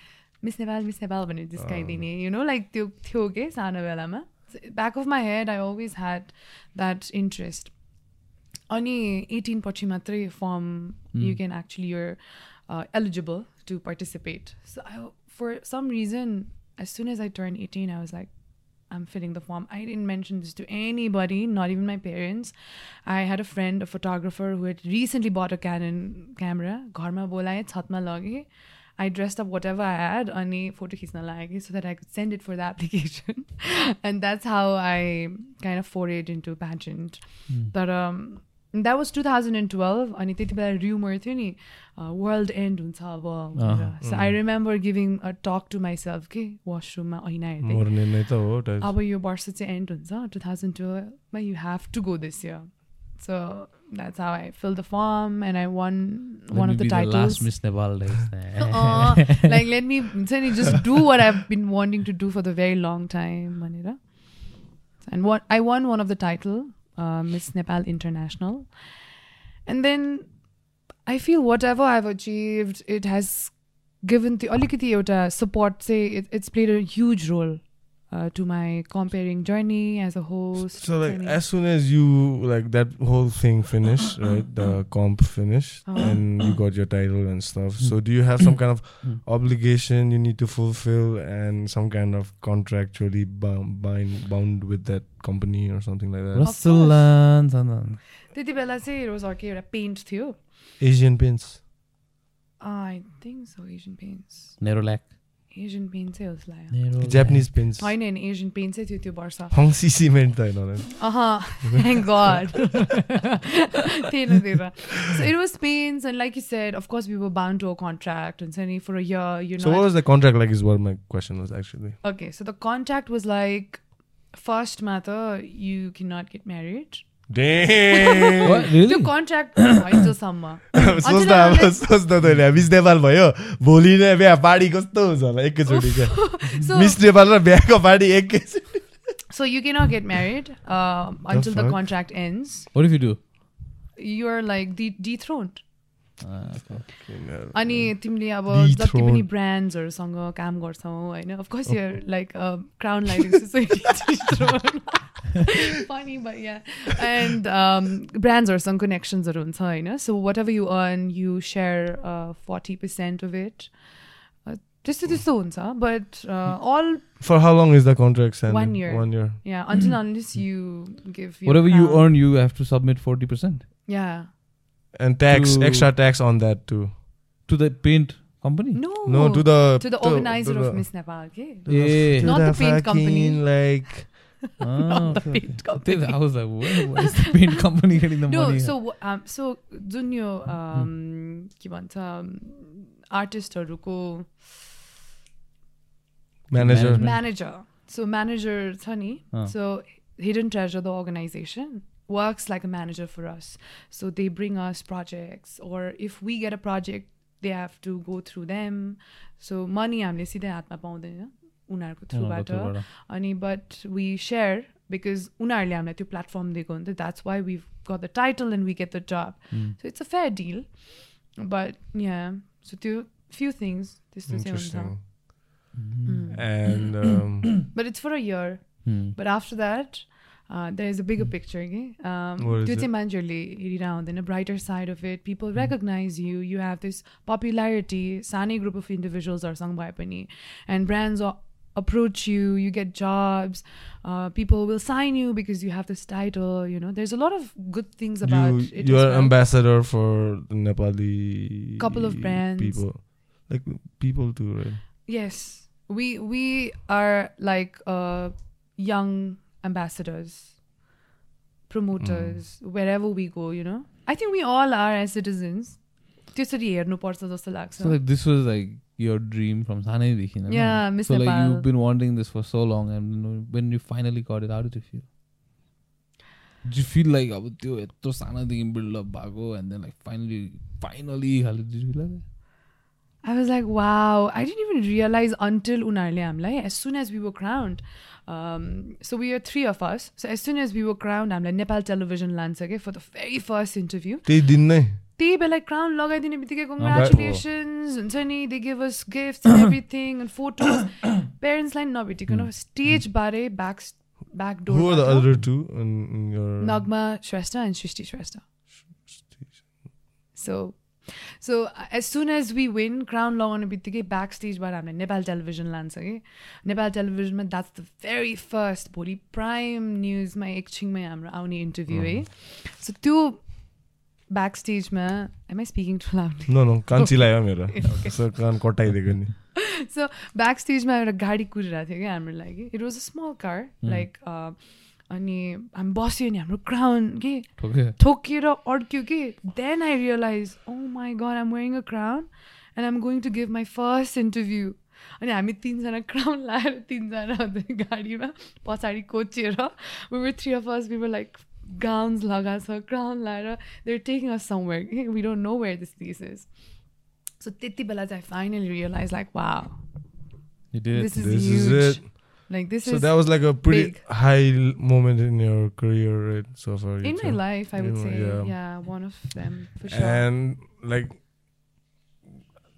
मिस नेपाल मिस नेपाल भनेर जिस्काइदिने यु नो लाइक त्यो थियो कि सानो बेलामा। Back of my head I always had that interest अनि एटिन पछि मात्रै from you can actually you're eligible to participate. So I, for some reason, as soon as I turned 18, I was like, I'm filling the form. I didn't mention this to anybody, not even my parents. I had a friend, a photographer, who had recently bought a Canon camera. Gharma bola hai. I dressed up whatever I had, ani photo khicna lage, so that I could send it for the application. and that's how I kind of forayed into pageant. Mm. But um, that was 2012 अनि त्यति बेला rumor थियो नि world end हुन्छ अब so I remember giving a talk to myself के वासरुममा ऐना हेर्दै अब यो वर्ष चाहिँ एन्ड हुन्छ two thousand टुवेल्भमा you have to go this year so that's how I fill the form and I won one of the titles Miss Nepal like let me हुन्छ नि just do what I been wanting to do for the very long time भनेर। And won I won one of the title Miss Nepal international and then I feel whatever I have achieved it has given त्यो अलिकति एउटा support चाहिँ it it's played a huge role uh, to my comparing journey as a host. So like अनि- as soon as you like that whole thing finished, right? The comp finished Uh-huh. and you got your title and stuff. So do you have some kind of Hmm. obligation you need to fulfill and some kind of contractually bound bind, bound with that company or something like that? रसुल्लान चन्दन त्यति बेला चाहिँ रोज अर्कै एउटा pant थियो Asian pins. I think so Asian paints Nerolac Asian paint चाहिँ हो जस्तो लाग्यो Japanese pins. होइन होइन एसियन पेन्ट चाहिँ थियो त्यो वर्ष Hongxi cement त होइन होला नि। Uh-huh. Thank God. थिएन त्यता. So it was pains and like you said, of course we were bound to a contract and suddenly for a year, you know. So what was the contract like is what my question was actually. okay, so the contract was like first matter, you cannot get married. त्यो भइन्जेलसम्म सोच्दा अब सोच्दा त होइन miss Nepal भयो भोलि नै बिहा पार्टी कस्तो हुन्छ होला एकैचोटि मिस नेपाल र बिहाको पार्टी एकैचोटि so you cannot get married uh, until the fuck? contract ends. What if you do? You're like de- dethroned. Ah, okay. अनि तिमीले अब Dethroned. जति पनि ब्रान्ड्सहरूसँग काम गर्छौ होइन of course you're like crown lighting society funny भइया एन्ड ब्रान्ड्सहरूसँग कनेक्सन्सहरू हुन्छ होइन so whatever you earn you share forty percent of it त्यस्तो त्यस्तो हुन्छ but all For how long is the contract standing? One year. One year. Yeah until unless you give Whatever you earn, you have to submit 40% या And tax, To- extra tax on that too. to the paint company. No No, to the to the organizer of Miss Nepal के to the- Yeah. to Not the paint fucking, company. Like Ah, the okay, paint okay. company. Then I was like, where, where is the paint company getting the No, money? so um, so जुन यो um, के भन्छ आर्टिस्टहरूको manager. Management. Manager so manager छ नि अँ। So hidden treasure the organization works like a manager for us. So they bring us projects, or if we get a project, they have to go through them. So money हामीले सिधै हातमा पाउँदैन उनीहरूको थ्रुबाट थ्रुबाट। अनि बट वी सेयर बिकज उनीहरूले हामीलाई त्यो प्लेटफर्म दिएको हुन्छ that's why we got the title and we get the job Hmm. So it's a fair deal but yeah so त्यो फ्यु थिङ्स त्यस्तो चाहिँ हुन्छ Interesting. Mm. And um, but it's for a year Hmm. But after that, Uh, there is a bigger hmm. picture. Okay? Um, then a brighter side of it. People hmm. recognize you. You have this popularity. Sani group of individuals are sung by Pani. And brands approach you you get jobs uh, people will sign you because you have this title you know there's a lot of good things about you, it you're well. ambassador for nepali couple of brands people like people too right yes we we are like a young ambassadors, promoters, wherever we go. You know, I think we all are as citizens. त्यसरी हेर्नुपर्छ जस्तो लाग्छ So like this was like your dream from सानैदेखि होइन? Yeah, Miss So like Nepal. you've been wanting this for so long and you know, when you finally got it, how did you feel? Did you feel like अब त्यो यत्रो सानोदेखि build-up भएको and then like finally finally खाले did you feel like that? I was like, wow, I didn't even realize until उनीहरूले हामीलाई as soon as we were crowned. Um, so we are three of us. So as soon as we were crowned, हामीलाई Nepal Television लान्छ क्या for the very first interview. त्यही दिन नै त्यही बेला क्राउन लगाइदिने बित्तिकै कङ्ग्रेचुलेसन्स हुन्छ नि they give us gift everything and photos पेरेन्ट्सलाई नभेटिकन स्टेजबारे back back Who are the door other two in, in your Nagma Shrestha and Srishti Shrestha so so as soon as we win crown लगाउने बित्तिकै back स्टेजबाट हामीलाई Nepal Television लान्छ कि नेपाल टेलिभिजनमा that's the very first भोलि prime न्युजमा एकछिनमै हाम्रो आउने इन्टरभ्यू है सो त्यो ब्याक स्टेजमा am I speaking too loud कान्छी लाग्यो मेरो कान कटाइदिएको नि सो ब्याक स्टेजमा एउटा गाडी कुदिरहेको थियो क्या हाम्रो लागि it was a small car like अनि हामी बस्यो नि हाम्रो क्राउन के? Okay. ठोकिएर अड्क्यो कि? Then I realise oh my god I'm wearing a crown and I'm going to give my first interview अनि हामी तिनजना क्राउन लाएर तिनजना अन्त गाडीमा पछाडि कोचेर we three of us we like gowns लगाएको छ क्राउन लाएर they're taking us somewhere we don't know where this this is so त्यति बेला चाहिँ finally realise like wow You did. This is This is huge. it. Like this So is that was like a pretty big. high l- moment in your career, right? So far. in my life, I would In- say, yeah. yeah. one of them for sure. And like,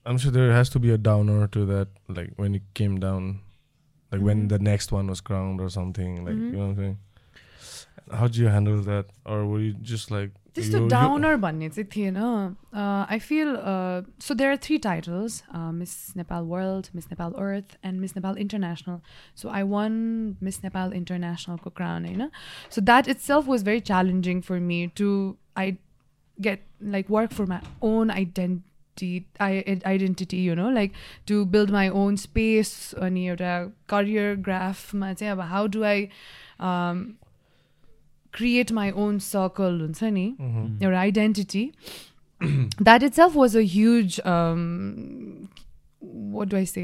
I'm sure there has to be a downer to that. Like when it came down, like when Mhm. the next one was crowned or something like Mhm. you know what i'm saying how did you handle that or were you just like त्यस्तो downer भन्ने चाहिँ थिएन। I feel so there are three titles Miss Nepal World Miss Nepal Earth and Miss Nepal International so I won Miss Nepal इन्टरनेसनलको crown होइन? So that itself was very challenging for me to I get like work for my own identity identity you know like to build my own space अनि एउटा career ग्राफमा चाहिँ अब how do I create my own circle हुन्छ नि Mhm. your identity that itself was a huge um what do i say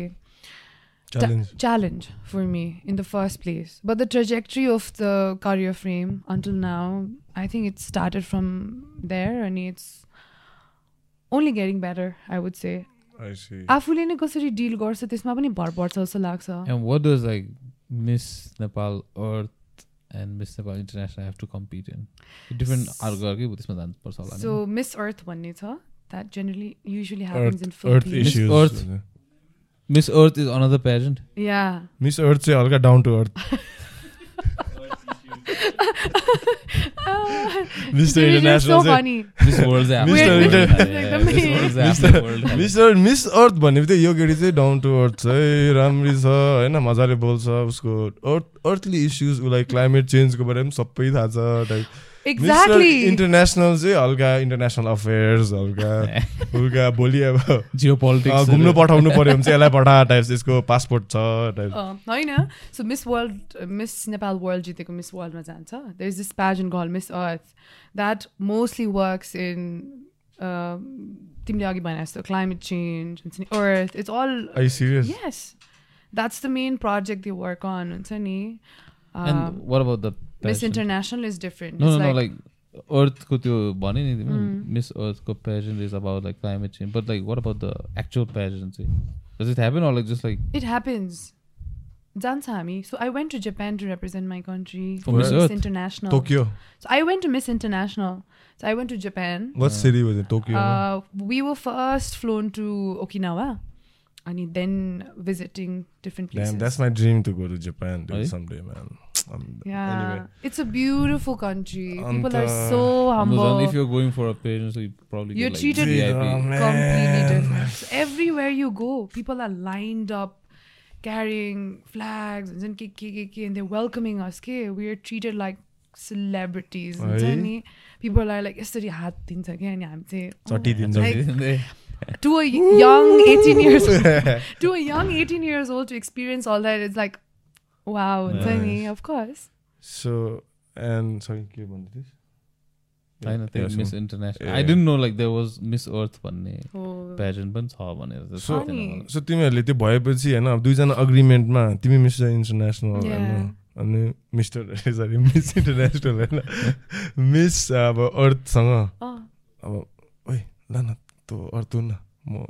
Ta- challenge challenge for me in the first place but the trajectory of the career frame until now i think it started from there and it's only getting better i would say i see आफूले नै कसरी deal गर्छ त्यसमा पनि भर पर्छ जस्तो लाग्छ And what does like Miss Nepal Earth and Miss Nepal International have to compete in? Different अर्कै त्यसमा जानुपर्छ होला सो मिस अर्थ भन्ने छ that generally usually happens in Earth. Miss Earth is another pageant. या मिस अर्थ चाहिँ हल्का down to अर्थ चाहिँ- Miss चाहिँ Miss चाहिँ world है। मिस्टर मिस अर्थ भन्ने बित्तिकै यो केटी चाहिँ डाउन टु अर्थ छ है राम्री छ होइन मजाले बोल्छ उसको अर्थ अर्थली इस्युज उसलाई क्लाइमेट चेन्जको बारेमा पनि सबै थाहा छ exactly. इन्टरनेसनल चाहिँ हल्का इन्टरनेसनल अफेयर्स हल्का हल्का भोलि अब Geopolitics अँ, घुम्नु पठाउनु पर्यो भने चाहिँ यसलाई पठा टाइप यसको पासपोर्ट छ टाइप होइन। So Miss World Miss Nepal World जितेको मिस वर्ल्डमा जान्छ। There is this pageant call Miss Earth that mostly works in तिमीले अघि भने जस्तो क्लाइमेट चेन्ज हुन्छ नि earth it's all serious yes that's the main project they work on हुन्छ नि। And what about the Miss pageant? International is different No, no, no. Like Earthको त्यो भने नि तिमीले, Mm. Miss Earthको pageant is about like climate change. But like, what about the actual pageant? चाहिँ? Does it happen or like just like It happens. जान्छ हामी so I went to Japan to represent my country For Miss Earth? International Tokyo So I went to Miss International. So I went to Japan. What city was Tokyo Uh, we were first flown to And then visiting different places. Damn, that's my dream to go to Japan someday, man. Um, yeah, Anyway, it's a beautiful country. People are so humble. If you're going for a pageant, so you probably You're like, treated VIP. Completely different. Everywhere you go, people are lined up carrying flags and then ke- ke- ke- ke, and they're welcoming us. ke. We are treated like celebrities. हुन्छ है? नि? People are like यसरी हात दिन्छ क्या अनि हामी चाहिँ चटिदिन्छ Like- to a young 18 years to a young 18 years old to experience all that it's like wow हुन्छ नि Nice. of course So, and sorry, के भन्दै? होइन Yeah, त्यो Miss International. I didn't know like there was Miss Earth भन्ने oh. पनि छ भनेर। So तिमीहरूले त्यो भएपछि होइन अब दुईजना अग्रिमेन्टमा तिमी मिस इन्टरनेसनल होइन Yeah. अनि मिस्टर सरी मिस इन्टरनेसनल होइन मिस अब अर्थसँग oh. अब ओइ ल न तँ अर्थ न म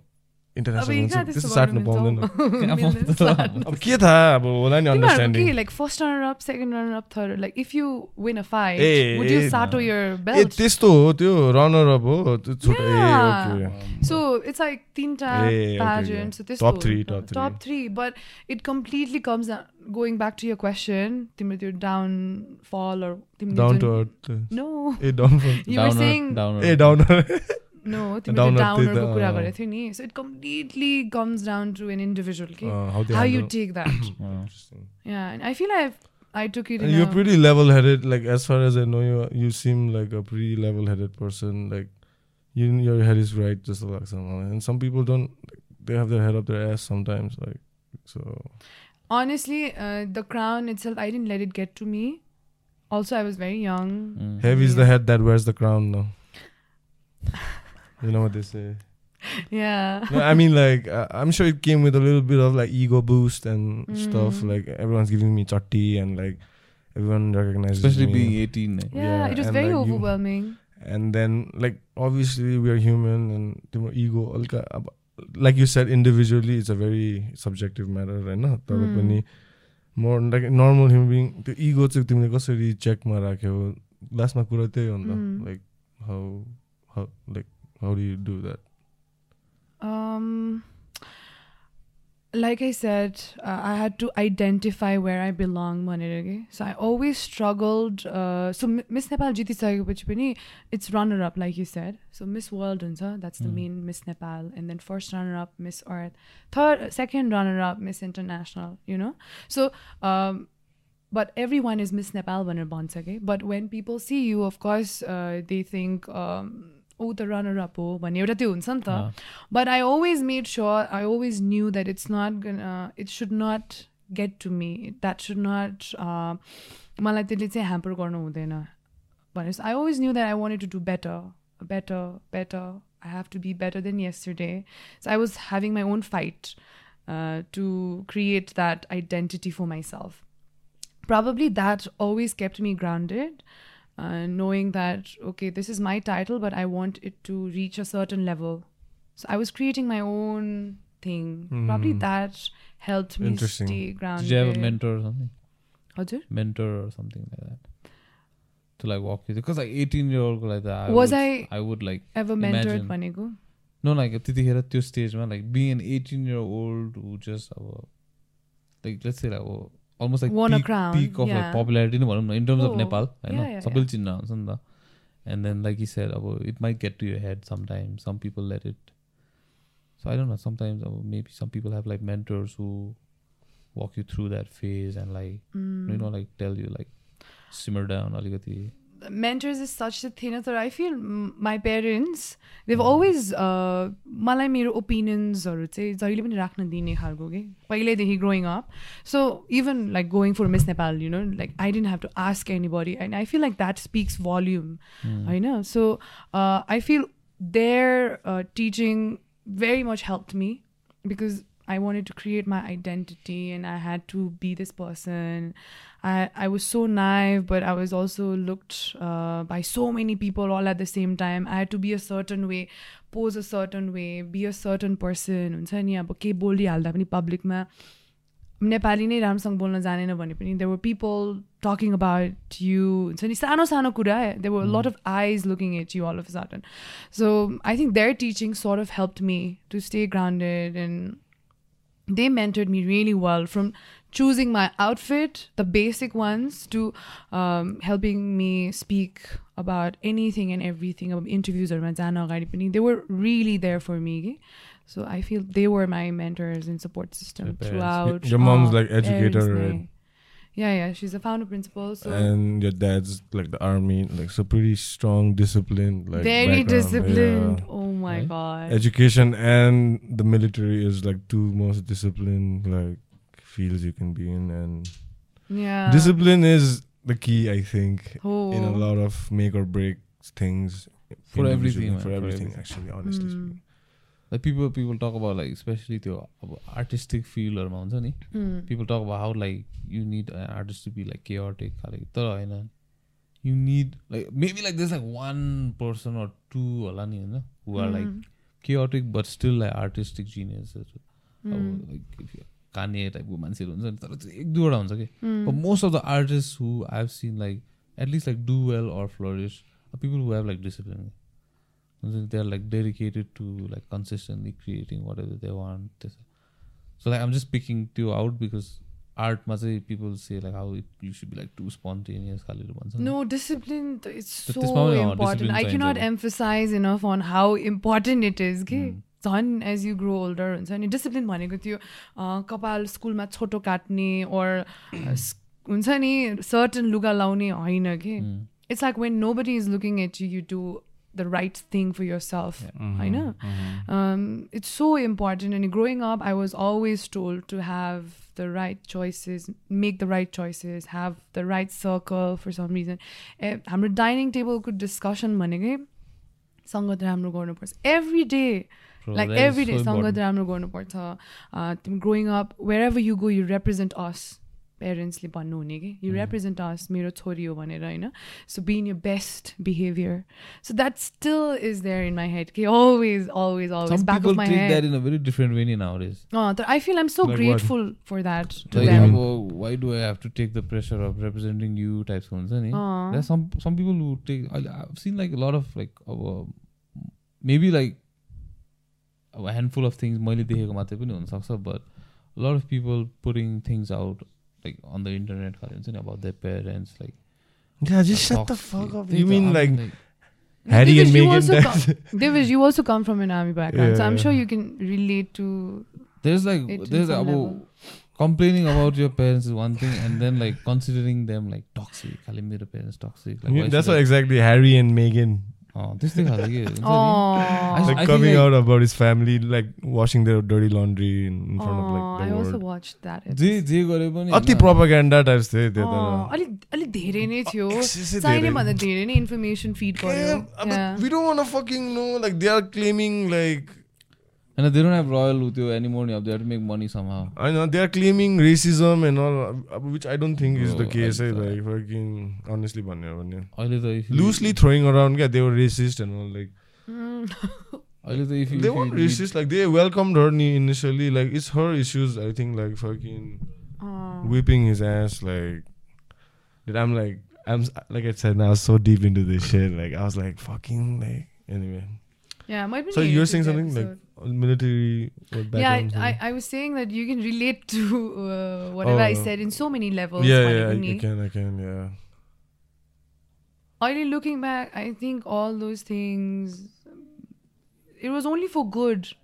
इन्टरनेसनल यी त्यस्तो त्यस्तो साट्नु पाउँदैन। अब के थाहा अब होला नि अन्डरस्ट्यान्डिङ के like first runner up second runner up third like if you win a fight A, would you ए, साटो यर ए बेल्ट त्यस्तो हो त्यो रनर अप हो त्यो छोटो ए. Okay okay, pageant. okay. So this Top will- three, top three. Top three, but it completely comes down. Going back to your question, तिम्रो त्यो downfall or तिमीले down to earth No, A down you were Downer- saying downer. ए downer no. तिमीले Downer downer त्यही त, को कुरा अँ। गरेको थियो नि. So it completely comes down to an individual. Okay? How How you take that? अँ। yeah, and I feel I've I took it. In you're a, pretty level headed like as far as i know you you seem like a pretty level headed person like you your head is right just like someone and some people don't they have their head up their ass sometimes like so honestly, uh, the crown itself, I didn't let it get to me. Also, I was very young. Mm. heavy is the Yeah. head that wears the crown now you know what they say Yeah. no, i mean like uh, i'm sure it came with a little bit of like ego boost and stuff Mm. like everyone's giving me chatti and like everyone recognizes Especially me. being 18 eh? Yeah, Yeah, it was and very like you- overwhelming. and then like obviously we are human and the ego alka अब- like you said individually it's a very subjective matter होइन तर Mm. पनि more like normal human being त्यो ego चाहिँ तिमीले कसरी चेकमा राख्यौ लास्टमा कुरा त्यही हो नि Mm. त like how how like How do you do that Um, like I said, uh, I had to identify where I belong भनेर के So I always struggled. Uh, so Mi- Miss Nepal जितिसकेपछि पनि it's runner up like you said. So Miss World हुन्छ that's the Mm. main Miss Nepal and then first runner up Miss Earth, third second runner up Miss International. You know. So um, but everyone is Miss Nepal भनेर भन्छ के But when people see you, of course, uh, they think. Um, oh, the runner up हो भन्ने एउटा त्यो हुन्छ नि त अँ, but I always made sure, I always knew that it's not gonna, it should not get to me. That should not, uh, मलाई त्यसले चाहिँ ह्याम्पर गर्नु हुँदैन भनेपछि I always knew that I wanted to do better, better, better. I have to be better than yesterday. So I was having my own fight uh, to create that identity for myself. Probably that always kept me grounded, uh, knowing that, okay, this is my title, but I want it to reach a certain level. So I was creating my own thing. Probably Mhm. that helped me Interesting. stay grounded. Did you have a mentor or something? हजुर? Mentor or something like that? To like walk you through? Because like 18 year old like that. I Was would, I I would like, ever mentored Imagine. भनेको? no, like त्यतिखेर त्यो स्टेजमा like being an 18 year old who just अब like let's say like अब almost like Won a peak, crown, peak of like yeah. popularity नै भनौँ न in terms of Oh, Nepal होइन yeah, yeah, सबैले yeah. चिन्न हुन्छ नि त and then like you said अब it might get to your head sometimes some people let it so I don't know sometimes uh, maybe some people have like mentors who walk you through that phase and like Mm. you know like tell you like simmer down अलिकति mentors is such a thing that I feel mm, my parents they've Mm. always uh, मलाई मेरो ओपिनियन्सहरू चाहिँ जहिले पनि राख्न दिने खालको कि पहिल्यैदेखि growing up so even like going for Miss Nepal you know like I didn't have to ask anybody and I feel like that speaks volume. होइन so I feel their teaching very much helped me because I wanted to create my identity and I had to be this person. I, I was so naive, but I was also looked uh, by so many people all at the same time. I had to be a certain way, pose a certain way, be a certain person. हुन्छ नि अब के बोलिहाल्दा पनि पब्लिकमा नेपाली नै राम्रोसँग बोल्न जानेन भने पनि there were people talking about you हुन्छ नि सानो सानो कुरा there were lot of eyes looking at you all of sudden so I think there teaching sort of helped me to stay grounded and they mentored me really well from choosing my outfit, the basic ones, to um, helping me speak about anything and everything about interviews or Madana They were really there for me. So I feel they were my mentors and support system throughout. Your mom's like educator, right? Yeah, yeah. She's a founder principal. So and your dad's like the army, like so pretty strong discipline. Like very background. disciplined. Yeah oh my Right? god Education and the military is like two most disciplined like fields you can be in, and yeah discipline is the key, I think, oh. in a lot of make or break things For individually, everything, man, for for everything, everything. actually, honestly Mm. speaking. like people people talk about like especially त्यो अब artistic फिल्डहरूमा हुन्छ नि Mm. people talk about how like you need an artist to be like chaotic खाले तर होइन you need like maybe like there's like one person or two होला नि होइन who are like Mm. chaotic but still like artistic geniuses Mm. अब like if you काने टाइपको मान्छेहरू हुन्छ नि तर चाहिँ एक दुईवटा हुन्छ कि Mm. But most of the artists who I've seen like at least like do well or flourish are people who have like discipline. And They're like dedicated to like consistently creating whatever they want. This- So like I'm just picking two out because art must people say like how it, you should be like too spontaneous. खाले भन्छ नि। No, discipline, th- it's But so त्यसमा पनि, अँ, important. discipline I चाहिन्छ cannot नि। emphasize enough on how important it is. के Mm. झन् एज यु ग्रो ओल्डर हुन्छ नि डिसिप्लिन भनेको त्यो अँ, कपाल स्कुलमा छोटो काट्ने ओर हुन्छ नि सर्टन लुगा लाउने होइन कि Mm. it's like when nobody is looking at you, you do the right thing for yourself. Yeah. I know. Um, it's so important. And growing up, I was always told to have the right choices, make the right choices, have the right circle for some reason. Eh, हाम्रो dining टेबलको discussion भनेकै सङ्गत राम्रो गर्नुपर्छ every day Bro, like that is every day so सङ्गत important. राम्रो गर्नुपर्छ Uh, तिमी growing up wherever you go you represent us पेरेन्ट्सले भन्नुहुने कि यु Mm. रिप्रेजेन्ट अस मेरो छोरी हो भनेर होइन so be in your best behaviour so that still is there in my head कि always always always back of my take that head in a very different way nowadays. तर I feel I'm so? Grateful for that too अब, why do I have to take the pressure of representing you types हुन्छ नि Uh-huh. Who take. I, I've seen like a lot of like uh, maybe like a handful of things मैले देखेको मात्रै पनि हुनसक्छ but lot of people putting things out like on the internet about their parents like yeah just shut the fuck up you mean like, like Harry and you Meghan you also come from an army background, yeah. so I'm sure you can relate to. There's like there's about complaining about your parents is one thing, and then like considering them like toxic. Kalimira parents toxic. Like, yeah, that's what I, exactly Harry and Megan. त्यस्तै खाले के हुन्छ नि। Oh, like I coming think, like- out about his family, like washing their dirty laundry in, in front of I like the also world. watched that. जे. जे गरे पनि अति प्रोपागेन्डा टाइप्स थियो त्यो अँ, तर अलिक अलिक धेरै नै थियो चाहिने। भन्दा धेरै नै इन्फर्मेसन फिड गर्यो Yeah, uh, but we don't want to fucking know. Like they And they don't have Royal with you anymore. They have to make money somehow. I know they are claiming racism and all, which I don't think Bro, is the case. Eh, I, like fucking honestly, loosely throwing around. Yeah, they were racist and all like. Mm. they you, weren't racist. Like they welcomed her initially. Like it's her issues. I think like fucking Aww. whipping his ass. Like that. I'm like I'm like I said. I was so deep into this shit. Like I was like fucking like anyway. Yeah, might be. So you're saying something episode. like. Military or Yeah, background? I, I, I was saying that you can relate to uh, whatever I Oh. said in so many levels. yeah, yeah, I। I can, I can, yeah. अहिले looking back, I think all those things, it was only for good.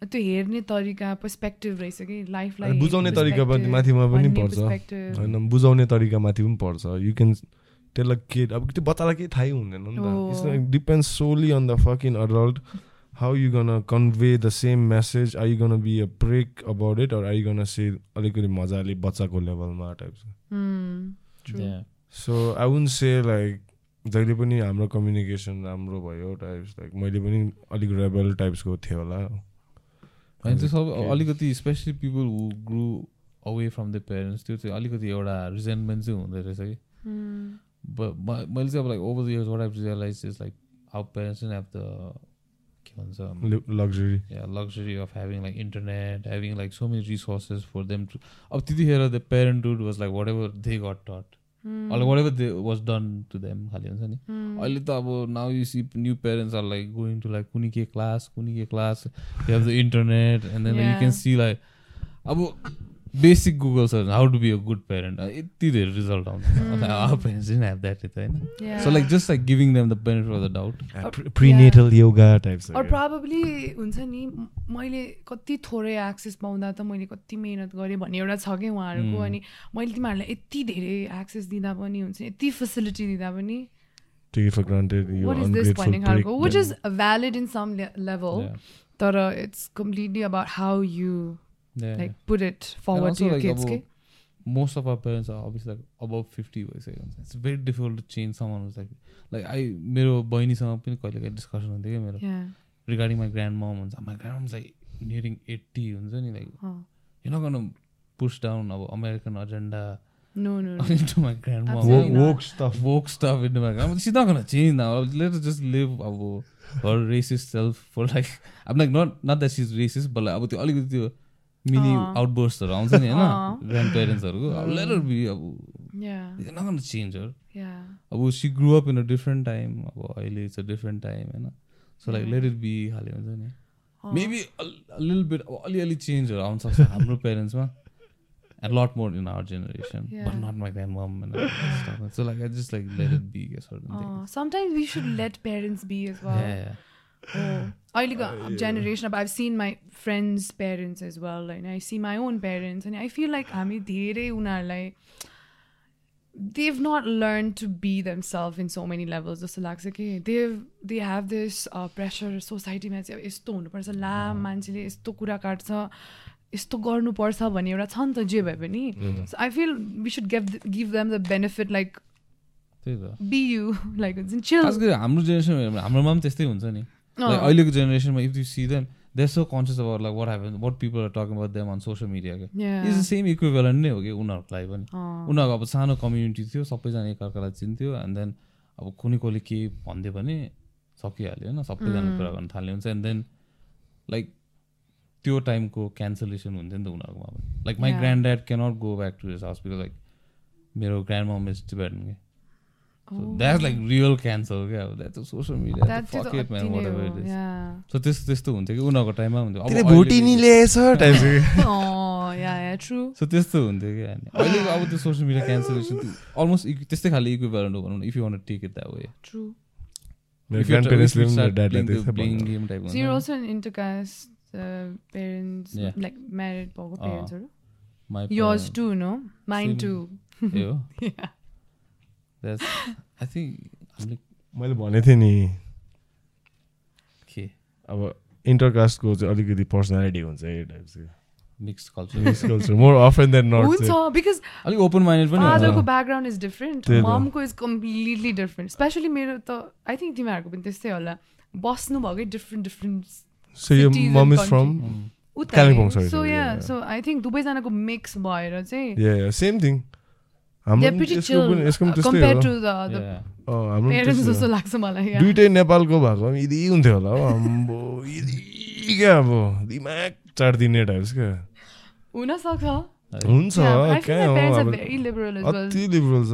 त्यो हेर्ने तरिका perspective रहेछ कि लाइफलाई बुझाउने तरिका पनि माथिमा पनि पर्छ होइन बुझाउने तरिका माथि पनि पर्छ यु क्यान त्यसलाई के अब त्यो बच्चालाई केही थाहै हुँदैन नि Oh. त it's depend solely on the folk in adult how you gonna convey the same message I gonna be a break about it or I gonna say अलिकति मजाले बच्चाको लेभलमा type Yeah. So I won't say like जहिले पनि हाम्रो communication राम्रो भयो types like मैले पनि अलिक रेबल टाइप्सको थियो होला। होइन त्यो सब. अलिकति specially people who grew away from the parents त्यो चाहिँ अलिकति एउटा रिजेन्टमेन्ट चाहिँ हुँदो रहेछ कि। म- मैले चाहिँ अब like over the years what I realise is like our parents have the भन्छ luxury yeah, luxury of having like internet, having like so many resources for them to. Up to here, the parenthood was like whatever they got taught, or like whatever they was done to them. खालि हुन्छ नि अहिले त अब now you see new parents are like going to like कुनी के class कुनी के class you have the internet and then you. Can see like अब basic Google search how to be a good parent यति धेरै result आउँछ our parents didn't have that त होइन so like just like giving them the benefit of the doubt prenatal yoga types और probably हुन्छ नि मैले कति थोरै एक्सेस पाउँदा त मैले कति मिहिनेत गरेँ भन्ने एउटा छ कि उहाँहरूको Mm. अनि मैले तिमीहरूलाई यति धेरै एक्सेस दिँदा पनि हुन्छ यति फेसिलिटी दिँदा पनि भन्ने खालको? prick, which then- is valid in some level Yeah. तर it's completely about how you put it forward also, to your like, के most of our parents are obviously like above 50 भइसकेको हुन्छ it's very difficult to change someone हुन्छ like like I मेरो बहिनीसँग पनि कहिले कहिले डिस्कसन हुन्थ्यो क्या मेरो Yeah. Regarding my grand mom हुन्छ my grand mom like nearing eighty हुन्छ नि like uh. You not gonna push down अब American agenda No, no, no. into my grandma Absolutely woke, not. woke stuff woke stuff into my grandma she's not gonna change now let her just live अब her racist self for like I'm like not not that she's racist but like अब त्यो अलिकति त्यो mini अँ. आउटबर्सहरू आउँछ नि अँ. होइन ग्रान्ड पेरेन्ट्सहरूको अब let her be अब Yeah. you're not gonna change her Yeah. अब see grow up in a different time अब अहिले इट्स अ डिफ्रेन्ट टाइम होइन so like let it be खाले हुन्छ नि अँ. मेबी लिल बिट अब अलिअलि चेन्जहरू आउन सक्छ हाम्रो पेरेन्ट्समा and lot more in our generation but Yeah. Not my grand mom so like I just like let it be certain Uh, things sometimes we should let parents अहिलेको जेनेरेसन अब I seen my friends parents as well होइन I see my own parents अनि I feel like हामी धेरै उनीहरूलाई they've not learned to be themselves in so many levels जस्तो लाग्छ कि they have this uh, pressure सोसाइटीमा चाहिँ अब यस्तो हुनुपर्छ ला मान्छेले यस्तो कुरा काट्छ यस्तो गर्नुपर्छ भन्ने एउटा छ नि त जे भए पनि। So I feel we should give give them the benefit like त्यही त। बी यु लाइक हुन्छ नि हाम्रो जेनेरेसन हाम्रोमा पनि त्यस्तै हुन्छ नि। लाइक अहिलेको जेनेरेसनमा if you see them they so conscious about like what heaven what people are talking about them on social media क्या इज द सेम इक्विभेलेन्ट नै हो कि उनीहरूको लागि पनि उनीहरूको अब सानो कम्युनिटी थियो सबैजना एकअर्कालाई चिन्थ्यो एन्ड देन अब कुनै कसले केही भनिदियो भने सकिहाल्यो होइन? सबैजना कुरा गर्न थाल्ने हुन्छ एन्ड देन लाइक त्यो टाइमको क्यान्सलेसन हुन्थ्यो नि त उनीहरूकोमा like my. Grand dad cannot go back to his house because like मेरो ग्रान्ड मम इज कि Oh. That's like real cancer क्या अब द्याट सोसियल मिडिया That चाहिँ फक इट म्यान अति नै वाट हो, ever it is yeah. So त्यस्तो त्यस्तो हुन्थ्यो कि उनीहरूको टाइममा हुन्थ्यो अब त्यसले अहिले भोटी नि ल्याएछ type Oh, yeah, yeah, true. So त्यस्तो हुन्थ्यो कि अनि अहिलेको अब त्यो सोसियल मिडिया क्यान्सलेसन अलमोस्ट त्यस्तै खाले इक्विभ्यालेन्ट हो भनौँ न if you want take it that way True. मेरो ग्रान्डपेरेन्ट्सले पनि मेरो ड्याडलाई त्यस्तै प्लेइङ भन्नु। Game type So you're also an intercaste uh, parents, Yeah. like married भएको अँ. parents हरू? My Yours parents- too, no? Mine Same. too. ए हो Yeah. द्याट्स आई थिङ्क हामीले मैले भनेको थिएँ नि के? अब इन्टरकास्टको चाहिँ अलिकति पर्सनालिटी हुन्छ यो टाइप चाहिँ। Mix culture mix culture more often than not हुन्छ बिकज अलिक ओपन माइन्डेड पनि फादरको हुन्छ ब्याकग्राउन्ड इज डिफरेन्ट त्यही त। ममको इज कम्प्लिटली डिफरेन्ट स्पेसली मेरो त आई थिङ्क तिमीहरूको पनि त्यस्तै होला। बस्नु भएकै डिफरेन्ट डिफरेन्ट सो यो cities mom and is from Mm. Kalimpong, sorry, so sorry, yeah yeah. So I think दुवैजनाको मिक्स भएर चाहिँ या सेम थिङ दुइटै नेपालको भएको यदि हुन्थ्यो होला हो अम्बो यदि क्या अब दिमाग चाटिदिने टाइप्स क्या। हुनसक्छ। हुन्छ कहाँ. अति लिबरल छ.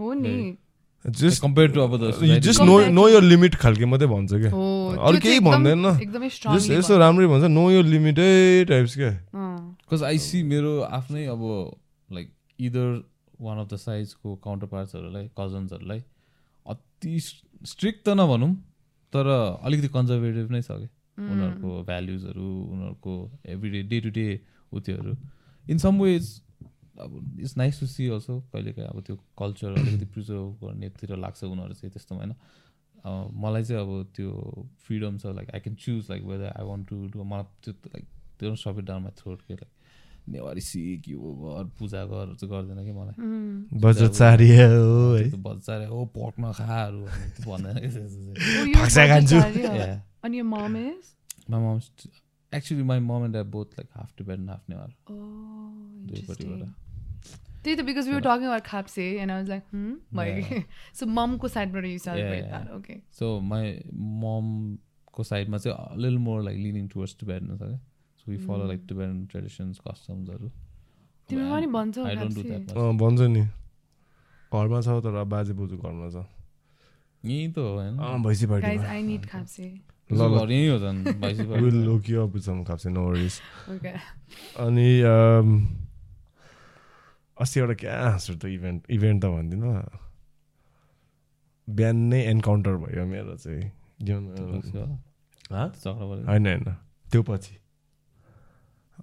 हो नि। जस्ट कम्पेयर टु अब द जस्ट नो नो यो लिमिट खालके मात्रै भन्छ क्या। अरू केही भन्दैन। जस्ट यस्तो। राम्रै भन्छ नो यो लिमिटै टाइप्स क्या। अँ। बिकज आई सी मेरो आफ्नै अब like either one of the साइजको काउन्टर पार्ट्सहरूलाई कजन्सहरूलाई अति स्ट्रिक्ट त नभनौँ तर अलिकति कन्जर्भेटिभ नै छ कि? Mm. उनीहरूको भ्याल्युजहरू उनीहरूको every day day to day उत्योहरू। In some ways अब it's nice to see also कहिलेकाहीँ अब त्यो कल्चर अलिकति प्रिजर्भ गर्नेतिर लाग्छ उनीहरू चाहिँ त्यस्तोमा होइन मलाई चाहिँ अब त्यो फ्रिडम छ like I can choose like whether I want to do मलाई त्यो लाइक त्यो इट डाउन माई थ्रोट के लाइक नेवारी सिक यो घर पूजा गरहरू चाहिँ गर्दैन कि मलाई। बजारी हो। बजार हो पट नखाहरू भन्दैन अनि actually my mom and I both like half Tibetan half Newar त्यही त because your talking or khapse and I like so ममको साइडबाट युज ओके सो माई ममको साइडमा चाहिँ अलिल more like living towards Tibetan नसक्यो so we follow like Tibetan traditions कस्टम्सहरू भन्छौ नि। घरमा छ तर बाजे बोजू घरमा छ। यहीँ त हो होइन? भैँसी Guys, पार्टी. अनि अस्ति एउटा क्या हाँसु त इभेन्ट इभेन्ट त भन्दिनँ। बिहान नै एन्काउन्टर भयो मेरो चाहिँ। होइन होइन। त्यो पछि।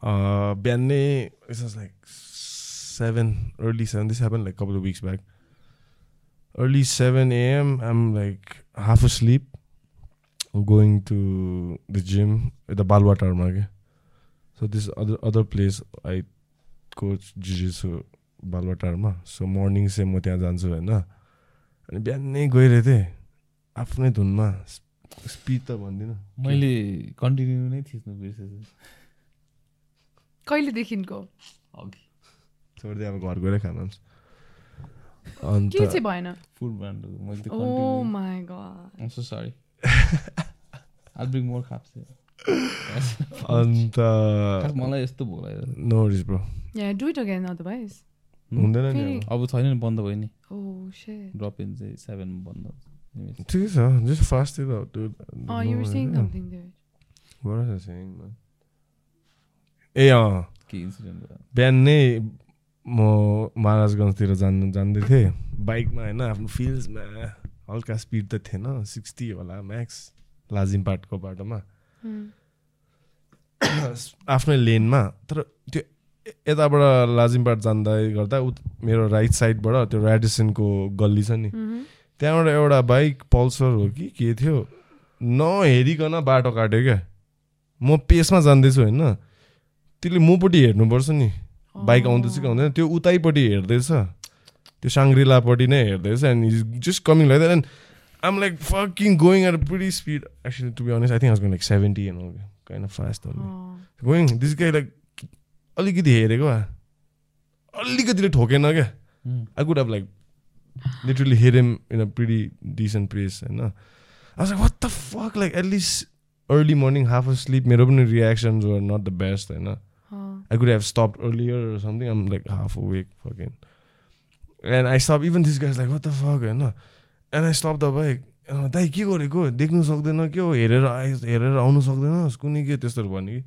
बिहान it's like seven early seven this happen like couple weeks back early seven AM I'm like half asleep going to the gym यता बालवाटारमा क्या so this other other place I coach जिजिसु बालवाटारमा सो मर्निङ चाहिँ म त्यहाँ जान्छु होइन। अनि बिहानै गइरहेको थिएँ। आफ्नै धुनमा। स्पिड त भन्दिनँ। मैले कन्टिन्यू नै थिच्नु बिर्सेछु। कहिलेदेखिको? अब घर गएरै खानु के चाहिँ भएन? Food brand oh my god. अन्त खास मलाई यस्तो लाग्यो no worries bro yeah do it again otherwise हुँदैन नि अब। छैन नि बन्द भयो नि। ओ शिट ड्रप इन चाहिँ सेभेन बन्द हुन्छ। ठिकै छ। Just fast Oh, you were saying something there. ए अँ के इन्सिडेन्ट भयो बिहान नै म महाराजगञ्जतिर जानु जाँदै थिएँ बाइकमा होइन आफ्नो फिल्ड्समा हल्का स्पिड त थिएन सिक्सटी होला म्याक्स लाजिमपाटको बाटोमा. आफ्नै लेनमा तर त्यो यताबाट लाजिमपाट जाँदा गर्दा उत मेरो राइट साइडबाट त्यो रेडिसनको गल्ली छ नि. त्यहाँबाट एउटा बाइक पल्सर हो कि के थियो नहेरिकन बाटो काट्यो क्या म पेसमा जाँदैछु होइन त्यसले मपट्टि हेर्नुपर्छ नि। बाइक आउँदैछ कि आउँदैन। त्यो उतैपट्टि हेर्दैछ। त्यो साङ्ग्रिलापट्टि नै हेर्दैछ and just coming like that and um like fucking going at pretty speed actually to be honest I think आज like seventy and kind of fast. Going this guy like अलिकति हेरेको अलिकतिले ठोकेन क्या। I could have like literally hit him in a pretty decent pace. And uh, I was like, what the fuck? Like at least early morning, half asleep. My reactions were not the best. And uh, Oh. I could have stopped earlier or something. I'm like half awake, fucking. And I stop even this guys like what the fuck होइन and I stop the bike दाइ के गरेको देख्नु सक्दैन के हो हेरेर आइ हेरेर आउनु सक्दैन कुनै के त्यस्तोहरू भन्यो कि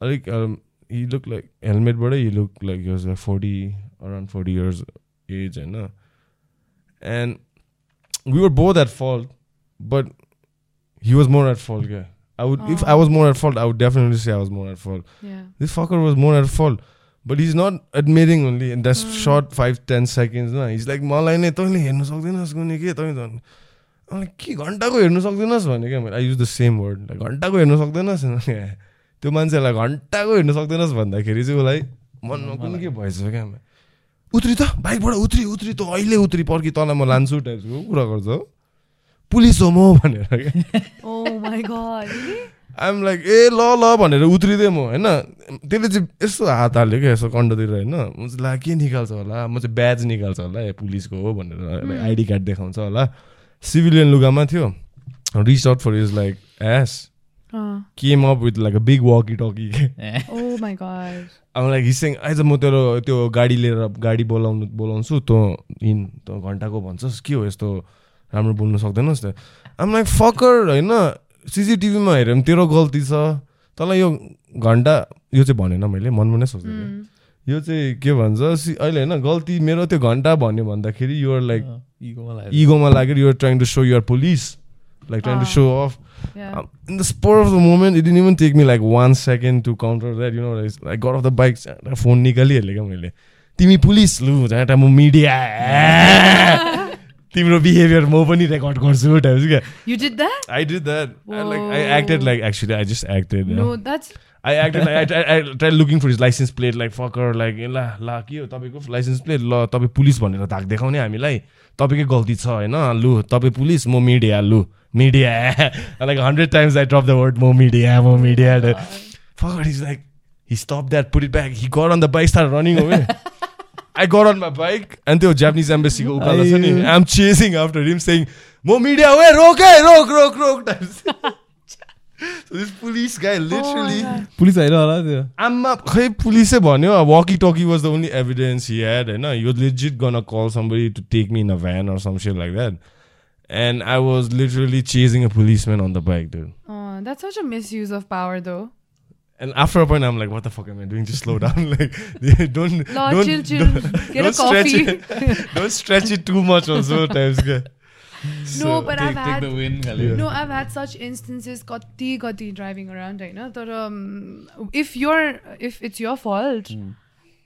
अलिक he look like हेलमेटबाटै he look like use like forty around forty years age होइन and we were both at fault but he was more at fault क्या I would if I was more at fault, I would definitely say I was more at fault. Yeah. This fucker was more at fault. But he's not admitting only in that Mm. short five, ten seconds. No? He's like, मलाई नै तैँले हेर्नु सक्दैनस् कुनै के तैँ अनि के घन्टाको हेर्नु सक्दैनस् भने क्या मैले I use the same word घन्टाको हेर्नु सक्दैनस् त्यो मान्छेलाई घन्टाको हेर्नु सक्दैनस् भन्दाखेरि चाहिँ उसलाई मनमा कुनै के भएछ क्या उत्रि त बाइकबाट उत्रि उत्रि त अहिले उत्रि पर्खि तँलाई म लान्छु टाइपको कुरा गर्छ हो पुलिस हो म भनेर Oh? आइएम लाइक ए ल ल भनेर उत्रिदिएँ म होइन। त्यसले चाहिँ यस्तो हात हाल्यो क्या यसो कन्डतिर होइन। म चाहिँ ला के निकाल्छ होला? म चाहिँ ब्याज निकाल्छ होला ए पुलिसको हो भनेर आइडी कार्ड देखाउँछ होला। सिभिलियन लुगामा थियो। Reach out for is like yes. Came up with like a big walkie talkie oh. अब लाइक हिसिङ आइज म तेरो त्यो गाडी लिएर गाडी बोलाउनु बोलाउँछु तँ हिँड तँ घन्टाको भन्छस्। के हो यस्तो राम्रो बोल्नु सक्दैनस् त आम लाइक फकर होइन सिसिटिभीमा हेऱ्यो भने तेरो गल्ती छ तँलाई यो घन्टा यो चाहिँ भनेन मैले मनमा नै सोच्दै थिएँ। Mm. यो चाहिँ के भन्छ सि अहिले होइन गल्ती मेरो त्यो घन्टा भन्यो भन्दाखेरि युआर लाइक इगोमा लाग्यो इगोमा लागेर you're trying to so you're police like trying to. So off Yeah. In the spur of the moment, it didn't even take me like one second to counter that. You know, I- I got off the bike, phone निकालिहालेँ क्या मैले तिमी police लु झ्याटा म media तिम्रो behaviour म पनि record गर्छु types क्या। You did that? I did that like I acted like actually I just acted No, that's I acted I try looking for his license plate like fucker like ला ला के हो तपाईँको licence plate ल तपाईँ police भनेर धाक देखाउने हामीलाई। तपाईँकै गल्ती छ होइन? लु तपाईँ पुलिस म मिडिया लु। Media like hundred times I drop the word म मिडिया म media fucker is like he stopped that, put it back. He got on the bike, started running away. I got on my bike, and त्यो Japanese embassy को उकालो छ नि I'm chasing after him, saying, "Mo media, wait, रोक है, रोक, रोक, रोक." so this police guy literally, Oh, police होइन होला त्यो आम्मा खै पुलिसै भन्यो walkie talkie was the only evidence he had होइन call somebody to take me in a van or some shit like that. And I was literally chasing a policeman on the bike, dude. uh, that's such a misuse of power, though. and after a point, I'm like, what the fuck am I doing? Just slow down. like, don't don't, chill, chill. Don't, Get don't a coffee. It, don't stretch it too much. Also, times. So, no, but take, I've take had win, yeah. no, I've had such instances. Kati kati driving around, You know, that um, if you're if it's your fault. Mm.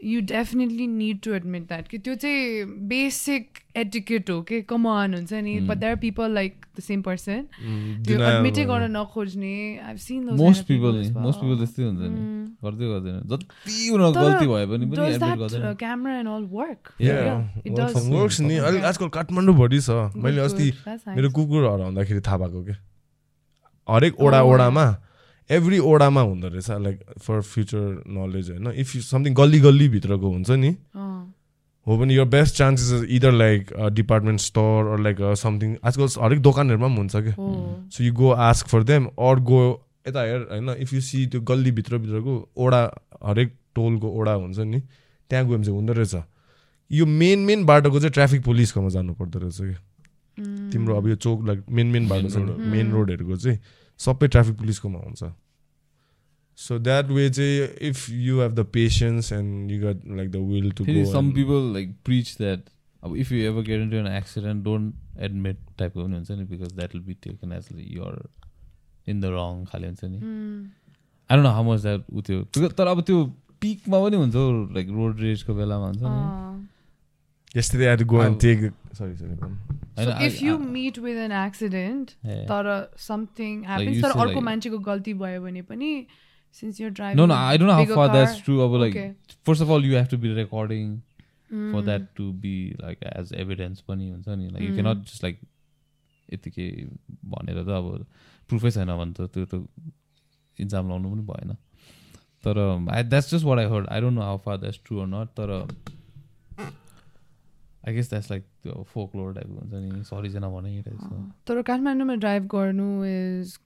You definitely need to admit that कि त्यो चाहिँ basic etiquette हो कि come on हुन्छ नि but there are people like the same person त्यो denial admit भयो। गर्न नखोज्ने I've seen those most people people त्यस्तै हुन्छ नि Mm. गर्दै गर्दैन जति गल्ती भए पनि पनि एडमिट गर्दैन uh. अलिक आजकल काठमाडौँभरि छ मैले अस्ति. मेरो कुकुर हराउँदाखेरि थाहा भएको क्या हरेक ओडा Oh. ओडामा एभ्री ओडामा हुँदो रहेछ लाइक फर फ्युचर नलेज होइन इफ यु समथिङ गल्ली गल्लीभित्रको हुन्छ नि. हो भने your best chances either like department store or like something आजकल हरेक दोकानहरूमा पनि हुन्छ क्या हो. So you go ask for them or go यता हेर होइन इफ यु सी त्यो गल्लीभित्रभित्रको ओडा हरेक टोलको ओडा हुन्छ नि त्यहाँ गयो भने चाहिँ हुँदो रहेछ यो मेन मेन बाटोको चाहिँ ट्राफिक पुलिसकोमा जानु पर्दो रहेछ कि Mm. तिम्रो अब यो चोक लाइक मेन मेन बाटो छ road. मेन रोडहरूको चाहिँ सबै ट्राफिक पुलिसकोमा हुन्छ सो द्याट वे चाहिँ if you have the patience and you got like the will to some people like preach that अब if you ever get into an accident don't admit टाइपको पनि हुन्छ नि because that will be taken as your in the wrong खाले हुन्छ नि. I don't know how much that उ त्यो तर अब त्यो पिकमा पनि हुन्छ लाइक रोड रेजको बेलामा हुन्छ नि. Yesterday I had to go and take sorry sorry. So if I- you I- meet with an accident, Yeah. तर something happens, तर say अर्को like- मान्छेको गल्ती भयो भने पनि since you're driving No, no, I don't know how far car, that's true. But like, Okay. first of all, you have to be recording for Mm. that to be like as evidence पनि हुन्छ नि like you Mm. cannot just like यतिकै भनेर त अब प्रुफै छैन भने त त्यो त इन्जाम लाउनु पनि भएन तर I that's just what I heard I don't know how far that's true or not तर आई गेस द्याट्स लाइक त्यो फोक लोर टाइपको हुन्छ नि सरीजना भने टाइप तर काठमाडौँमा ड्राइभ गर्नु is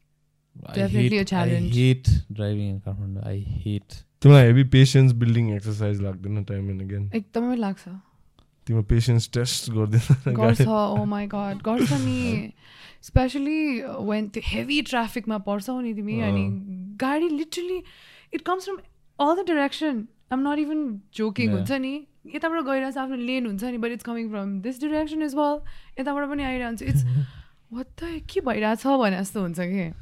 Definitely a challenge. Hate driving in Kathmandu I hate तिमीलाई हेभी पेसेन्स बिल्डिङ एक्सर्साइज लाग्दैन टाइम एन्ड अगेन एकदमै लाग्छ तिम्रो पेसेन्स टेस्ट गरिदिँदैन गर्छ ओ माई गड गर्छ नि स्पेसली वेन त्यो हेभी ट्राफिकमा पर्छौ नि तिमी अनि गाडी literally it comes from all the direction um not even joking. हुन्छ नि यताबाट गइरहेको छ आफ्नो लेन हुन्छ नि but it's coming from this direction as well यताबाट पनि आइरहन्छ। इट्स वाट के भइरहेछ भने जस्तो हुन्छ कि।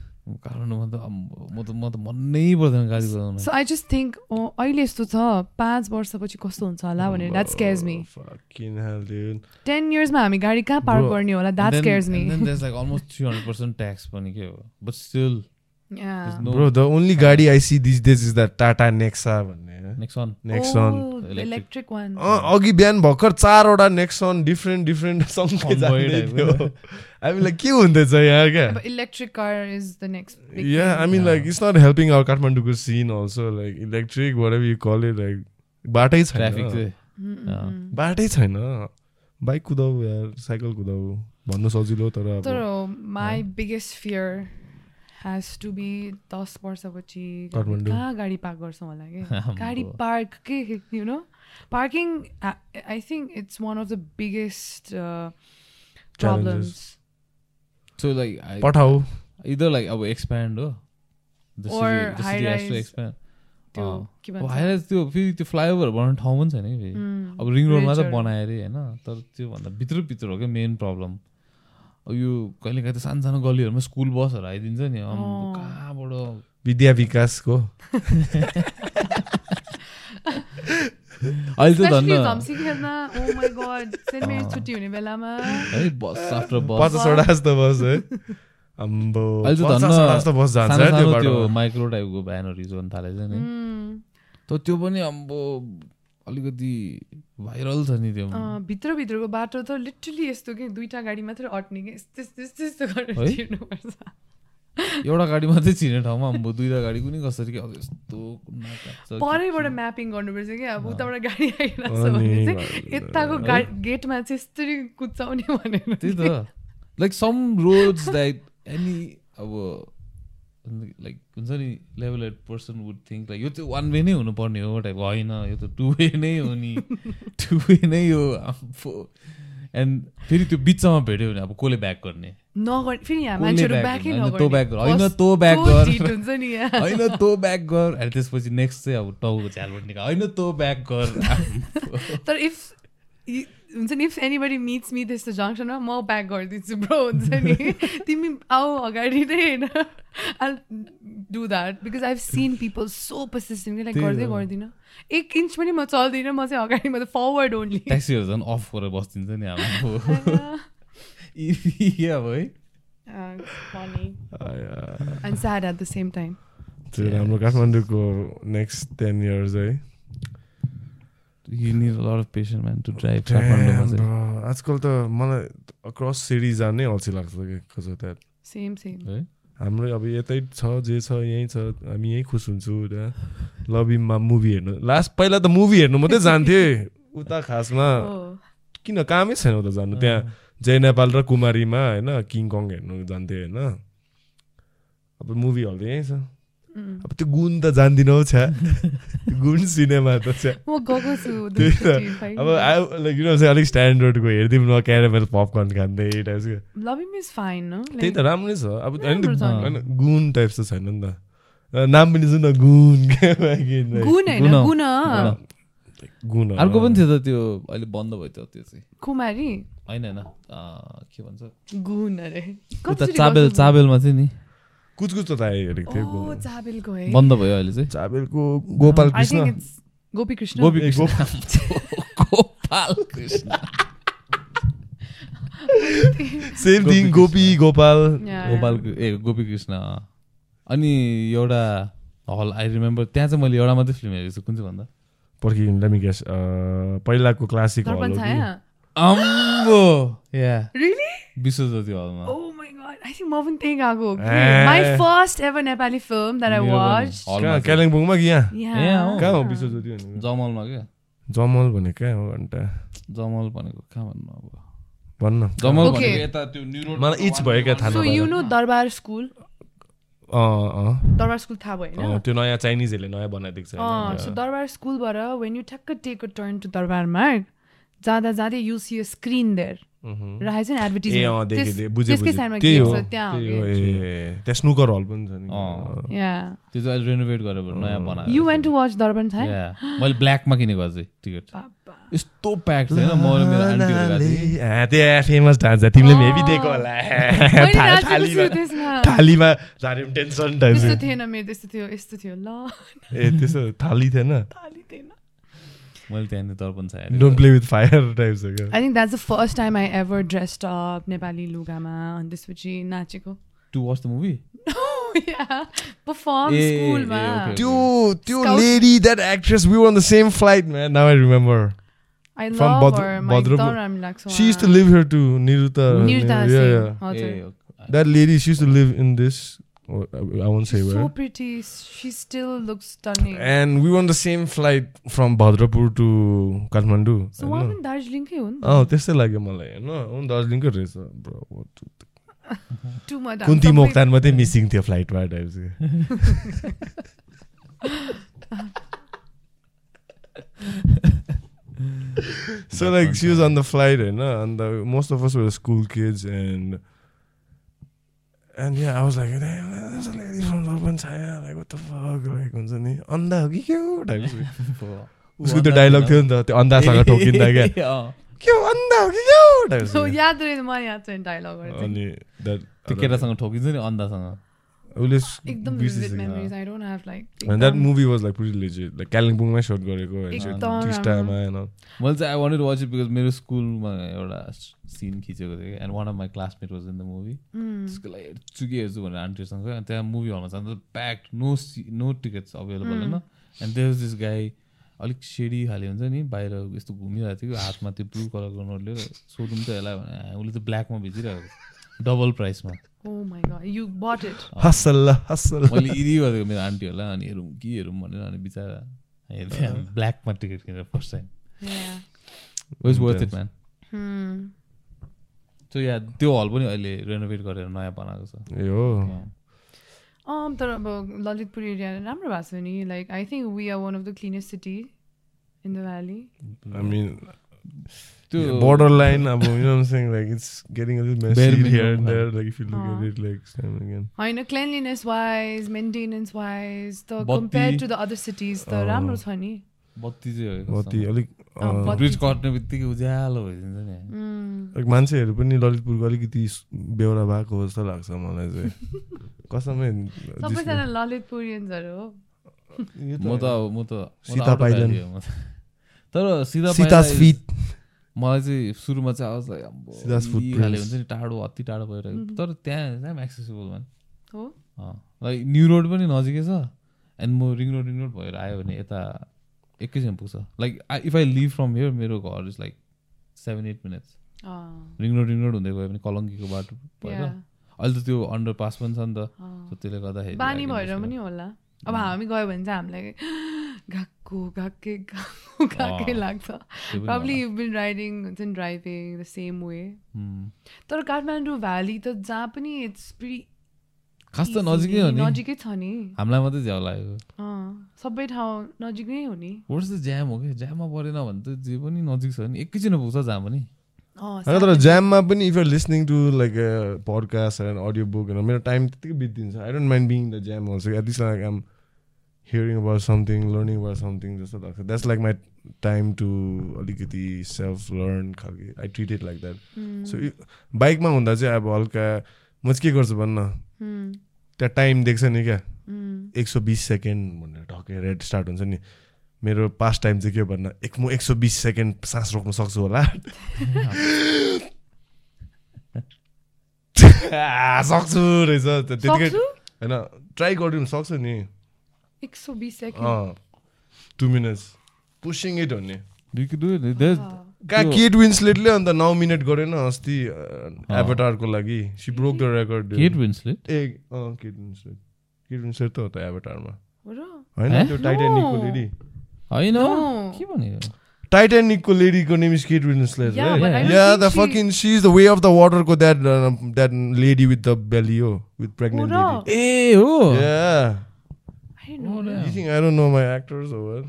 सो आई जस्ट थिङ्क अहिले यस्तो छ पाँच वर्षपछि कस्तो हुन्छ होला भनेर द्याट स्केयर्स मी. टेन इयर्समा हामी गाडी कहाँ पार्क गर्ने होला? That scares me almost three hundred percent tax पनि के हो? But still Bro, the only गाडी I see these days is that Tata Nexa भन्ने नेक्स्ट. Electric. इलेक्ट्रिक वान अघि बिहान भर्खर चारवटा नेक्सन डिफ्रेन्ट डिफ्रेन्ट सँगै Convoy जाँदै type, थियो हामीलाई के हुँदैछ यहाँ क्या But electric car is the next big Yeah, I thing. mean, Yeah. like, it's not helping our Kathmanduko scene also. Like, electric, whatever you call it, like, बाटै traffic छैन चाहिँ Mm, mm, mm. बाटै छैन bike कुदाऊ यार cycle कुदाऊ भन्नु सजिलो तर तर my biggest fear has to be दस वर्षपछि। कहाँ गाडी पार्क गर्छौँ होला कि। गाडी पार्क के you know parking I think it's one of the biggest problems so like Pathao either like अब एक्सप्यान्ड हो The Or city- the city has to high-rise. expand. त्यो फेरि त्यो फ्लाइओभर बनाउने ठाउँ पनि छैन कि फेरि Mm, अब रिङ रोडमा त। बनायो अरे होइन तर त्योभन्दा भित्र भित्र हो क्या मेन प्रब्लम यो कहिले काहीँ त सानो सानो गल्लीहरूमा स्कुल बसहरू आइदिन्छ नि। कहाँबाट? विद्या विकासको। अहिले त धन्न। oh my god saint Mary छुट्टी हुने बेलामा। है बस आफ्टर बस। पचासवटा जस्तो बस है। अम्बो अहिले त धन्न। पचासवटा जस्तो बस जान्छ सानो है त्यो सानो त्यो बाटोमा माइक्रो टाइपको भ्यानहरू जोड्न थालेछ नि. त त्यो पनि अम्बो अलिकति भाइरल छ नि त्यो। भित्रभित्रको बाटो त लिटरली यस्तो कि दुईटा गाडी मात्रै अट्ने कि यस्तो यस्तो यस्तो यस्तो गरेर? छिर्नुपर्छ एउटा गाडी मात्रै छिर्ने ठाउँमा अम्बो दुईवटा गाडी कुनै कसरी कि अब यस्तो परैबाट म्यापिङ गर्नुपर्छ कि अब उताबाट गाडी आइरहेको छ भने चाहिँ यताको गेटमा चाहिँ यस्तरी कुचाउने भनेर। त्यही त। Like some roads like any अब लाइक हुन्छ नि level at person would think like यो चाहिँ वान वे नै हुनुपर्ने हो टाइप होइन यो त टु वे नै हो नि। टु वे नै हो। एन्ड फेरि त्यो बिचमा भेट्यो भने अब कसले ब्याक गर्ने? होइन, तँ होइन ब्याक गर। अनि त्यसपछि नेक्स्ट चाहिँ अब टाउको झ्यालबाट निकाल। होइन तँ ब्याक गर। तर इफ हुन्छ नि इफ एनीबडी मिट्स मी त्यस्तो जङ्सनमा म ब्याक गरिदिन्छु ब्रो हुन्छ नि तिमी आऊ अगाडि नै होइन I do that because I seen people so persistent like गर्दै। गर्दिनँ। एक इन्च पनि म चल्दिनँ म चाहिँ अगाडि म त फरवर्ड ओन्ली ट्याक्सीहरू झन् अफ गरेर बस्दिन्छ नि अब। है। आया। And sad at the same time त्यो हाम्रो काठमाडौँको नेक्स्ट टेन इयर्स है। You need a lot of patient man to drive काठमाडौँमा. आजकल त मलाई अक्रस सिटी जानै अल्छी लाग्छ कि कसो त्यहाँ सेम सेम है हाम्रो अब यतै छ जे छ यहीँ छ हामी यहीँ खुस हुन्छु लभिङमा मुभी हेर्नु। लास्ट पहिला त मुभी हेर्नु मात्रै जान्थे। उता खासमा। किन कामै छैन उता जानु? त्यहाँ जय नेपाल र कुमारीमा होइन किङ कङ हेर्नु जान्थे होइन। अब मुभी हल त यहीँ छ। अब त्यो गुण त जान्दिनँ हौ छ्या गुण सिनेमा त छ्या म गएको छु त्यही त। अब लाइक चाहिँ अलिक स्ट्यान्डर्डको हेरिदिउँ न क्यारामेल पपकर्न खाँदै टाइप्सको लभिङ इज फाइन न त्यही त राम्रै छ। अब होइन गुण टाइप त छैन नि त। नाम पनि जुन गुण। गुण अर्को पनि थियो त त्यो अहिले बन्द भयो त्यो त्यो चाहिँ। कुमारी? होइन होइन। के भन्छ? गुण अरे। चाबेल? चाबेलमा चाहिँ नि। कुचकुच त आयो हेरेको है बन्द भयो अहिले चाहिँ चाबेलको Gopal Krishna it's Gopi Krishna Gopi Gopal Krishna same thing Gopi Gopal Gopal ए गोपी कृष्ण। अनि एउटा हल आई रिमेम्बर त्यहाँ चाहिँ मैले एउटा मात्रै फिल्म हेरेको छु कुन चाहिँ भन्दा? पर्खि लेमी गेस पहिलाको क्लासिक हल हो कि अम्बो! या रियली विश्व ज्योति हलमा I think म पनि त्यही गएको. My first ever Nepali film that I मेरो पनि watched. हलमा कहाँ चाहिँ। कालिम्पोङमा कि यहाँ? कहाँ हो विश्वज्योति भनेको? जमलमा क्या जमल भने कहाँ हो घन्टा जमल भनेको कहाँ भन्नु अब भन्न जमल Okay. भनेको यता त्यो न्यु रोड मलाई इच भयो क्या थाहा नभएर। know दरबार स्कुल अँ अँ दरबार स्कुल थाहा भयो अँ, होइन त्यो नयाँ चाइनिजहरूले नयाँ बनाइदिएको छ अँ? सो दरबार स्कुलबाट वेन यु ठ्याक्क take a turn to Durbar Marg जाँदा जाँदै यु सी स्क्रिन देयर. राखेको छ नि एडभर्टिजमेन्ट त्यसकै साइडमा त्यही के हो। छ त्यहाँ हो त्यही त्यहाँ स्नुकर हल पनि छ नि। त्यो चाहिँ रेनोभेट गरेर नयाँ बनाएको you went to watch Darpan Yeah. मैले ब्ल्याकमा किनेको अझै टिकट यस्तो प्याक छैन म मेरो आन्टीहरू गएको थिएँ ए, त्यो फेमस डान्स हो तिमीले हेभी दिएको होला। थालीमा छु झन् टेन्सन त्यस्तो थिएन मेरो त्यस्तो थियो यस्तो थियो ल। ए त्यसो थाली थिएन? थाली थिएन। मैले त्यहाँनिर दर्पन छ don't play with fire type छ क्या? I think that's the first time I ever dressed up Nepali लुगामा अनि त्यसपछि नाचेको टु वाच द मुभी. त्यो lady that actress we on the same flight man now I remember to live here to Niruta to in oh, I won't say so where. pretty she still looks stunning And we were on the same flight from Bhadrapur to Kathmandu. so उहाँ पनि दार्जिलिङकै हो नि अँ त्यस्तै लाग्यो मलाई होइन ऊ दार्जिलिङकै रहेछ bro too much Kunti Moktan मात्रै मिसिङ थियो फ्लाइटमा type So like she was on the flight and uh, and the, most of us were school kids and yeah I was like "Damn, there's a lady from Durban Chaya like what the fuck? Like हुन्छ नि. अन्धा हो कि के हो? Type उसको त्यो dialogue थियो नि त त्यो अन्धासँग ठोकिँदा क्या। अँ। के हो? अन्धा हो कि के हो? टाइप सो याद रहेछ मलाई याद छैन डायलगहरू अनि त्यो केटासँग ठोकिन्छ नि अन्धासँग। उसले एकदम बिर्सिसक्यो। vivid memories I don't have like And that एकदम- movie was like pretty legit. Like कालिम्पोङमै shot गरेको टिस्टामा all. मैले चाहिँ I wanted watch it because मेरो स्कुलमा एउटा सिन खिचेको थियो and one of my classmate was in the movie. त्यसको लागि हेर्छु कि हेर्छु भनेर आन्टीहरूसँग अनि त्यहाँ मुभी हलमा जाँदा packed no see no tickets available होइन? एन्ड देयर दिस गाई अलिक सेडी खाले हुन्छ नि बाहिर यस्तो घुमिरहेको थियो हातमा त्यो ब्लू कलरको नोट लिएर सोधौँ त यसलाई भने उसले त ब्ल्याकमा बेचिरहेको डबल प्राइसमा Oh my god, you bought it. Hustle hustle मैले इरि गरेको मेरो आन्टीहरूलाई अनि हेरौँ कि हेरौँ भनेर अनि बिचरा हेर्थेँ ब्ल्याकमा टिकट किनेर first time. Yeah. Was worth it man Hmm. So yeah त्यो हल पनि अहिले रेनोभेट गरेर नयाँ बनाएको छ। ए हो। Um, तर अब ललितपुर एरिया राम्रो भएको छ नि। Like I think we are one of the cleanest city in the valley I mean त्यो borderline अब you know what I'm saying? Like it's getting a little Bare messy here minimum, and there like if you look अँ. at it like time and again. होइन cleanliness wise maintenance wise त बत्ती- compare to the other cities त. राम्रो छ नि बत्ती चाहिँ कति अलिक बत्ती ब्रिज कट्ने बित्तिकै उज्यालो भइदिन्छ नि like मान्छेहरू पनि ललितपुरको अलिकति बेहोरा भएको हो जस्तो लाग्छ मलाई चाहिँ कसमै सबैजना ललितपुरियन्सहरू हो म त अब म त सीता त। तर सीता पाइला feet. मलाई चाहिँ सुरुमा चाहिँ आवाज. खाले हुन्छ नि टाढो अति टाढो भइरहेको तर त्यहाँ त्यहाँ एक्सेसिबल भन् हो? लाइक न्यु रोड पनि नजिकै छ एन्ड म रिङ रोड रिङ रोड भएर आयो भने यता एकैछिन पुग्छ। Like if I leave from here मेरो घर is like seven eight minutes ring road ring road हुँदै गयो भने कलङ्कीको बाटो भएर अहिले त त्यो अन्डर पास पनि छ नि त। त्यसले गर्दाखेरि बानी भएर पनि होला। अब हामी गयो भने चाहिँ हामीलाई गएको गएकै गएको गएकै लाग्छ प्रब्ली। यु बिन राइडिङ हुन्छ नि ड्राइभिङ द सेम वे. तर काठमाडौँ भ्याली त जहाँ पनि इट्स प्रि खास त नजिकै हो नि नजिकै छ नि हामीलाई मात्रै झ्याउ लाग्यो अँ, सबै ठाउँ नजिकै हो नि वर्स त ज्याम हो कि ज्याममा परेन भने त जे पनि नजिक छ नि एकैछिन पुग्छ जहाँ पनि होइन तर जाममा पनि if are listening to like podcast and audio book होइन मेरो टाइम त्यत्तिकै बित्दिन्छ I don't mind being the jam also at least like um hearing about something learning about something जस्तो लाग्छ that's like my time to अलिकति self learn खालके I treat it like that so बाइकमा हुँदा चाहिँ अब हल्का म चाहिँ के गर्छु भन्न Hmm, त्यहाँ टाइम देख्छ नि क्या? एक सौ बिस सेकेन्ड भनेर ढके रेड स्टार्ट हुन्छ नि। मेरो पास्ट टाइम चाहिँ के भन्न एक म एक सौ बिस सेकेन्ड सास रोक्न सक्छु होला। सक्छु रहेछ। त्यतिकै होइन ट्राई गरिदिनु सक्छु नि। एक सौ बिस second two minutes pushing it भन्ने कहाँ केट विन्सलेटले अन्त नौ मिनट गरेन अस्ति एभाटारको लागि she broke the record Kate Winslet? ए अँ केट विन्सलेट केट विन्सलेट त हो त एभाटारमा होइन? त्यो टाइटानिकको. लेडी होइन. के भनेको टाइटानिकको लेडीको name is Kate Winslet Yeah, but I don't Yeah, think the she- fucking she's the way of the water को that uh, that lady with the belly oh with pregnant हो lady. र ए हो You think I don't know my actors or what?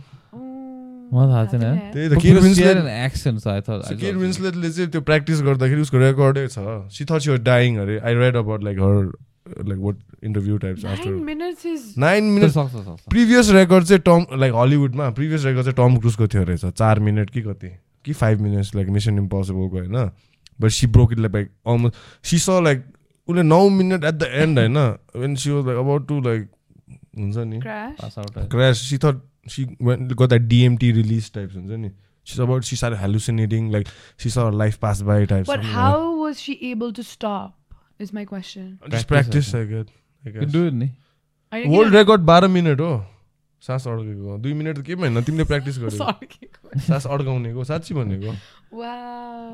मलाई थाहा थिएन थाहा त्यही त Kate Winslet action so I thought- I So Kate thought- Winsletले चाहिँ त्यो प्र्याक्टिस गर्दाखेरि उसको रेकर्डै छ। सी थट सी डाइङ अरे। I read about like her like what interview types Nine after minutes is nine minute सक्छ प्रिभियस रेकर्ड चाहिँ टम लाइक हलिउडमा प्रिभियस रेकर्ड चाहिँ टम क्रुजको थियो रहेछ। चार मिनट कि कति? कि फाइभ मिनट्स लाइक मिसन इम्पोसिबलको होइन? But she broke it like almost she स लाइक उसले नौ मिनट एट द एन्ड होइन? When she was like about to like हुन्छ नि। Crash she thought she got that DMT release types हुन्छ नि। She about she saw hallucinating like she her life pass by types But how was she able to stop? Is my question. Just Practice practice I get You do it नि world record बाह्र minute हो। सास अड्केको। दुई minute त केही होइन तिमीले practice गर्यो. सास अड्काउनेको। साँच्ची भनेको.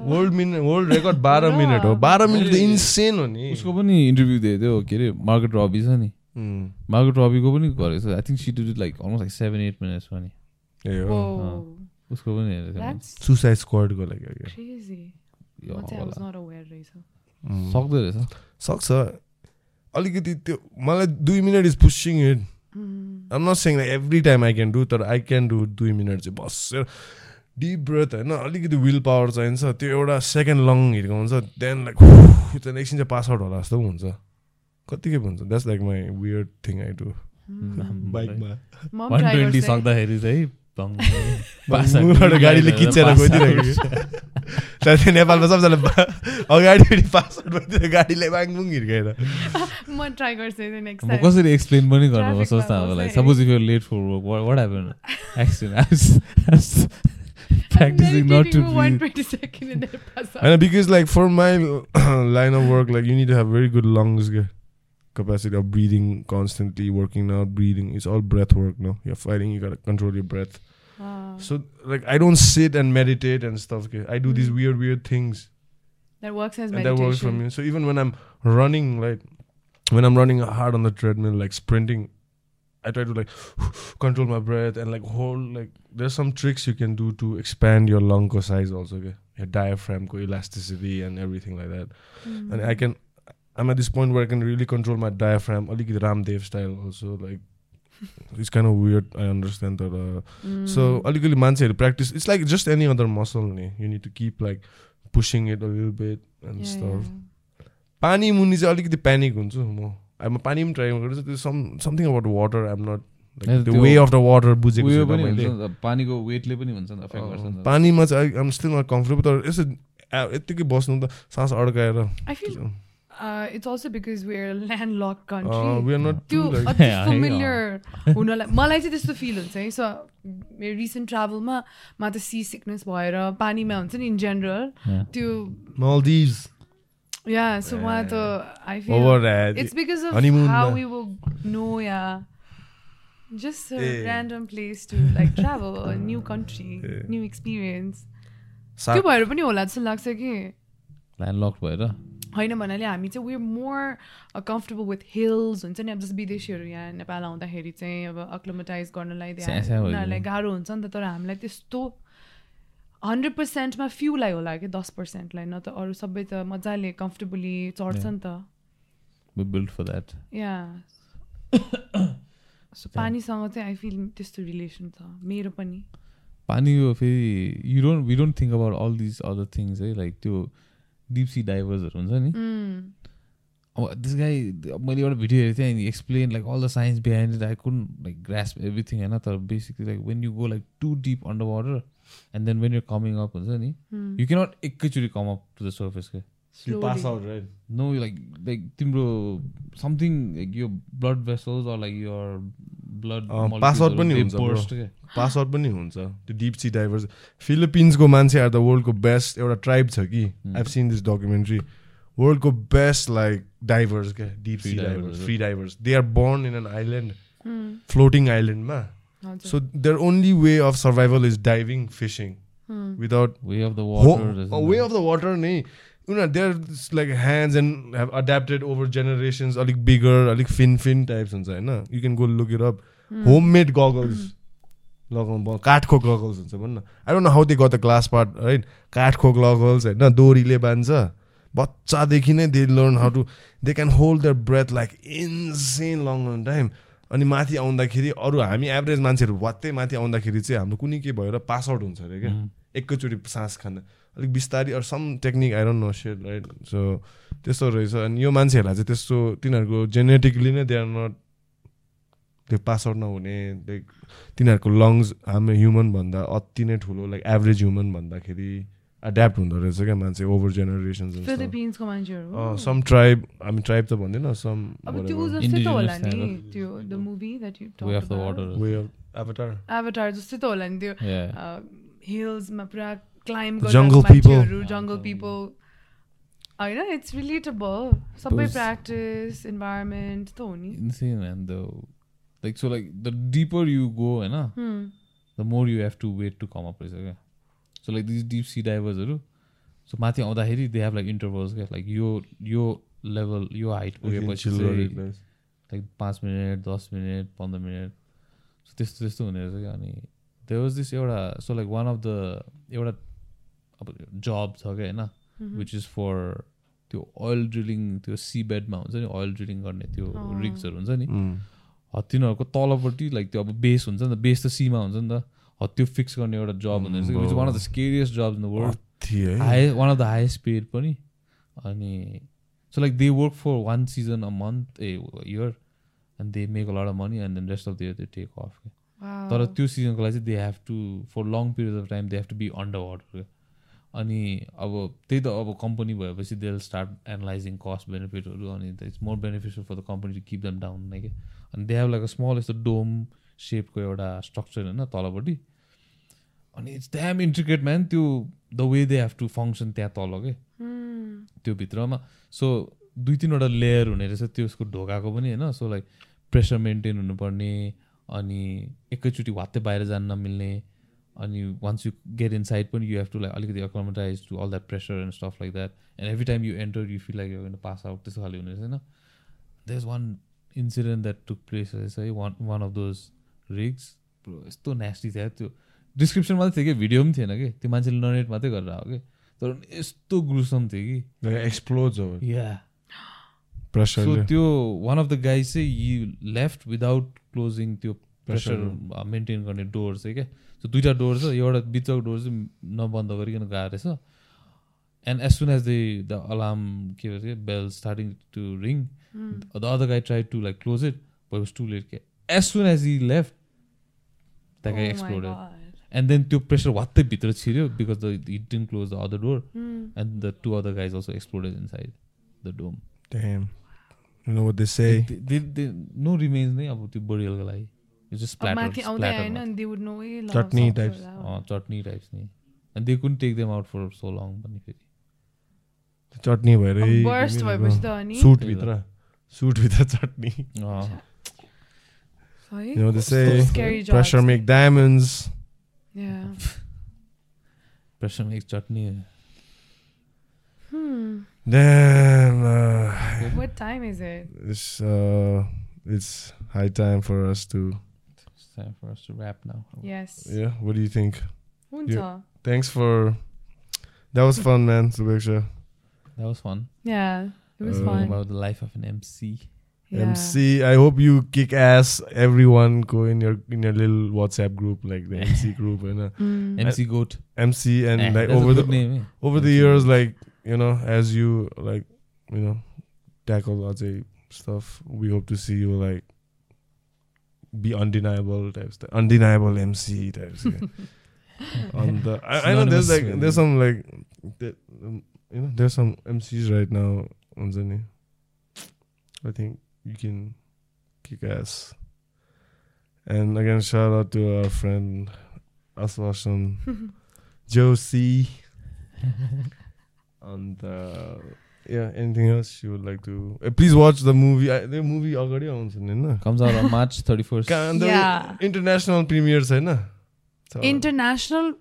वर्ल्ड मिनट वर्ल्ड रेकर्ड बाह्र? मिनट हो। बाह्र मिनट त इन्सेन हो नि। उसको पनि इन्टरभ्यू दिएको थियो। के अरे मार्केट रबी छ नि। उम्, मार्केट रबीको पनि गरेको छ। I think she did like almost like seven eight minutes पनि। ए हो Whoa. उसको पनि हेरेको सुसाइड स्क्वाडको लागि. उम्, सक्दो रहेछ। सक्छ। अलिकति त्यो मलाई दुई minute is pushing it. Um not saying every time I can do तर आई क्यान डु दुई मिनट चाहिँ बसेर डिप ब्रेथ होइन अलिकति विल पावर चाहिन्छ। त्यो एउटा सेकेन्ड लङ हिर्को हुन्छ देन लाइक त्यहाँदेखि एकछिन चाहिँ पास आउट होला जस्तो पनि हुन्छ। कतिकै हुन्छ that's like my weird thing I do. बाइकमा वान ट्वेन्टी है। सक्दाखेरि चाहिँ गाडीले। गइदिरहेको त्यहाँदेखि नेपालमा सबजना गाडीले बाङबुङ हिर्काएर म ट्राई गर्छु म कसरी एक्सप्लेन पनि गर्नु सोच्दा लाइक बसेँ। Suppose if you late for work what happen accident practicing not to one breathe. twenty second and then pass out. होइन because like for my line of work like you need have very good lungs के capacity of breathing constantly, working out, breathing. It's all breath work, no? You're fighting, you gotta control your breath. Wow. So like I don't sit and meditate and stuff. Okay? I do these Mm. weird, weird things. that works as and meditation. that works for me. So even when I'm running, like when I'm running hard on the treadmill, like sprinting, I try to like control my breath and like hold like there's some tricks you can do to expand your lung size also, okay? Your diaphragm elasticity and everything like that. Mm. And I can I'm at this point where I can really control my diaphragm, alikiti Ramdev style also, like it's kind of weird, I understand that uh, Mm. so अलिकति मान्छेहरू practice it's like just any other muscle नि you need to keep like pushing it a little bit and Yeah, stuff yeah. पानी मुनि चाहिँ अलिकति panic हुन्छु म अब म पानी पनि ट्राई गर्छु त्यो some something about water I'm not a, त्यो त्यो वे अफ द वाटर बुझेको त, पानीको वेटले पनि हुन्छ नि। पानीमा चाहिँ आइम स्टिल नट कम्फर्टेबल तर यसो यत्तिकै बस्नु त सास अड्काएर I feel uh, it's also because we're a landlocked country. We are not त्यो टु लाइक अति Yeah, familiar हुनलाई मलाई चाहिँ त्यस्तो फिल हुन्छ है सो मेरो रिसेन्ट ट्राभलमा मा त सी सिकनेस भएर पानीमा हुन्छ नि इन जेनरल Yeah. त्यो मल्दिभ्स या सो उहाँ त I feel over It's because of honeymoon how ma. we will know, yeah. Just a Eh. random place to like travel, a new country, Eh. new experience. सा त्यो भएर पनि होला जस्तो लाग्छ कि ल्यान्डलक भएर होइन भन्नाले हामी चाहिँ we're more comfortable with hills हुन्छ नि। अब जस्तो विदेशीहरू यहाँ नेपाल आउँदाखेरि चाहिँ अब अक्लोमटाइज गर्नलाई। उनीहरूलाई गाह्रो हुन्छ नि त। तर हामीलाई त्यस्तो हन्ड्रेड पर्सेन्टमा फ्युलाई होला कि दस पर्सेन्टलाई न त अरू सबै त मजाले कम्फर्टेबली चढ्छ नि त। या पानीसँग चाहिँ आई फिल त्यस्तो रिलेसन छ। मेरो पनि। पानीको फेरि you don't we don't think about all this other things है लाइक त्यो डिप सी डाइभर्सहरू हुन्छ नि. अब दिस गाई मैले एउटा भिडियो हेरेको थिएँ अनि explain like all the science behind it I कुन लाइक ग्रास एभ्रिथिङ होइन तर basically like when you go like to deep under water and then when you coming up हुन्छ नि. यु क्यानट एकैचोटि come up to the surface के You pass Slowly. out, right? No like like तिम्रो something like यो blood vessels or like your blood out पनि हुन्छ, bro. Pass out पनि हुन्छ। त्यो डिप सी डाइभर्स फिलिपिन्सको मान्छे आर द वर्ल्डको बेस्ट एउटा ट्राइब छ कि. आई सिन दिस डकुमेन्ट्री वर्ल्डको बेस्ट लाइक डाइभर्स क्या deep sea divers. Free divers they are born in an island. Floating आइल्यान्डमा so there only way of survival is diving fishing. Without way of the way of the water नै उनीहरू there like hands and have adapted over generations अलिक bigger अलिक fin fin types हुन्छ होइन you can go look it up home made goggles लगाउनु काठको goggles हुन्छ भन्न I don't know how they got the glass part right काठको goggles होइन डोरीले बान्छ बच्चादेखि नै they learn how to they can hold their breath like insane long time अनि माथि आउँदाखेरि अरू हामी एभरेज मान्छेहरू वात्तै माथि आउँदाखेरि चाहिँ हाम्रो कुनै के भएर पास आउट हुन्छ अरे क्या. एकैचोटि सास खाँदा अलिक बिस्तारी अरू सम टेक्निक आइरहनु नो सेट राइट सो त्यस्तो रहेछ। अनि यो मान्छेहरूलाई चाहिँ त्यस्तो तिनीहरूको जेनेटिकली नै दे आर नट त्यो पास आउट नहुने लाइक तिनीहरूको लङ्स हाम्रो ह्युमन भन्दा अति नै ठुलो लाइक एभरेज ह्युमन भन्दाखेरि एड्याप्ट हुँदो रहेछ क्या मान्छे ओभर जेनेरेसन सम ट्राइब हामी ट्राइब त भन्दैन सम त होला नि त्यो एभटार जस्तै त होला नि. हिल्समा पुरा climb Jungle people. Jungle people होइन इट्स रिलेटेबल सबै प्र्याक्टिस इन्भाइरोमेन्ट त हो नि like so like the deeper you go होइन the more you have to wait to come up रहेछ क्या so like this deep sea डाइभर्सहरू so माथि आउँदाखेरि दे हेभ लाइक इन्टरभल्स क्या लाइक यो यो लेभल यो हाइट पुगेपछि लाइक पाँच मिनट दस मिनट पन्ध्र मिनट सो त्यस्तो त्यस्तो हुने रहेछ क्या अनि देयर वाज दिस एउटा so like one of the एउटा अब जब छ क्या होइन. विच इज फर त्यो ओइल ड्रिलिङ त्यो सी बेडमा हुन्छ नि ओइल ड्रिलिङ गर्ने त्यो। रिग्सहरू हुन्छ नि। तिनीहरूको तलपट्टि लाइक त्यो अब बेस हुन्छ नि त बेस त सीमा हुन्छ नि त। ह, त्यो फिक्स गर्ने एउटा जब हुँदो रहेछ which one of the scariest job in the world high one of the highest paid पनि। अनि so like they work for one season a month a year and they make a of money and then rest of the year they take off. तर त्यो सिजनको लागि चाहिँ they have to for long period of time they have to be under water अनि अब त्यही त अब कम्पनी भएपछि दे स्टार्ट एनालाइजिङ कस्ट बेनिफिटहरू अनि it's more beneficial for the company to keep them down नै क्या अनि they have like a small यस्तो डोम सेपको एउटा स्ट्रक्चर होइन तलपट्टि। अनि इट्स ड्याम इन्ट्रिकेट म्यान त्यो the way they have to function त्यहाँ तल के? Hmm. त्यो भित्रमा। सो दुई तिनवटा लेयर हुने रहेछ त्यसको ढोकाको पनि होइन? सो लाइक प्रेसर मेन्टेन हुनुपर्ने अनि एकैचोटि वात्तै बाहिर जान नमिल्ने अनि once you get inside पनि यु हेभ टु लाइक अलिकति accommodate to all that pressure and stuff like that and every time you enter you feel like you pass out त्यस्तो खाले हुने रहेछ होइन? There is one incident that took place रहेछ है one one of those rigs यस्तो nasty थियो त्यो। डिस्क्रिप्सन मात्रै थियो कि? भिडियो पनि थिएन कि? त्यो मान्छेले नरेट मात्रै गरेर आयो कि? तर यस्तो ग्रुसम थियो कि? एक्सप्लोज हो या प्रेसर सो त्यो वान अफ द गाइज चाहिँ यी लेफ्ट विदाउट क्लोजिङ त्यो प्रेसर मेन्टेन गर्ने डोर चाहिँ क्या? सो दुइटा डोर छ एउटा बिचको डोर चाहिँ नबन्द गरिकन गएको रहेछ and as soon as the the alarm के भन्छ bell starting to ring. The other guy try to like close it but was too late के as soon as he left that guy God. And then त्यो pressure वात्तै भित्र छिर्यो because the it didn't close the other door. And the two other guys also exploded inside the dome? No remains नै अब त्यो बरियलको लागि यो चाहिँ अब माथि आउँदै आएन स्प्ल्याटर अनि they would know, ए, ल, Chutney सक्छ types. होला। चटनी टाइप्स नि and they can take them out for so long पनि फेरि चटनी भएर अब burst भएपछि त अनि सुट भित्र सुट भित्र चटनी अँ, है? You know what they So say? scary Pressure jobs. make diamonds. Yeah. Pressure make chutney Hmm. Damn. Uh, What time is it? it's uh, it's high time for us to. it's time for us to wrap now. Yes. Yeah. What do you think? Hunta. Thanks for. That was fun, man. Subeksha. That was fun. Yeah. It was Uh, fun. About the life of an MC. Yeah. MC. I hope you kick ass. Everyone go in your in your little WhatsApp group, like the MC group, and uh, Mm. MC Goat. MC and Eh, like over the name, eh? over the years, like you know, as you like, you know, tackle lots of stuff, we hope to see you like be undeniable types, undeniable MC types. On the, I, I know there's like there's some like, that, um, you know, there's some MCs right now on Zany. I think you can kick ass. And again, shout out to our friend Aswasham Josie. and uh, yeah, anything else you would like to? Uh, please watch the movie. I, the movie already आउँछ नि होइन Comes out on March 31st. कहाँ- the Yeah. international premiere छैन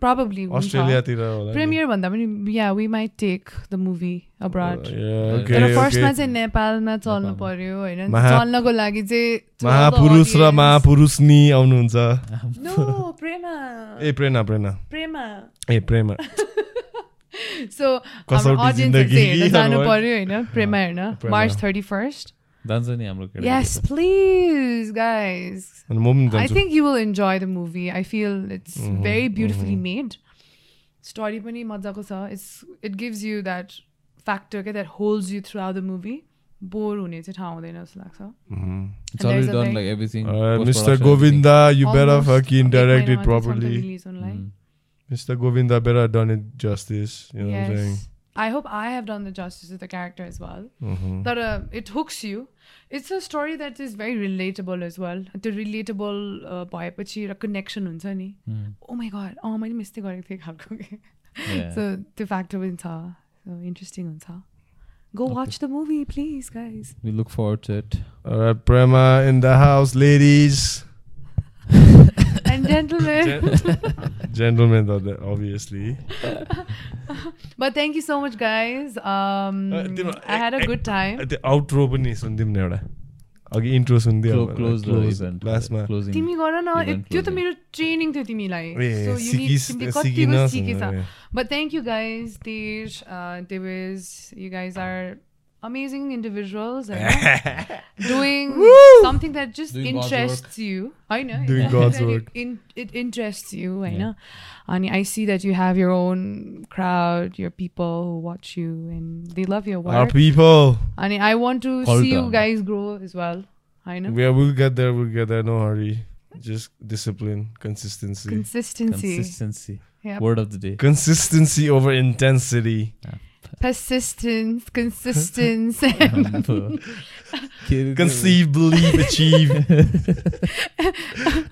probably. हुन्छ. अस्ट्रेलियातिर होला नि। Premiere भन्दा पनि yeah, we might take the movie abroad. Uh, yeah, okay, तर फर्स्टमा. चाहिँ नेपालमा चल्नु। पर्यो होइन चल्नको लागि चाहिँ महापुरुष र audience- महापुरुषनी आउनुहुन्छ No, प्रेमा ए प्रेरणा प्रेरणा प्रेमा ए प्रेमा सो चाहिँ हेर्न जानु पर्यो होइन प्रेमा हेर्न। मार्च थर्टी फर्स्ट जान्छ नि हाम्रो केटा Yes, please, guys. अनि म पनि I जान्छु think you will enjoy the movie. I feel it's Mhm, very beautifully mhm. made. Story पनि मजाको छ. It's it gives you that factor के that holds you throughout the movie. Bore हुने चाहिँ ठाउँ हुँदैन जस्तो लाग्छ Mhm. Already there's a done very- like everything. Alright, Mr. post-production, Govinda, you better Almost fucking एक direct it महिनामा चाहिँ properly. something release हुनलाई. everything. Mr. Govinda better done it justice. You know what I'm saying? Yes. I hope I have done the justice to the character as well. Mhm. But uh, it hooks you. It's a story that is very relatable as well. त्यो relatable uh, भएपछि र connection हुन्छ नि Mm. Oh my God अँ मैले mistake गरेको थिएँ खालको के Yeah. सो त्यो फ्याक्टर पनि छ सो इन्ट्रेस्टिङ हुन्छ go watch the movie please guys We look forward to it. Alright, Prema in the house, ladies. Gentlemen, though, obviously. But thank you so much guys तिम्रो- I had a good time त्यो outro पनि सुनिदिउँ न एउटा अघि intro सुनिदियो the. लास्टमा Closing. तिमी गर न त्यो त. मेरो ट्रेनिङ थियो तिमीलाई So you सिकिन कतिको सिकेछ amazing individuals doing Woo! something that just doing interests you. I know. Doing yeah. God's work. It, in, it interests you, I yeah. know. And I see that you have your own crowd, your people who watch you and they love your work. Our people. And I want to see you guys grow as well. I know. Yeah, we'll get there. We'll get there. No hurry. Just discipline, consistency. Consistency. Consistency. Yep. Word of the day. Consistency over intensity. Yeah. Persistence, consistence. Conceive, believe, achieve.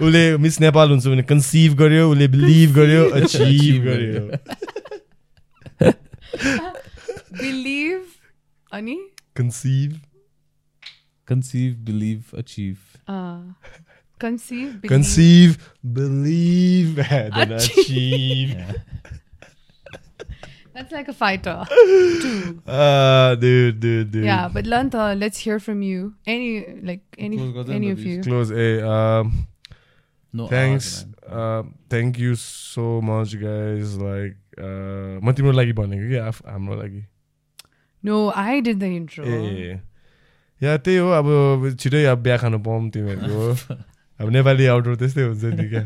उसले miss Nepal हुन्छ भने conceive गर्यो उसले believe गर्यो achieve Achieve गर्यो Believe. Ani? Conceive Conceive, believe, achieve. Uh, conceive. Believe. Conceive believe then Achieve. Yeah. That's like a fighter. Too. Ah, dude, dude, dude. Yeah, but Lanta, let's hear from you. Any like any any of you. Close. Hey, um, No thanks. Uh, thank you so much, guys. Like, uh, म तिम्रो लागि भनेको कि आफ हाम्रो लागि No, I did the intro. ए या त्यही हो अब छिटै अब बिहा खानु पाऊँ तिमीहरूको अब नेपाली आउटडोर त्यस्तै हुन्छ नि क्या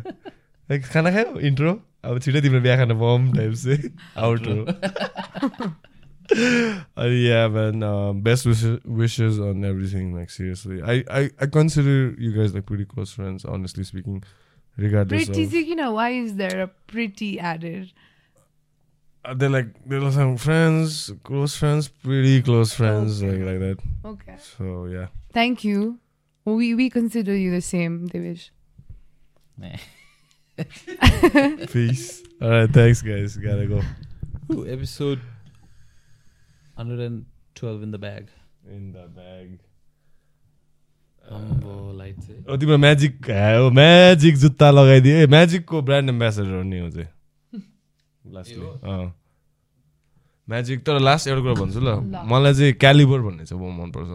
लाइक खाना खायो intro अब छिटै तिम्रो बिहा खानु पाऊँ टाइप चाहिँ आउटडोर अनि yeah man best wishes on everything like seriously I I I consider you guys like pretty close friends honestly speaking regardless Pretty, see, you know, why is there a pretty added? they're like they're some friends, close friends, pretty close friends, Okay. like like that. Okay. So yeah. Thank you. We we consider you the same, Devish. Peace. All right, thanks guys. Gotta go. Ooh, episode 112 in the bag. In the bag. ओ तिम्रो magic हो magic जुत्ता लगाइदिए ए म्याजिकको brand ambassador नि हो चाहिँ lastly अँ magic तर लास्ट एउटा कुरा भन्छु ल ल। मलाई चाहिँ क्यालिबर भन्ने चाहिँ म मनपर्छ